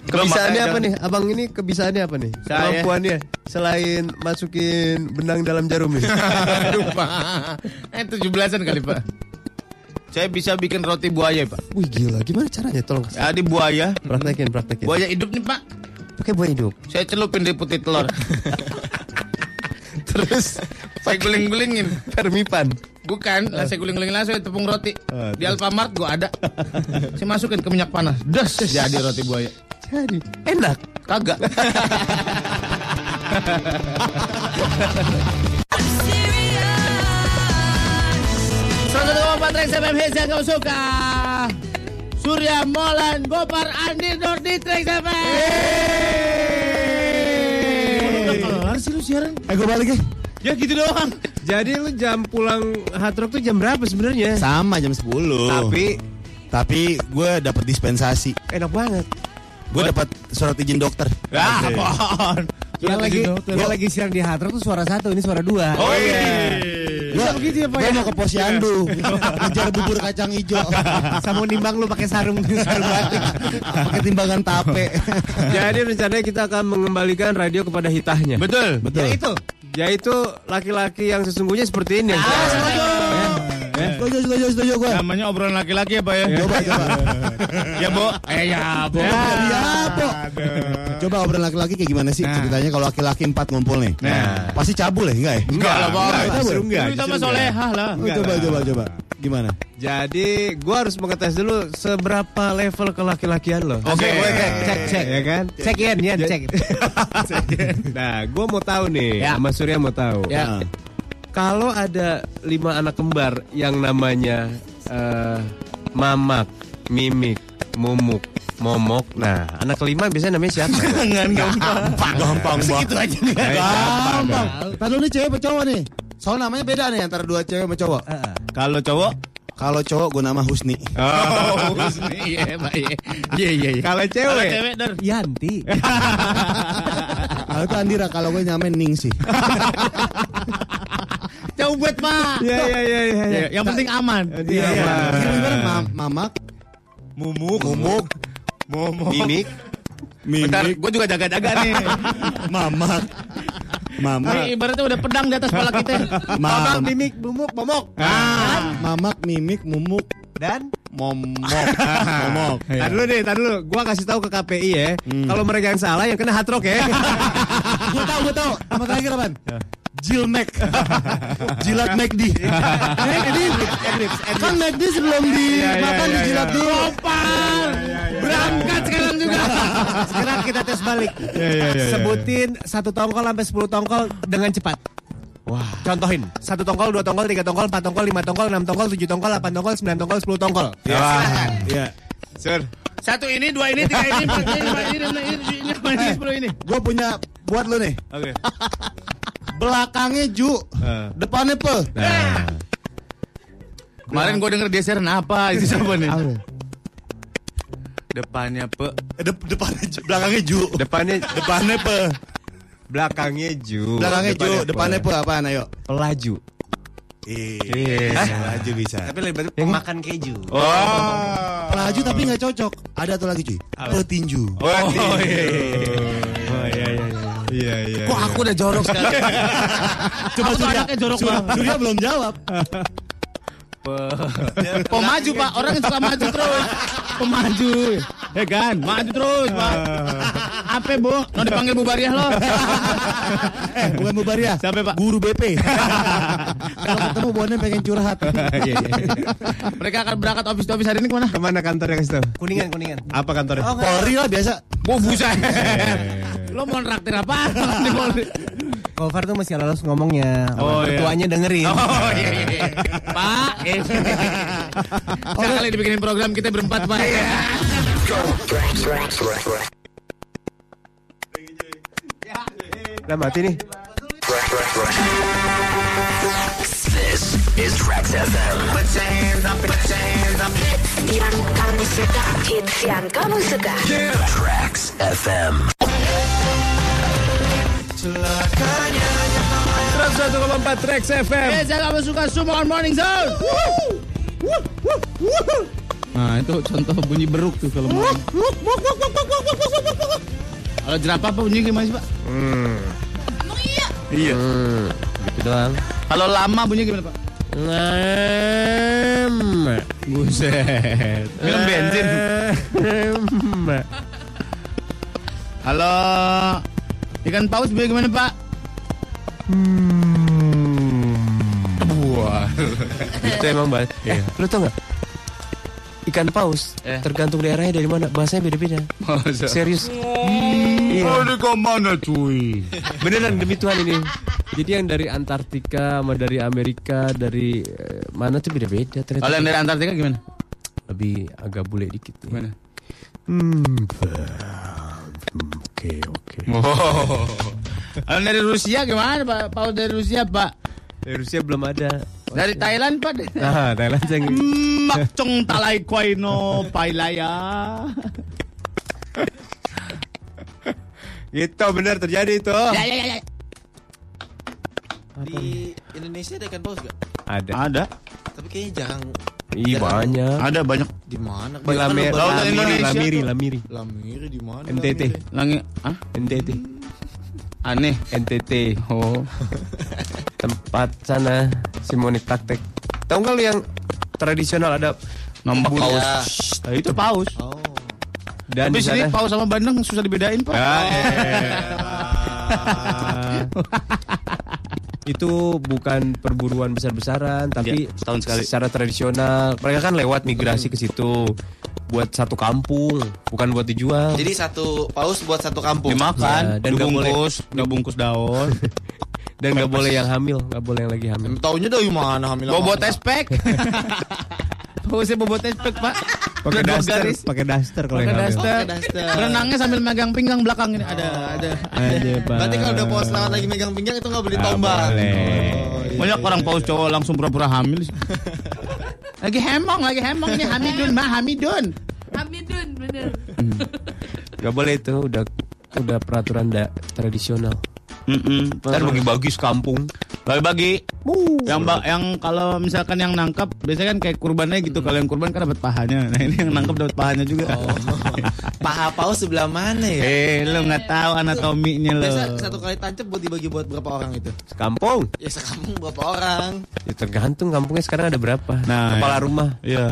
Kebisaannya apa nih? Abang ini kebisaannya apa nih? Saya- Kemampuannya selain masukin benang dalam jarum ini. [LAUGHS] Aduh, Pak. Eh, 17-an kali, Pak. Saya bisa bikin roti buaya, Pak. Wih gila, gimana caranya? Tolong Ya, di buaya. praktekin, praktekin. Buaya hidup nih, Pak. Pakai buaya hidup. Saya celupin di putih telur. [LAUGHS] Terus saya guling-gulingin. Permipan. Bukan, lah saya guling-gulingin langsung tepung roti. Ah, Di Alfamart gua ada. Saya masukin ke minyak panas. Des, jadi roti buaya. Jadi enak. Kagak. Koma empat Trax FM hits yang kau suka. Surya Molan Gopar Andi Nur di Trax FM. Kelar sih lu siaran. Eh gue balik ya. Ya gitu doang. Jadi lu jam pulang hard rock tuh jam berapa sebenarnya? Sama jam 10. Tapi tapi gue dapat dispensasi. enak banget. Gue dapat surat izin dokter. Ah, apaan? Yang lagi, yang lagi siaran di hard rock tuh suara satu, ini suara dua. Oh iya. Bisa begitu ya Pak Gue ya? mau ke posyandu [LAUGHS] ngejar bubur kacang hijau [LAUGHS] Sama nimbang lu pakai sarung [LAUGHS] sarung batik. pakai timbangan tape. Jadi rencananya kita akan mengembalikan radio kepada hitahnya. Betul. Betul. Ya itu. Yaitu laki-laki yang sesungguhnya seperti ini. Setuju, setuju, setuju gue. Namanya obrolan laki-laki ya, Pak ya? Coba, coba. ya, Bo. Eh, ya, Bo. Ya, Po. Coba obrolan laki-laki kayak gimana sih ceritanya kalau laki-laki empat ngumpul nih? Nah. Pasti cabul ya, enggak ya? Enggak lah, Bo. enggak, enggak, justru sama enggak. solehah lah. Oh, coba, coba, coba. Gimana? Jadi gua harus mengetes dulu seberapa level kelaki-lakian lo. Oke. Cek, cek. Ya kan? Cek in, ya, Ja- cek. [LAUGHS] Nah, gua mau tahu nih, Ya. sama Surya mau tahu. Ya. Kalau ada lima anak kembar yang namanya eh, Mamak, Mimik, Mumuk, Momok. Nah, anak kelima biasanya namanya siapa? [LAUGHS] Jangan gampang. Gampang banget. Segitu aja nih. Gampang. Tadi lu nih cewek apa cowok nih? Soal namanya beda nih antara dua cewek sama cowok. Kalau cowok Kalau cowok gue nama Husni. Oh, [LAUGHS] iya, Pak. Iya, iya, iya. iya. Kalau Kalau cewek, cewek, Dar. Yanti. Kalau itu Andira, kalau gue nyamain Ningsih. Jauh buat, Pak. Iya, iya, iya, iya. Ya, Yang penting aman. Iya, Iya. Pak. Mamak, Mumuk. Mumuk, Mimik, Bentar, Mimik, gue juga jaga-jaga nih. [LAUGHS] Mamak, Mamak, Ini ibaratnya udah pedang di atas kepala kita. Mam, Mimik, Mumuk, Momok. Ah. Mamak, Mimik, Mumuk, Dan Momok, [LAUGHS] Momok. Tar dulu deh, tar dulu. Gua kasih tahu ke KPI ya. Kalau mereka yang salah yang kena hard rock ya. [LAUGHS] Gue tau, gue tau. Nama terakhir apaan? Jill Mac. [LAUGHS] Jilat McD. Kan McD sebelum dimakan dijilat dulu. Kopar. Berangkat sekarang juga. [LAUGHS] Sekarang kita tes balik. Sebutin satu tongkol sampai 10 tongkol dengan cepat. Wah. Contohin. Satu tongkol, dua tongkol, tiga tongkol, empat tongkol, lima tongkol, enam tongkol, tujuh tongkol, delapan tongkol, sembilan tongkol, sepuluh tongkol. Wah. Iya. Sur. Satu ini, dua ini, tiga ini, empat ini, lima ini, enam ini, tujuh ini, delapan ini, sepuluh ini. Gue punya buat lu nih. Oke. [LAUGHS] Belakangnya ju. Eh. Depannya pe. Nah. Kemarin gue denger dia siaran apa itu [LAUGHS] siapa nih? Apa? Depannya pe. Eh, dep- depannya ju. Belakangnya ju. Depannya Depannya pe. belakangnya ju. Belakangnya ju. Depannya pe apaan ayo? pelaju. Iya. Pelaju bisa. Tapi lebih baik pemakan keju. Oh. Pelaju tapi nggak cocok. Ada tuh lagi cuy. Petinju. Oh, iya, iya. Oh iya iya iya. Iya iya. Kok aku udah jorok sekali? [LAUGHS] Coba Surya. jorok banget. Surya belum jawab. [LAUGHS] [LAUGHS] Pemaju pak, orang yang suka maju terus. Pemaju. Ya kan, maju terus pak. Apa bu? Mau dipanggil Bu Bariah lo? [LAUGHS] Eh, bukan Bu Baria. Siapa pak? Guru BP. [LAUGHS] Kalau ketemu Bonen pengen curhat. Iya iya. Mereka akan berangkat office to office hari ini ke mana? Ke mana kantornya kasih tau? Kuningan, kuningan. Apa kantornya? Polri lah biasa. Oh buset. Lo mau traktir apa? Di Polri. Gofar tuh masih lolos ngomongnya. Oh, iya. Ketuanya dengerin. Oh iya iya. iya. Pak. [LAUGHS] Eh. Sekali dibikinin program kita berempat pak. Nah mati nih. This is Trax FM. Put your hands up, put your hands up. Yang kamu suka, hits yang kamu suka. Trax FM. 101,4 Trax FM. Saya kamu suka Sumo on Morning Zone. Nah, itu contoh bunyi beruk tuh kalau mau. Kalau jerapah apa bunyi gimana sih, Pak? Emang iya? Iya. Gitu doang. Kalau lama bunyi gimana, Pak? Ngem. Buset. Minum bensin. Halo. Ikan paus bunyi gimana, Pak? Wah. Itu emang banget. Lu tau gak? Ikan paus Eh. tergantung daerahnya dari mana bahasanya beda-beda. Serius. Iya. Oh, ini ke mana, cuy? Beneran demi Tuhan ini. Jadi yang dari Antartika sama dari Amerika dari eh, mana tuh beda-beda ternyata. Kalau yang dari Antartika gimana? lebih agak bule dikit. ya. Gimana? Hmm. Oke oke. Oh. Kalau dari Rusia gimana, Pak? Paus dari Rusia, Pak? Dari Rusia belum ada. Dari Thailand, Pak. Ah, Thailand saya Makcong talay kway no pailaya. Gitu benar terjadi itu. Ya, ya, ya, ya. Di Indonesia ada ikan paus gak? Ada. Ada. Tapi kayaknya jarang. Iya banyak. Ada banyak. Di mana? Di Lamer, Laut Indonesia Lamiri. Lamiri. Lamiri di mana? NTT. Langi, ah? NTT. Aneh. NTT. Oh. [LAUGHS] Tempat sana Simoni praktek. Tahu nggak lu yang tradisional ada Buru. paus. Nah, itu paus. Oh. dan Tapi sini paus sama bandeng susah dibedain, Pak. [LAUGHS] Ah, itu bukan perburuan besar-besaran tapi Iya, setahun sekali. secara tradisional mereka kan lewat migrasi ke situ buat satu kampung bukan buat dijual Jadi satu paus buat satu kampung. Dimakan, Ya, dan nggak boleh- dibungkus, nggak bungkus daun. [LAUGHS] dan nggak boleh yang hamil nggak boleh yang lagi hamil Taunya dari mana hamil? Bobo sama- tespek. Pausnya [LAUGHS] bobo tespek, Pak. Pakai daster pakai daster kalau Pakai daster. Berenangnya [LAUGHS] sambil megang pinggang belakang ini. Ada, ada. Aja, [LAUGHS] Pak. Berarti kalau udah paus lewat lagi megang pinggang itu nggak boleh Nggak tombak. Oh, iya. Banyak orang paus cowok langsung pura-pura hamil. [LAUGHS] lagi hemong, lagi hemong ini Hamidun, mah Hamidun. Hamidun bener. nggak boleh itu udah udah peraturan da- tradisional Mm-mm. ntar bagi-bagi kampung Bagi-bagi. Yang ba- yang kalau misalkan yang nangkap biasanya kan kayak kurbannya gitu. Kalau yang kurban kan dapat pahanya. Nah, ini yang nangkap dapat pahanya juga. [LAUGHS] Paha paus sebelah mana ya? Eh, lu nggak tahu anatominya lo. Biasa satu kali tancap buat dibagi buat berapa orang itu? kampung Ya sekampung berapa orang? ya tergantung kampungnya sekarang ada berapa Nah, kepala ya. rumah Iya.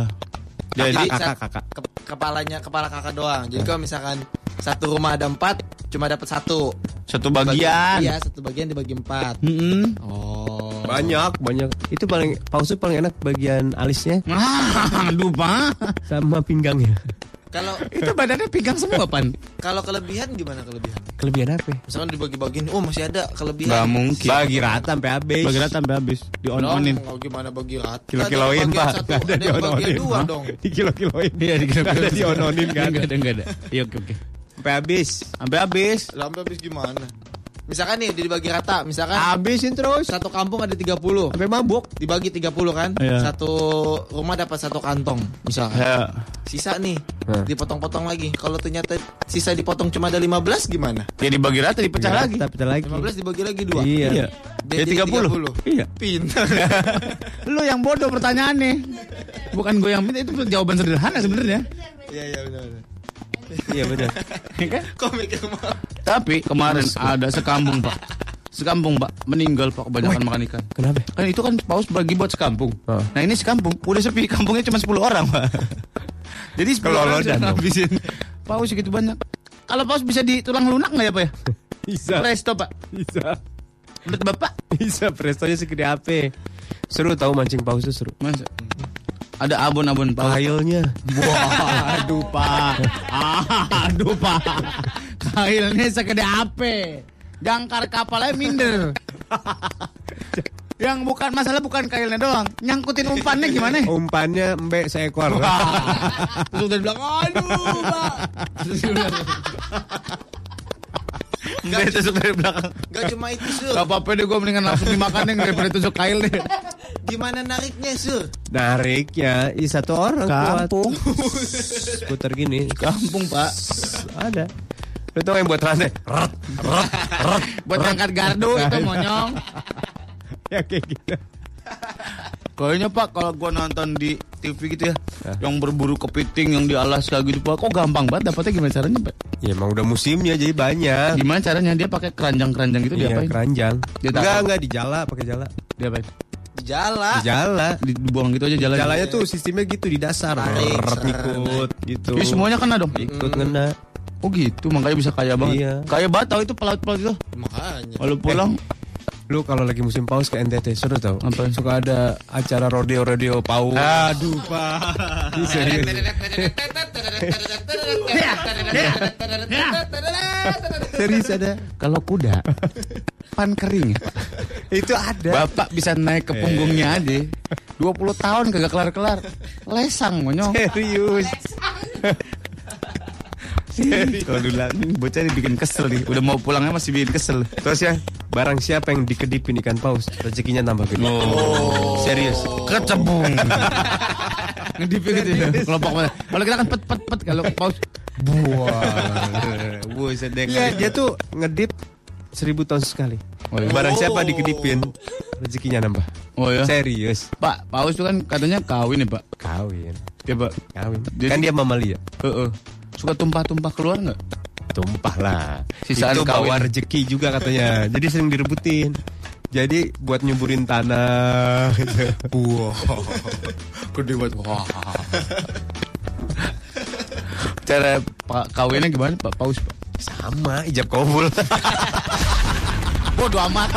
Jadi kakak sa- kakak ke- kepalanya kepala kakak doang. Jadi kalau misalkan satu rumah ada empat, cuma dapat satu. Satu Bagi- bagian. Iya satu bagian dibagi empat. Mm-mm. Oh. banyak banyak itu paling paus itu paling enak bagian alisnya Ah, [LAUGHS] Aduh, Pak. sama pinggangnya Kalau Itu badannya pinggang semua, Pan. kalau kelebihan gimana kelebihan? kelebihan apa Misalkan dibagi-bagiin, oh masih ada kelebihan. Nggak mungkin. bagi rata sampai habis Bagi rata sampai habis. Dong, Di-on-onin. oh, gimana bagi rata? kilo-kiloin Ada pak bagian ada yang bagian diononin dua dong. [LAUGHS] di kilo-kiloin Iya, di Nggak ada diononin kan Enggak ada, enggak ada. Iya, oke, oke. Sampai habis Sampai habis. Lah, Sampai habis gimana? Misalkan nih dibagi rata, misalkan Habisin terus. satu kampung ada 30. Sampai mabuk. Dibagi 30 kan? Iya. Satu rumah dapat satu kantong misalkan. Ya. Sisa nih Hah. dipotong-potong lagi. Kalau ternyata sisa dipotong cuma ada 15 gimana? Ya dibagi rata dipecah lagi. Tapi lagi. 15 dibagi lagi dua. Iya. Iya. Dia Ya jadi 30. Iya. Pintar. [LAUGHS] Lu yang bodoh pertanyaannya. Bukan gue yang minta itu jawaban sederhana sebenarnya. Iya iya benar. benar. Iya benar. Ya kan? Komik rumah. Tapi kemarin ada sekampung pak Sekampung pak Meninggal pak kebanyakan makan ikan Kenapa? Kan itu kan paus bagi buat sekampung Oh. Nah ini sekampung Udah sepi Kampungnya cuma 10 orang pak [LAUGHS] Jadi 10 orang sudah ngabisin Paus segitu banyak Kalau paus bisa ditulang lunak nggak ya pak ya? [LAUGHS] Bisa. Presto pak Bisa. Menurut bapak Bisa prestonya segede apa? Seru tahu mancing paus itu seru. Masa? Ada abon-abon Kailnya. Waduh pak Aduh pak Kailnya segede apa Jangkar kapalnya minder Yang bukan masalah bukan kailnya doang Nyangkutin umpannya gimana Umpannya mbek seekor. Wah. Terus bilang Aduh pak Terus dia bilang Enggak tusuk dari belakang Gak cuma itu sur. Gak apa-apa deh gue mendingan langsung dimakan deh Daripada tusuk kail deh Gimana nariknya sur? Nariknya i satu orang Kampung. Putar gini. Kampung pak Ada. Lu tau yang buat rantai? Ret, ret, ret. Buat angkat gardu itu monyong Ya kayak gitu. Kayaknya pak kalau gua nonton di TV gitu ya, yang berburu kepiting yang di Alaska gitu pak, kok gampang banget dapetnya gimana caranya pak? Ya emang udah musimnya jadi banyak. Gimana caranya dia pakai keranjang-keranjang gitu dia Iya, keranjang. Dia enggak, enggak di jala, pakai jala. Dia apain? Di jala. Di jala. Dibuang gitu aja jalan. Jalanya tuh sistemnya gitu di dasar. Tarik, ikut gitu. Ini semuanya kena dong. ikut ngena. Oh gitu, makanya bisa kaya banget. Iya. Kaya banget tau itu pelaut-pelaut itu. Makanya. Kalau pulang, Lu kalau lagi musim paus ke NTT, sudah tau? Apa? Suka ada acara rodeo-rodeo paus. Aduh, Pak. Ini serius. Serius ada. kalau kuda pan kering. Itu ada. Bapak bisa naik ke punggungnya aja. 20 tahun kagak kelar-kelar. Lesang monyong. Serius. Kalau dulu ini bocah dibikin kesel nih. Udah mau pulangnya masih bikin kesel. Terus ya, barang siapa yang dikedipin ikan paus, rezekinya tambah gede. Serius. Kecebung. [LAUGHS] Ngedipin gitu ya. Kelompok mana? Kalau kita kan pet pet pet kalau paus. Buah. Buset deh. Iya, dia tuh ngedip seribu tahun sekali. Oh, iya. Barang siapa dikedipin, rezekinya nambah. Oh ya. Serius. Pak, paus itu kan katanya kawin ya, Pak. Kawin. Ya, Pak. Kawin. Jadi- kan dia mamalia. Heeh. Suka tumpah-tumpah keluar nggak? Tumpah lah. Sisaan itu bawa kawin. rezeki juga katanya. [LAUGHS] Jadi sering direbutin. Jadi buat nyuburin tanah. [LAUGHS] Wow. Gede banget. Wah. Cara pa- kawinnya gimana, Pak? Paus, Pak? Sama, ijab kabul. [LAUGHS] Bodoh amat.